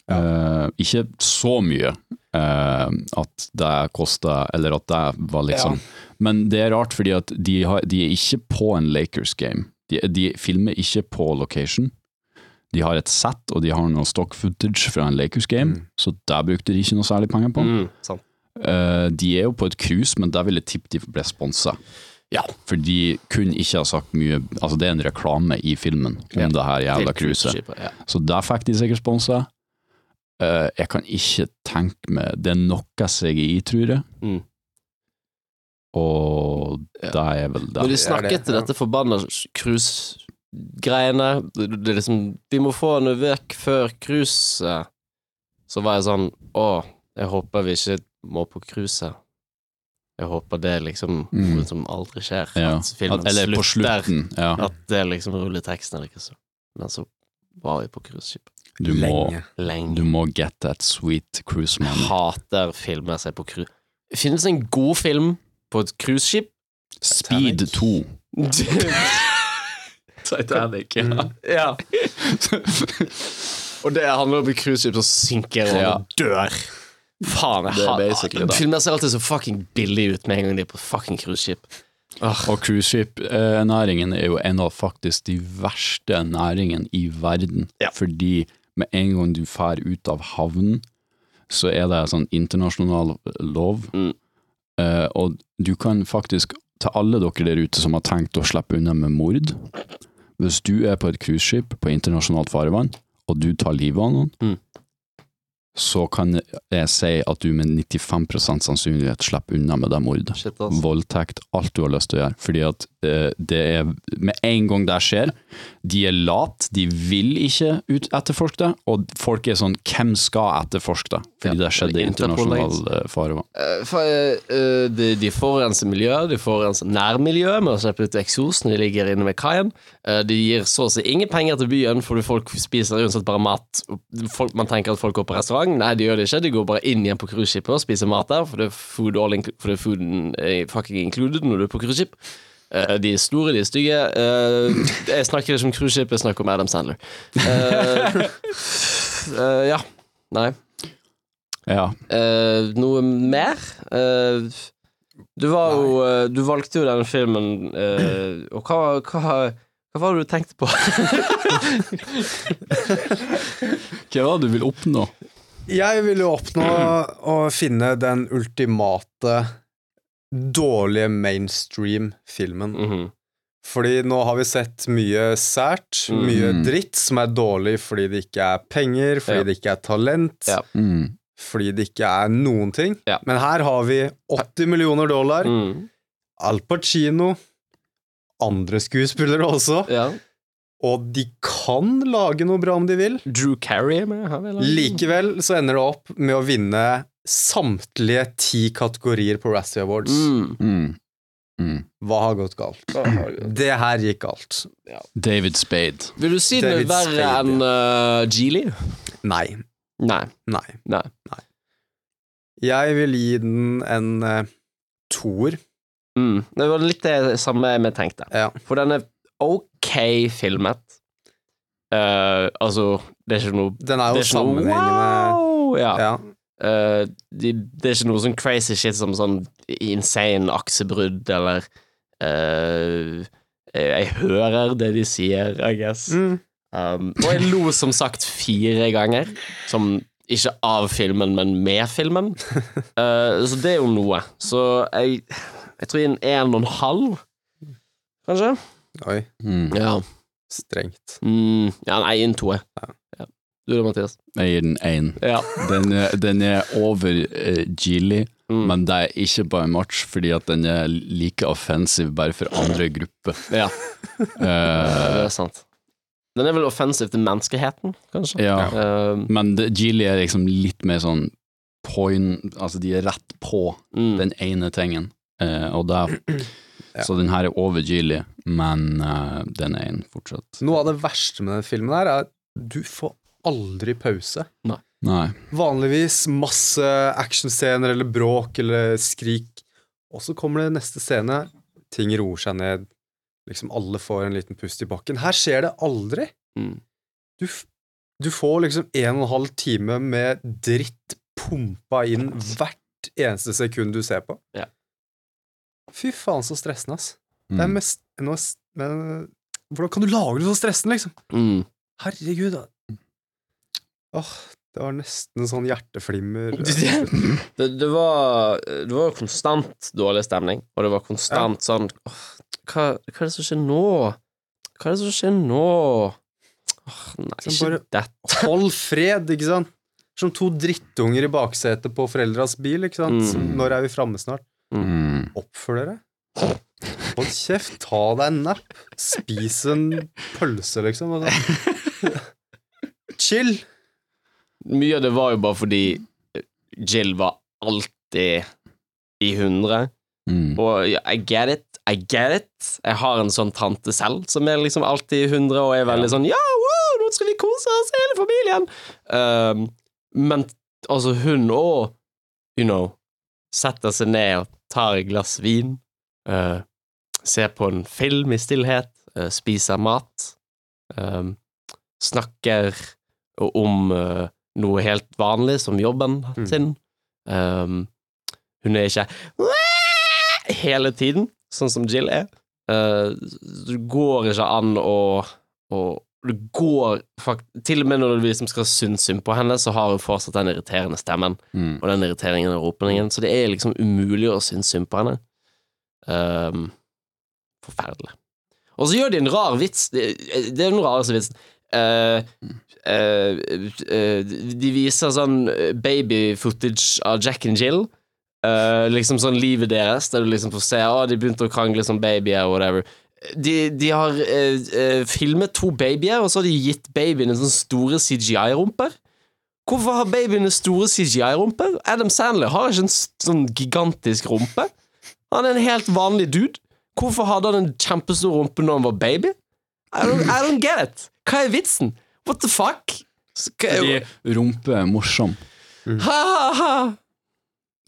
Eh, ikke så mye uh, at det kosta Eller at det var liksom Men det er rart, fordi at de, har, de er ikke på en Lakers game. De, de filmer ikke på location. De har et sett, og de har noe stock footage fra en Lakers game, Mm. så der brukte de ikke noe særlig penger på. Mm, sant. Eh, de er jo på et cruise, men der vil jeg tippe de ble sponsa. Ja. For de kunne ikke ha sagt mye Altså, det er en reklame i filmen om Ja. det her jævla cruiset. Ja. Så der fikk de sikkert sponsa. Uh, jeg kan ikke tenke meg Det er noe CGI, tror jeg. Mm. Og det er vel det. Når de det, snakket til dette forbanna cruisegreiene det, det er liksom, De må få henne vekk før cruiset. Så var jeg sånn Å, jeg håper vi ikke må på cruiset. Jeg håper det liksom Mm. som aldri skjer. ja. At filmen At, eller slutter. slutten. Ja. At det liksom ruller teksten eller ikke så. Men så var vi på cruiseskip. Du, må. Lenge. du må get that sweet cruise man. Hater filmer seg på cruise. Finnes en god film på et cruiseskip? Speed 2. Titanic, ja. ja. Og det handler om et cruiseskip som synker og Ja. dør. Faen, jeg har. Filmer ser alltid så fucking billig ut med en gang de er på fucking cruiseskip. Og cruiseskip-næringen er jo en av faktisk de verste næringene i verden. Ja. Fordi med en gang du drar ut av havnen, så er det sånn internasjonal lov. Mm. Uh, og du kan faktisk, til alle dere der ute som har tenkt å slippe unna med mord Hvis du er på et cruiseskip på internasjonalt farvann, og du tar livet av noen, Mm. Så kan jeg si at du med 95% sannsynlighet slipper unna med det mordet voldtekt, alt du har lyst til å gjøre. Fordi at det er med en gang det skjer, de er late, de vil ikke ut etterforske det, og folk er sånn Hvem skal etterforske det? Fordi det skjedde i internasjonal eh, farvann. Eh, for, eh, de, de forurenser miljøet, de forurenser nærmiljøet med å slippe ut eksosen de ligger inne ved kaien. Eh, de gir så å si ingen penger til byen, fordi folk spiser uansett bare mat. Folk, man tenker at folk går på restaurant. Nei, de gjør det ikke. De går bare inn igjen på cruiseskipet og spiser mat der, for det er food all in, for det er er fucking included når du er på cruiseskip. Eh, de er store, de er stygge. Uh, jeg snakker ikke om cruiseskip, jeg snakker om Adam Sandler. Eh, eh, ja. Nei. Ja. Eh, noe mer? Eh, du var jo eh, Du valgte jo denne filmen, eh, og hva, hva, hva var det du tenkte på? Hva var det du ville oppnå? Jeg ville oppnå å finne den ultimate dårlige mainstream-filmen. Mhm. Fordi nå har vi sett mye sært, Mm. mye dritt som er dårlig fordi det ikke er penger, fordi Ja. det ikke er talent, Ja. Mm. fordi det ikke er noen ting. Ja. Men her har vi 80 millioner dollar, Mm. Al Pacino, andre skuespillere også, Ja. og de kan lage noe bra om de vil. Drew Carey er med, har vi eller? Likevel så ender det opp med å vinne samtlige ti kategorier på Razzie Awards. Mm. Mm. Mm. Hva har gått galt? Det her gikk galt. David Spade. Vil du si den er verre enn uh, Geely? Nei. Nei. Nei. Nei. Jeg vil gi den en uh, toer. Mm. Det var litt det samme vi tenkte. Ja. For den er ok filmet. Uh, altså, det er ikke noe Den er jo sammenhengende. wow! Ja. Ja. Eh, de, det er ikke noe sånn crazy shit som sånn insane aksebrudd eller uh, Jeg hører det de sier, I guess. Mm. Um, og jeg lo som sagt fire ganger. Som ikke av filmen, men med filmen. Uh, så det er jo noe. Så jeg, jeg tror en en og en halv, kanskje. Oi, Mm. Ja. strengt. Mm, ja, nei, en toer. Ja. Du da, Mathias? Jeg gir den én. Ja. Den, den er over uh, Geely, Mm. men det er ikke by much, fordi at den er like offensiv bare for andre grupper. ja. uh, Det er sant. Den er vel offensiv til menneskeheten, kanskje? ja. uh, Men det- Geely er liksom litt mer sånn point Altså, de er rett på mm. den ene tingen, uh, og det Ja. Så den her er over Geely, men den er en fortsatt. Noe av det verste med den filmen her er at du får aldri pause. Nei. Vanligvis masse actionscener eller bråk eller skrik, og så kommer det neste scene, ting roer seg ned, liksom alle får en liten pust i bakken. Her skjer det aldri. Mm. Du, du får liksom en og en halv time med dritt pumpa inn hvert eneste sekund du ser på. Ja. Fy faen, så stressende, ass. Det er Mm. mest noe, men, Hvordan kan du lage det så stressende, liksom? Mm. Herregud, Åh, det var nesten sånn hjerteflimmer. Det, det, var, det var konstant dårlig stemning, og det var konstant sånn oh, hva, hva er det som skjer nå? Hva er det som skjer nå? Åh, nei, sånn, ikke dette. Hold fred, ikke sant? Som to drittunger i baksetet på foreldras bil, ikke sant? Mm. Når er vi framme snart? Mm. Oppfør dere. Hold kjeft, ta deg en napp. Spis en pølse, liksom. Altså. Chill. Mye av det var jo bare fordi Jill var alltid i hundre. Mm. Og ja, I get it, I get it. Jeg har en sånn tante selv som er liksom alltid i hundre og er veldig sånn Ja, wow, nå skal vi kose oss, hele familien! Um, men altså, hun òg, you know, setter seg ned og tar et glass vin, uh, ser på en film i stillhet, uh, spiser mat, um, snakker om uh, noe helt vanlig som jobben Mm. sin. Um, hun er ikke hele tiden, sånn som Jill er. Uh, det går ikke an å, å Det går Til og med når liksom skal synes synd på henne, så har hun fortsatt den irriterende stemmen Mm. og den irriteringen og ropningen, så det er liksom umulig å synes synd på henne. Um, forferdelig. Og så gjør de en rar vits. Det, det er den rareste vitsen. Uh, uh, uh, de viser sånn baby-footage av Jack and Jill, eh, liksom sånn livet deres, der du liksom får se Å, de begynte å krangle som babyer, whatever. De, de har eh, eh, filmet to babyer, og så har de gitt babyene sånne store CGI-rumper. Hvorfor har babyene store CGI-rumper? Adam Sandler har ikke en sånn gigantisk rumpe. Han er en helt vanlig dude. Hvorfor hadde han en kjempestor rumpe når han var baby? I don't, I don't get it. Hva er vitsen? What the fuck? Fordi rumpe er morsom. Ha, ha, ha.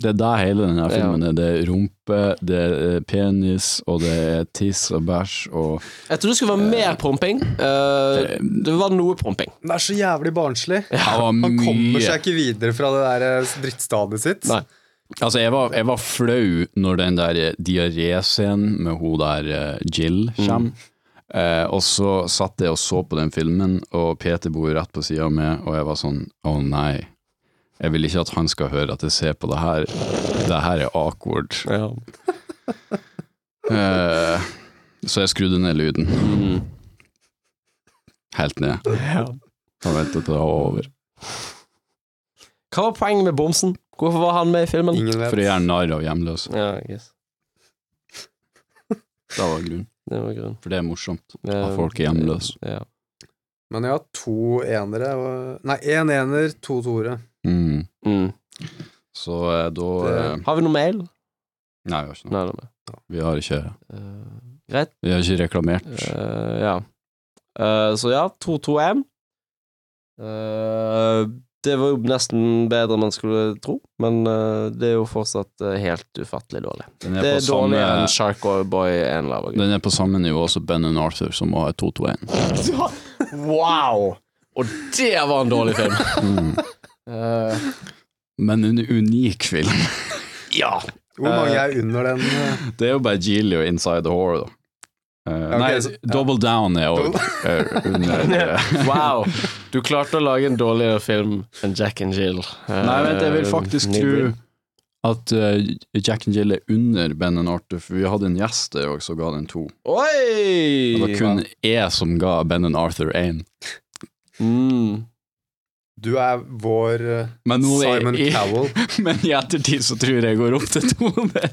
Det er det hele denne filmen er. Det er rumpe, det er penis, og det er tiss og bæsj og Jeg tror det skulle være mer promping. Eh, det var noe promping. Det er så jævlig barnslig. Han kommer seg ikke videre fra det der eh, drittstadiet sitt. Nei. Altså, jeg var, jeg var flau når den der diaréscenen med hun der eh, Jill kommer. Eh, og så satt jeg og så på den filmen, og Peter bor rett på sida av meg, og jeg var sånn Å nei. Jeg vil ikke at han skal høre at jeg ser på det her. Det her er awkward. Ja. Eh, så jeg skrudde ned lyden. Helt ned. Og ventet til det var over. Hva var poenget med Bomsen? Hvorfor var han med i filmen? Ingen vet. For å gjøre narr av hjemløse. Ja, yes. Det var grunnen. Det var grunnen. For det er morsomt. Eh, At folk er hjemløse. Ja. Men jeg har to enere og Nei, én en ener, to toere. Mm. Mm. Så eh, da Det- eh, Har vi noe mail? Nei, vi har ikke noe. Nei, det. Vi har ikke, uh, greit. vi har ikke reklamert. Uh, ja. Uh, så ja, 2-2-1. Eh, det var jo nesten bedre enn man skulle tro, men uh, det er jo fortsatt uh, helt ufattelig dårlig. Er, Det er dårligere enn Shark Boy en lava den er på samme nivå som Ben and Arthur, som var 2-2-1. Wow! Og det var en dårlig film. Mm. Uh, Men en unik film. ja. Hvor mange er under den? eh? Det er jo bare og Inside the Horror, da. Eh, okay, nei, så- ja. Double Down er òg under eh, Wow. Du klarte å lage en dårligere film enn Jack and Jill. Uh, Nei, vent, jeg vil faktisk tro at eh, Jack and Jill er under Ben and Arthur, for vi hadde en gjest der òg som ga den to. Oi! Det var kun jeg som ga Ben and Arthur én. mm. Du er vår eh, Men Simon jeg- Cowell. Men i ettertid så tror jeg jeg går opp til to der.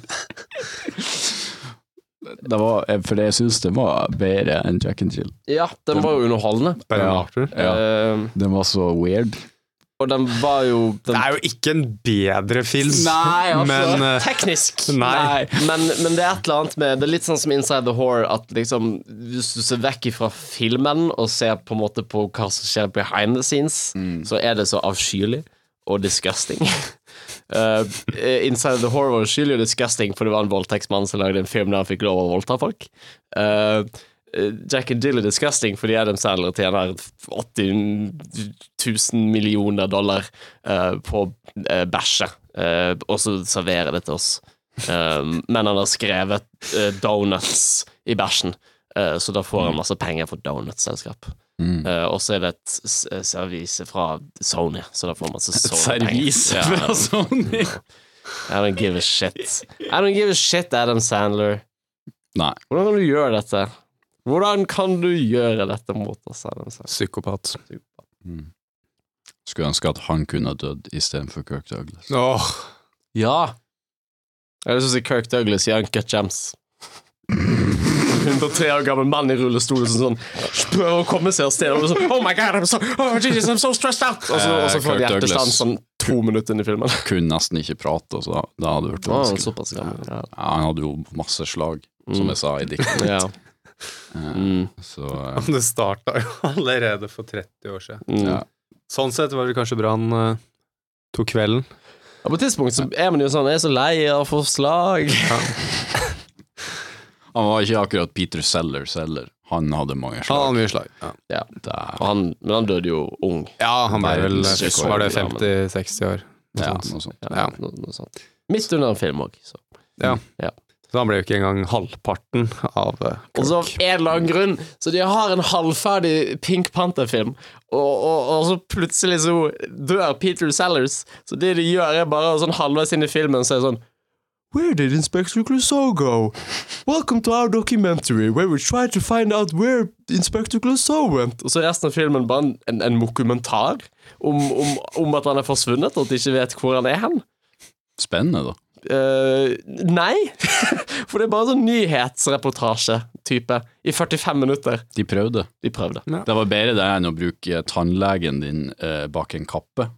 Det var, eh, for jeg syns det var bedre enn Jack and Jill. Ja, den var jo underholdende. Ben Ja. Arthur. Ja. Eh, Den var så weird. og den var jo den, Det er jo ikke en bedre film, Nei, altså men uh, Teknisk. Nei. Men, men det er et eller annet med Det er litt sånn som Inside the Horror, at liksom hvis du ser vekk fra filmen og ser på en måte på hva som skjer behind the scenes, så er det så avskyelig og disgusting. Uh, Inside the Horror var og disgusting, for det var en voldtektsmann som lagde en film der han fikk lov å voldta folk. Uh, Jack and Jill er disgusting fordi Adam Sandler tjener 80 000 millioner dollar uh, på uh, bæsje, uh, og så serverer det til oss. Um, men han har skrevet donuts i bæsjen, så da får han masse penger for donutselskap. Mm. Uh, og så er det et servise fra Sony, så da får man masse Et Sony-penger. servis Ja, fra Sony. I don't give a shit. I don't give a shit, Adam Sandler. Nei. Hvordan kan du gjøre dette? Hvordan kan du gjøre dette mot oss, Adam Sandler? Psykopat. Mm. Skulle ønske at han kunne ha dødd istedenfor Kirk Douglas. Åh, Ja! Jeg har lyst til å si Kirk Douglas i Uncut Gems. 103 år gammel mann i rullestol som sånn prøver å komme seg av sted. Og sånn, oh my god, I'm so, oh Jesus, I'm so stressed out! Og så, og så Eh, får han hjertestans sånn to minutter inn i filmen. Kunne nesten ikke prate, så da, da hadde det vært vanskelig. Ah. Ja. Ja, han hadde jo masse slag, som Mm. jeg sa i diktet. Ja. Eh, Mm. Så uh, det starta jo allerede for 30 år siden. Mm. ja. Sånn sett var det kanskje bra han uh, tok kvelden. Ja, på et tidspunkt så er man jo sånn Jeg er så lei av forslag. Han var ikke akkurat Peter Sellers heller. Han hadde mange Han slag. hadde mye slag. Ja, Ja. Og han, men han døde jo ung. ja han ble vel Var det 50-60 år? Noe Ja, sånt. noe sånt. Ja, Ja. Noe, noe sånt. Midt under en film òg, så. Så han ble jo ikke engang halvparten av eh, Og så av Kirk. en eller annen grunn Så de har en halvferdig Pink Panther-film, og, og, og så plutselig så dør Peter Sellers. Så det de gjør, er bare sånn halvveis inn i filmen så er det sånn Where did Inspector Clouseau go? Welcome to our documentary, where we try to find out where Inspector Clouseau went. Og så er resten av filmen bare en, en, en dokumentar om, om, om at han er forsvunnet, og at de ikke vet hvor han er hen. Spennende, da. Uh, nei. For det er bare sånn nyhetsreportasje-type i 45 minutter. De prøvde. De prøvde. Det var bedre det enn å bruke tannlegen din uh, bak en kappe.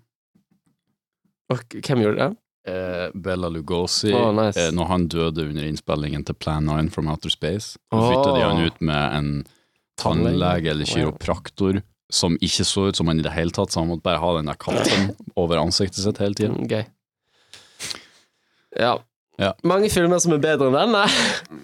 Og hvem gjorde det? Eh, Bella Lugosi, oh, nice. eh, når han døde under innspillingen til Plan 9 from Outer Space, så oh. flytta de han ut med en Tannlege. eller eller Wow. kiropraktor som ikke så ut som han i det hele tatt, så han måtte bare ha den der kappen over ansiktet sitt hele tida. Okay. Ja. Ja. Mange filmer som er bedre enn denne.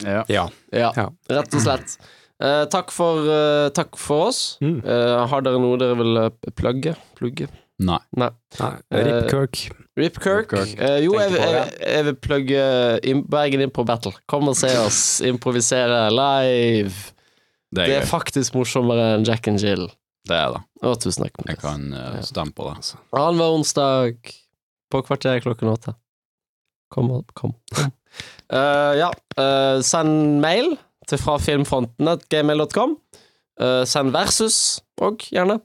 Ja. Ja. Ja, rett og slett. Eh, takk, for, eh, takk for oss. Mm. Eh, har dere noe dere vil eh, plugge? Plugge? Nei. Nei. Nei, Rip Kirk. Rip Kirk. Rip Kirk. Uh, jo, jeg, jeg, jeg vil plugge in Bergen Impro Battle. Kom og se oss improvisere live. Det Det er er faktisk morsommere enn Jack and Jill. Det er det. Og tusen takk. Jeg kan uh, stemme på det. Annenhver onsdag på kvarter klokken åtte. Kom, og- kom. kom. Eh, ja, uh, send mail til frafilmfronten.gmail.com. Uh, send versus òg, gjerne.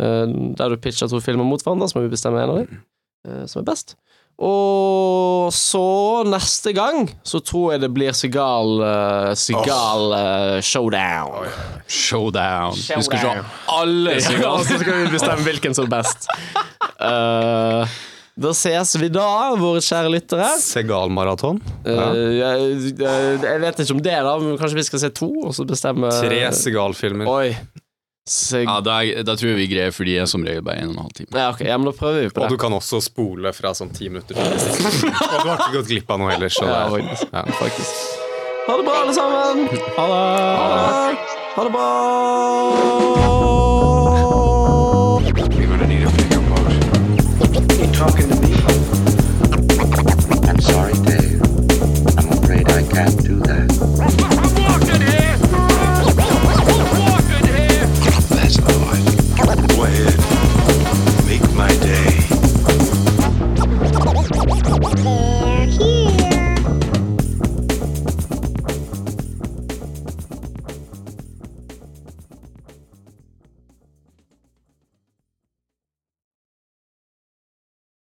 Eh, der du pitcher to filmer mot hverandre, så må vi bestemme en av dem eh, som er best. Og så, neste gang, så tror jeg det blir Sigal uh, Sigal uh, showdown. Showdown. Vi skal se alle Sigal, så skal vi bestemme hvilken som er best. Uh, da ses vi da, våre kjære lyttere. Segal-maraton. Eh, jeg, jeg vet ikke om det, da, men kanskje vi skal se to, og så bestemme Tre Segal-filmer. Oi. Seg... Ja, da, da tror jeg vi greier, for de er som regel bare er en og en halv time. Ja, ok, ja, men da prøver vi på det Og du kan også spole fra sånn ti minutter. til. Og du har ikke gått glipp av noe ellers. Så Ja, faktisk. ja. faktisk. Ha det bra, alle sammen! Ha det! Ha det bra! det gonna need a bigger boat. You talking to me? I'm sorry, Dave. I'm afraid I can't do